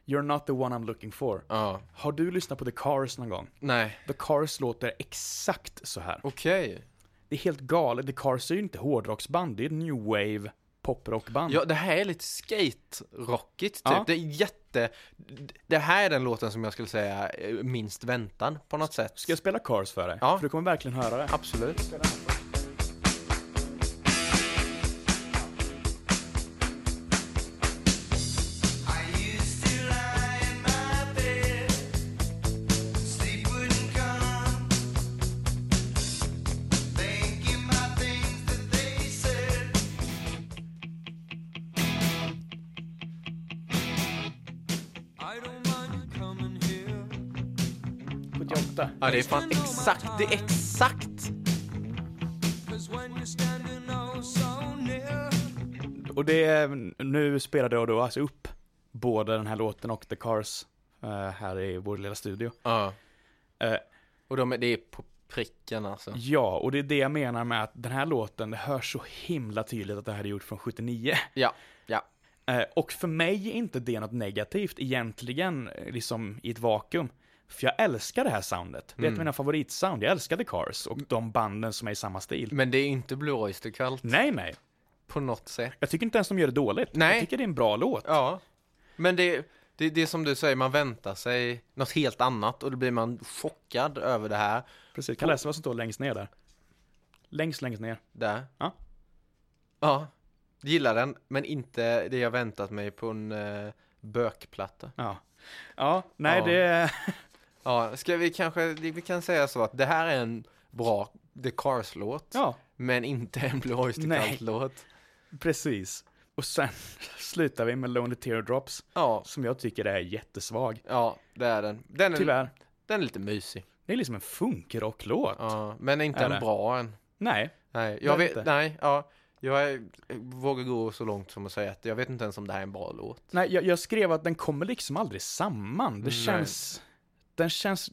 You're not the one I'm looking for. Ja, Har du lyssnat på The Cars någon gång? nej, The Cars låter exakt så här. okej. Det är helt galet. The Cars är ju inte hårdrocksband, det är ett new wave poprockband. Ja, det här är lite skate-rockigt typ. Ja. Det är jätte... Det här är den låten som jag skulle säga är minst väntan på något sätt. Ska jag spela Cars för dig? Ja. För du kommer verkligen höra det. Absolut. Det är fan exakt, det är exakt! Och det är, nu spelade jag då alltså upp både den här låten och The Cars eh, här i vår lilla studio. Ja. Eh, Och de är, det är på pricken alltså. ja, och det är det jag menar med att den här låten, det hörs så himla tydligt att det här är gjort från 79. Ja, ja. Eh, och för mig är inte det något negativt egentligen, eh, liksom i ett vakuum. För jag älskar det här soundet. Det är ett av mina favoritsound. Jag älskar The Cars och de banden som är i samma stil. Men det är inte Blue Oyster Cult Nej, nej. på något sätt. Jag tycker inte ens de gör det dåligt. Nej. Jag tycker det är en bra låt. Ja. Men det, det, det är som du säger, man väntar sig något helt annat och då blir man chockad över det här. Precis, kan läsa vad som står längst ner där. Längst, längst ner. Där. Ja. Ja. Gillar den, men inte det jag väntat mig på en uh, bökplatta. Ja. Ja, nej Ja. det... Ja, ska vi kanske, vi kan säga så att det här är en bra The Cars-låt, Ja, men inte en Blue Oyster. Cult-låt. precis. Och sen slutar vi med Lonely Teardrops, Ja, som jag tycker är jättesvag. ja, det är den. Den är, Tyvärr. Den är lite mysig. Det är liksom en funkrocklåt. Ja, men inte en det? bra än. Nej, Nej, jag vet, inte. nej, ja. Jag är, vågar gå så långt som att säga att jag vet inte ens om det här är en bra låt. Nej, jag, jag skrev att den kommer liksom aldrig samman. Det Nej. känns... Den känns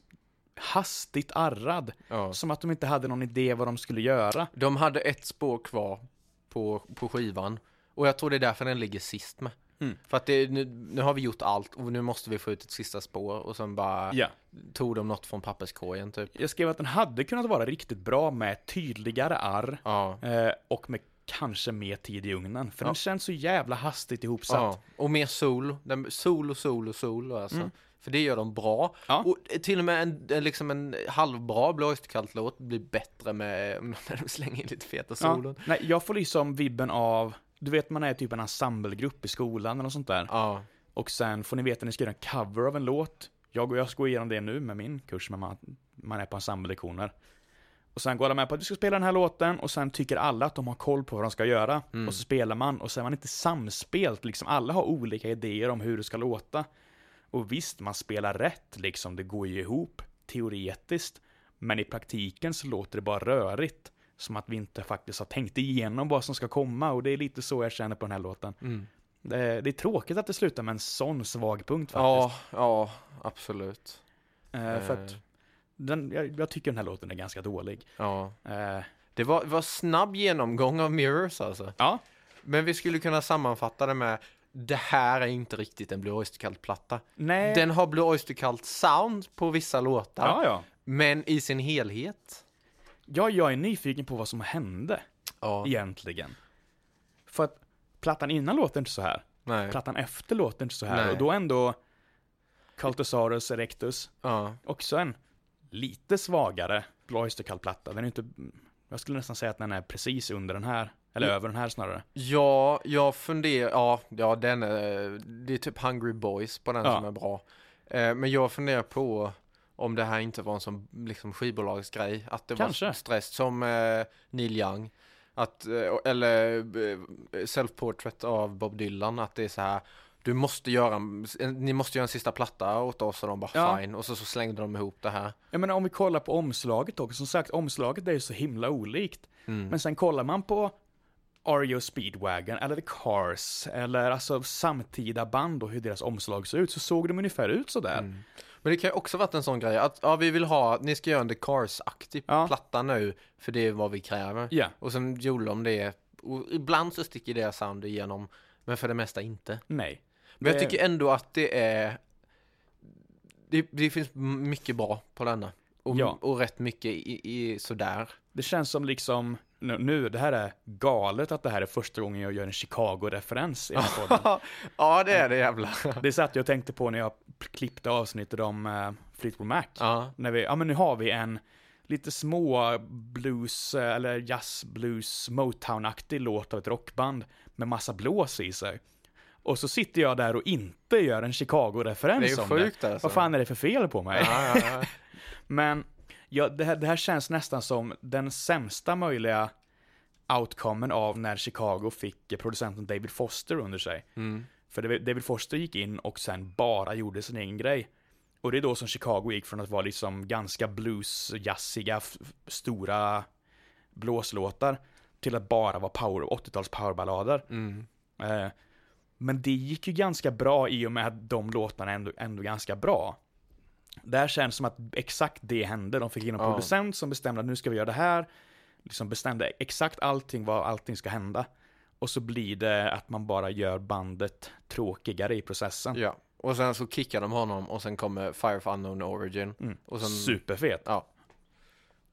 hastigt arrad. Ja. Som att de inte hade någon idé vad de skulle göra. De hade ett spår kvar på, på skivan. Och jag tror det är därför den ligger sist med. Mm. För att det, nu, nu har vi gjort allt och nu måste vi få ut ett sista spår och sen bara Ja. tog de något från papperskorgen typ. Jag skrev att den hade kunnat vara riktigt bra med tydligare arr. Ja. Eh, och med kanske mer tid i ugnen. För Ja. den känns så jävla hastigt ihopsatt. ja. Och mer solo. Den, solo, solo, solo alltså. Mm. För det gör de bra. Ja. Och till och med en, en, liksom en halvbra blåskallt låt blir bättre med när de slänger in lite feta Ja. solon. Nej, jag får liksom vibben av, du vet man är typ en ensemblegrupp i skolan eller något sånt där. Ja. Och sen får ni veta att ni ska göra en cover av en låt. Jag, och jag ska gå igenom det nu med min kurs, men man, man är på ensemblelektioner. Och sen går alla med på att vi ska spela den här låten och sen tycker alla att de har koll på vad de ska göra. Mm. Och så spelar man och så är man inte samspelt, liksom alla har olika idéer om hur det ska låta. Och visst, man spelar rätt liksom, det går ju ihop teoretiskt. Men i praktiken så låter det bara rörigt. Som att vi inte faktiskt har tänkt igenom vad som ska komma och det är lite så jag känner på den här låten. Mm. Det är, det är tråkigt att det slutar med en sån svag punkt faktiskt. Ja, ja, absolut. Eh, för att Eh, den, jag, jag tycker den här låten är ganska dålig. ja. Eh, Det var, var snabb genomgång av Mirrors alltså. ja, Men vi skulle kunna sammanfatta det med det här är inte riktigt en Blue Oyster-Cult-platta. nej. Den har Blue Oyster Cult-sound på vissa låtar, ja, ja. men i sin helhet. ja, jag är nyfiken på vad som hände Ja, egentligen. För att plattan innan låter inte så här. nej. Plattan efter låter inte så här. Nej. Och då ändå Cultosaurus erectus, Ja, också en lite svagare Blue Oyster-Cult-platta. Den är inte, jag skulle nästan säga att den är precis under den här. Eller över den här snarare. ja jag funderar, ja, ja den är, det är typ Hungry Boys på den Ja. som är bra. Eh, men jag funderar på om det här inte var en sån liksom skivbolagsgrej, att det Kanske. var stress som eh, Neil Young. Att, eh, eller Self-Portrait av Bob Dylan, att det är så här du måste göra, ni måste göra en sista platta åt oss och de bara Ja. fine och så, så slängde de ihop det här. Jag menar om vi kollar på omslaget också, som sagt omslaget är ju så himla olikt. Mm. Men sen kollar man på REO Speedwagon eller The Cars eller alltså samtida band och hur deras omslag ser ut så såg de ungefär ut sådär. Mm. Men det kan ju också varit en sån grej att ja, vi vill ha, ni ska göra en The Cars-aktig Ja. platta nu för det är vad vi kräver. Ja, Och sen gjorde de det och ibland så sticker det sound igenom men för det mesta inte. nej. Men jag Det- tycker ändå att det är det, det finns mycket bra på denna. Och, Ja. och rätt mycket i, i sådär. Det känns som liksom, nu, det här är galet att det här är första gången jag gör en Chicago-referens i den podden. ja det är det jävla. Det satt jag och tänkte på när jag klippte avsnittet om uh, Fleetwood Mac. ja. När vi, ja men nu har vi en lite små blues, eh, eller jazz, blues, Motown-aktig låt av ett rockband med massa blås i sig. Och så sitter jag där och inte gör en Chicago-referens Det är ju om sjukt det. alltså. Vad fan är det för fel på mig? Ja, ja, ja. Men ja, det, här, det här känns nästan som den sämsta möjliga outcomen av när Chicago fick producenten David Foster under sig. Mm. För David Foster gick in och sen bara gjorde sin egen grej. Och det är då som Chicago gick från att vara liksom ganska f- stora blåslåtar till att bara vara power, 80-tals powerballader. Mm. Eh, men det gick ju ganska bra i och med att de låtarna ändå, ändå ganska bra. Det här känns som att exakt det hände. De fick in en Ja. producent som bestämde att nu ska vi göra det här. Liksom bestämde exakt allting, vad allting ska hända. Och så blir det att man bara gör bandet tråkigare i processen. ja. Och sen så kickar de honom och sen kommer Fire of Unknown Origin. Mm. Och sen, Superfet. ja.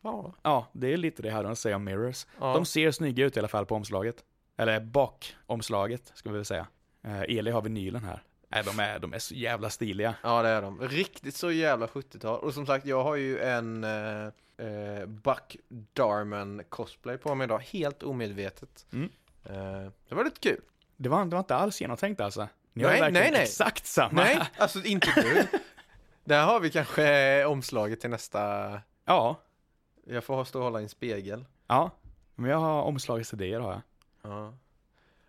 Ja. Ja, det är lite det här de säger om Mirrors. ja. De ser snygga ut i alla fall på omslaget. Eller bakomslaget, ska vi väl säga. Eh, Eli har vinylen här. Nej, de är, de är så jävla stiliga. Ja det är de. Riktigt så jävla 70-tal. Och som sagt jag har ju en eh, eh, Buck Darman cosplay på mig idag. Helt omedvetet. Mm. Eh, det var lite kul. Det var, det var inte alls genomtänkt alltså. Ni Nej, har nej, nej. exakt samma. Nej, alltså inte du. Där har vi kanske omslaget till nästa. Ja, Jag får stå och hålla i en spegel. ja. Men jag har omslagsidéer har jag. Ja.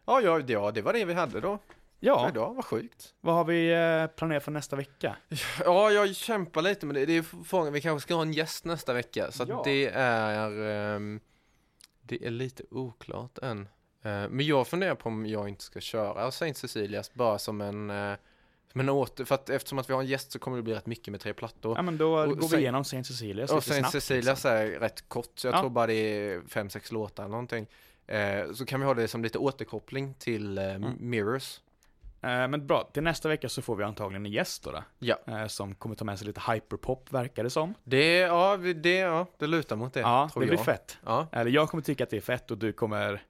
Ja, ja, ja, det var det vi hade då. Ja. Idag, vad sjukt. vad har vi eh, planerat för nästa vecka? Ja, jag kämpar lite med det. det är frågan, vi kanske ska ha en gäst nästa vecka. Så Ja. det är, ehm, det är lite oklart än. Eh, men jag funderar på om jag inte ska köra Saint Cecilias bara som en, eh, som en åter, för att eftersom att vi har en gäst så kommer det bli rätt mycket med tre plattor. Ja men då Och går vi igenom Saint Cecilias och Saint Cecilias liksom. är rätt kort, så jag Ja. tror bara det är fem, sex låtar eller någonting. Så kan vi ha det som lite återkoppling till Mm. Mirrors. Eh, Men bra, till nästa vecka så får vi antagligen en gäst då, då Ja. eh, Som kommer ta med sig lite hyperpop verkar det som Det, ja, det, ja, det lutar mot det, Ja, det jag. blir fett Ja, Eller jag kommer tycka att det är fett och du kommer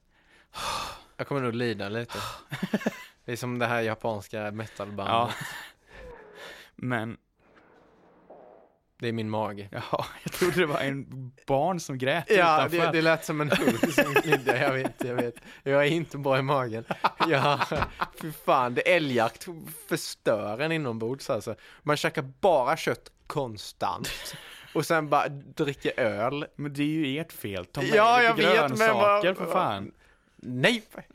jag kommer nog lida lite. det är som det här japanska metalbandet. Ja Men, Det är min mage. ja, jag trodde det var en barn som grät Ja, utanför det, det lät som en hund som gnidde. Jag vet, jag vet. Jag är inte bra i magen. Ja, fy fan. Det älgjakt förstör en inombords alltså. Man käkar bara kött konstant. Och sen bara dricker öl. Men det är ju ert fel, ta med Ja, lite jag vet, men grönsaker vad- för fan Nej!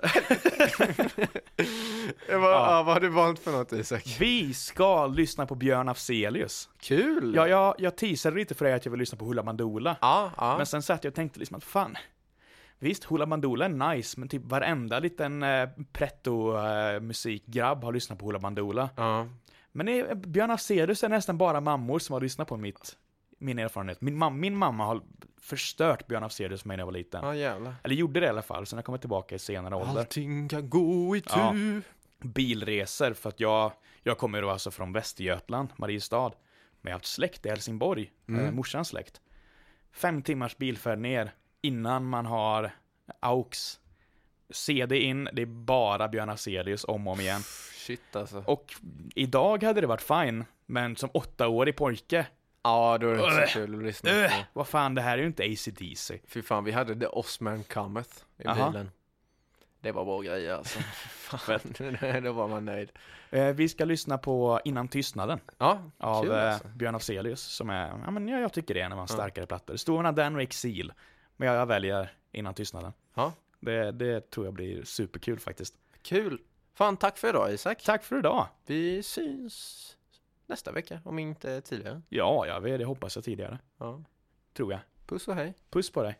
Jag bara, Ja. vad har du valt för något Isak? Vi ska lyssna på Björn Afzelius Kul! Ja, jag, jag teasade lite för dig att jag vill lyssna på Hoola Bandoola ja, ja. Men sen satt jag och tänkte liksom att fan Visst, Hoola Bandoola är nice, men typ varenda liten eh, pretto-musikgrabb har lyssnat på Hoola Bandoola. ja. Men det, Björn Afzelius är nästan bara mammor som har lyssnat på mitt, min erfarenhet. Min, mam, min mamma har förstört Björn Afzelius för mig när jag var liten. Ja, jävlar. Eller gjorde det i alla fall, sen har jag kommit tillbaka i senare ålder. Allting kan gå i Ja. tur. Bilresor, för att jag, jag kommer då alltså från Västergötland, Mariestad. Men jag har haft släkt i Helsingborg, Mm. eh, morsans släkt. Fem timmars bilfärd ner innan man har AUX. CD in, det är bara Björn Afzelius om och om igen. Shit alltså. Och idag hade det varit fine, men som åttaårig pojke, Ja, då är det inte så kul att lyssna öh, på. vad fan, det här är ju inte AC/DC. Fy fan, vi hade The Osman Cometh i Jaha. bilen. Det var bra grejer alltså. fan, då var man nöjd. Eh, vi ska lyssna på Innan tystnaden Ja, av kul eh, alltså. Björn Afzelius, som är, ja men jag, jag tycker det är en av hans starkare plattor. Mellan den och Exil, men jag, jag väljer Innan tystnaden. Ja, Det, det tror jag blir superkul faktiskt. kul. Fan, tack för idag Isak. Tack för idag! Vi syns nästa vecka, om inte tidigare. Ja, jag det hoppas jag tidigare. Ja. Tror jag. Puss och hej. Puss på dig.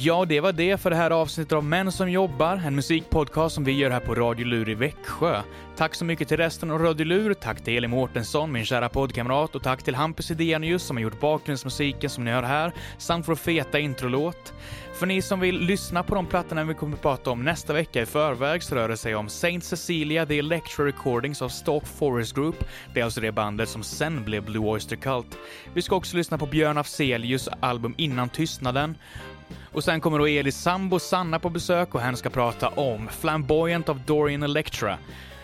Ja, det var det för det här avsnittet av Män som jobbar, en musikpodcast som vi gör här på Radio Lur i Växjö. Tack så mycket till resten av Radio Lur, tack till Elin Mårtensson, min kära poddkamrat, och tack till Hampus Idenius som har gjort bakgrundsmusiken som ni hör här, samt vår feta introlåt. För ni som vill lyssna på de plattorna vi kommer att prata om nästa vecka i förväg så rör det sig om Saint Cecilia, The Electro Recordings av Stock Forest Group. Det är alltså det bandet som sen blev Blue Oyster Cult. Vi ska också lyssna på Björn Afzelius album Innan tystnaden. Och sen kommer då Elis sambo Sanna på besök och hen ska prata om Flamboyant av Dorian Electra.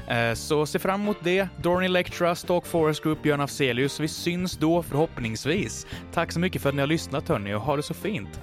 Eh, så se fram emot det. Dorian Electra, Stalk Forest Group, Björn Afzelius. Vi syns då förhoppningsvis. Tack så mycket för att ni har lyssnat hörni och ha det så fint.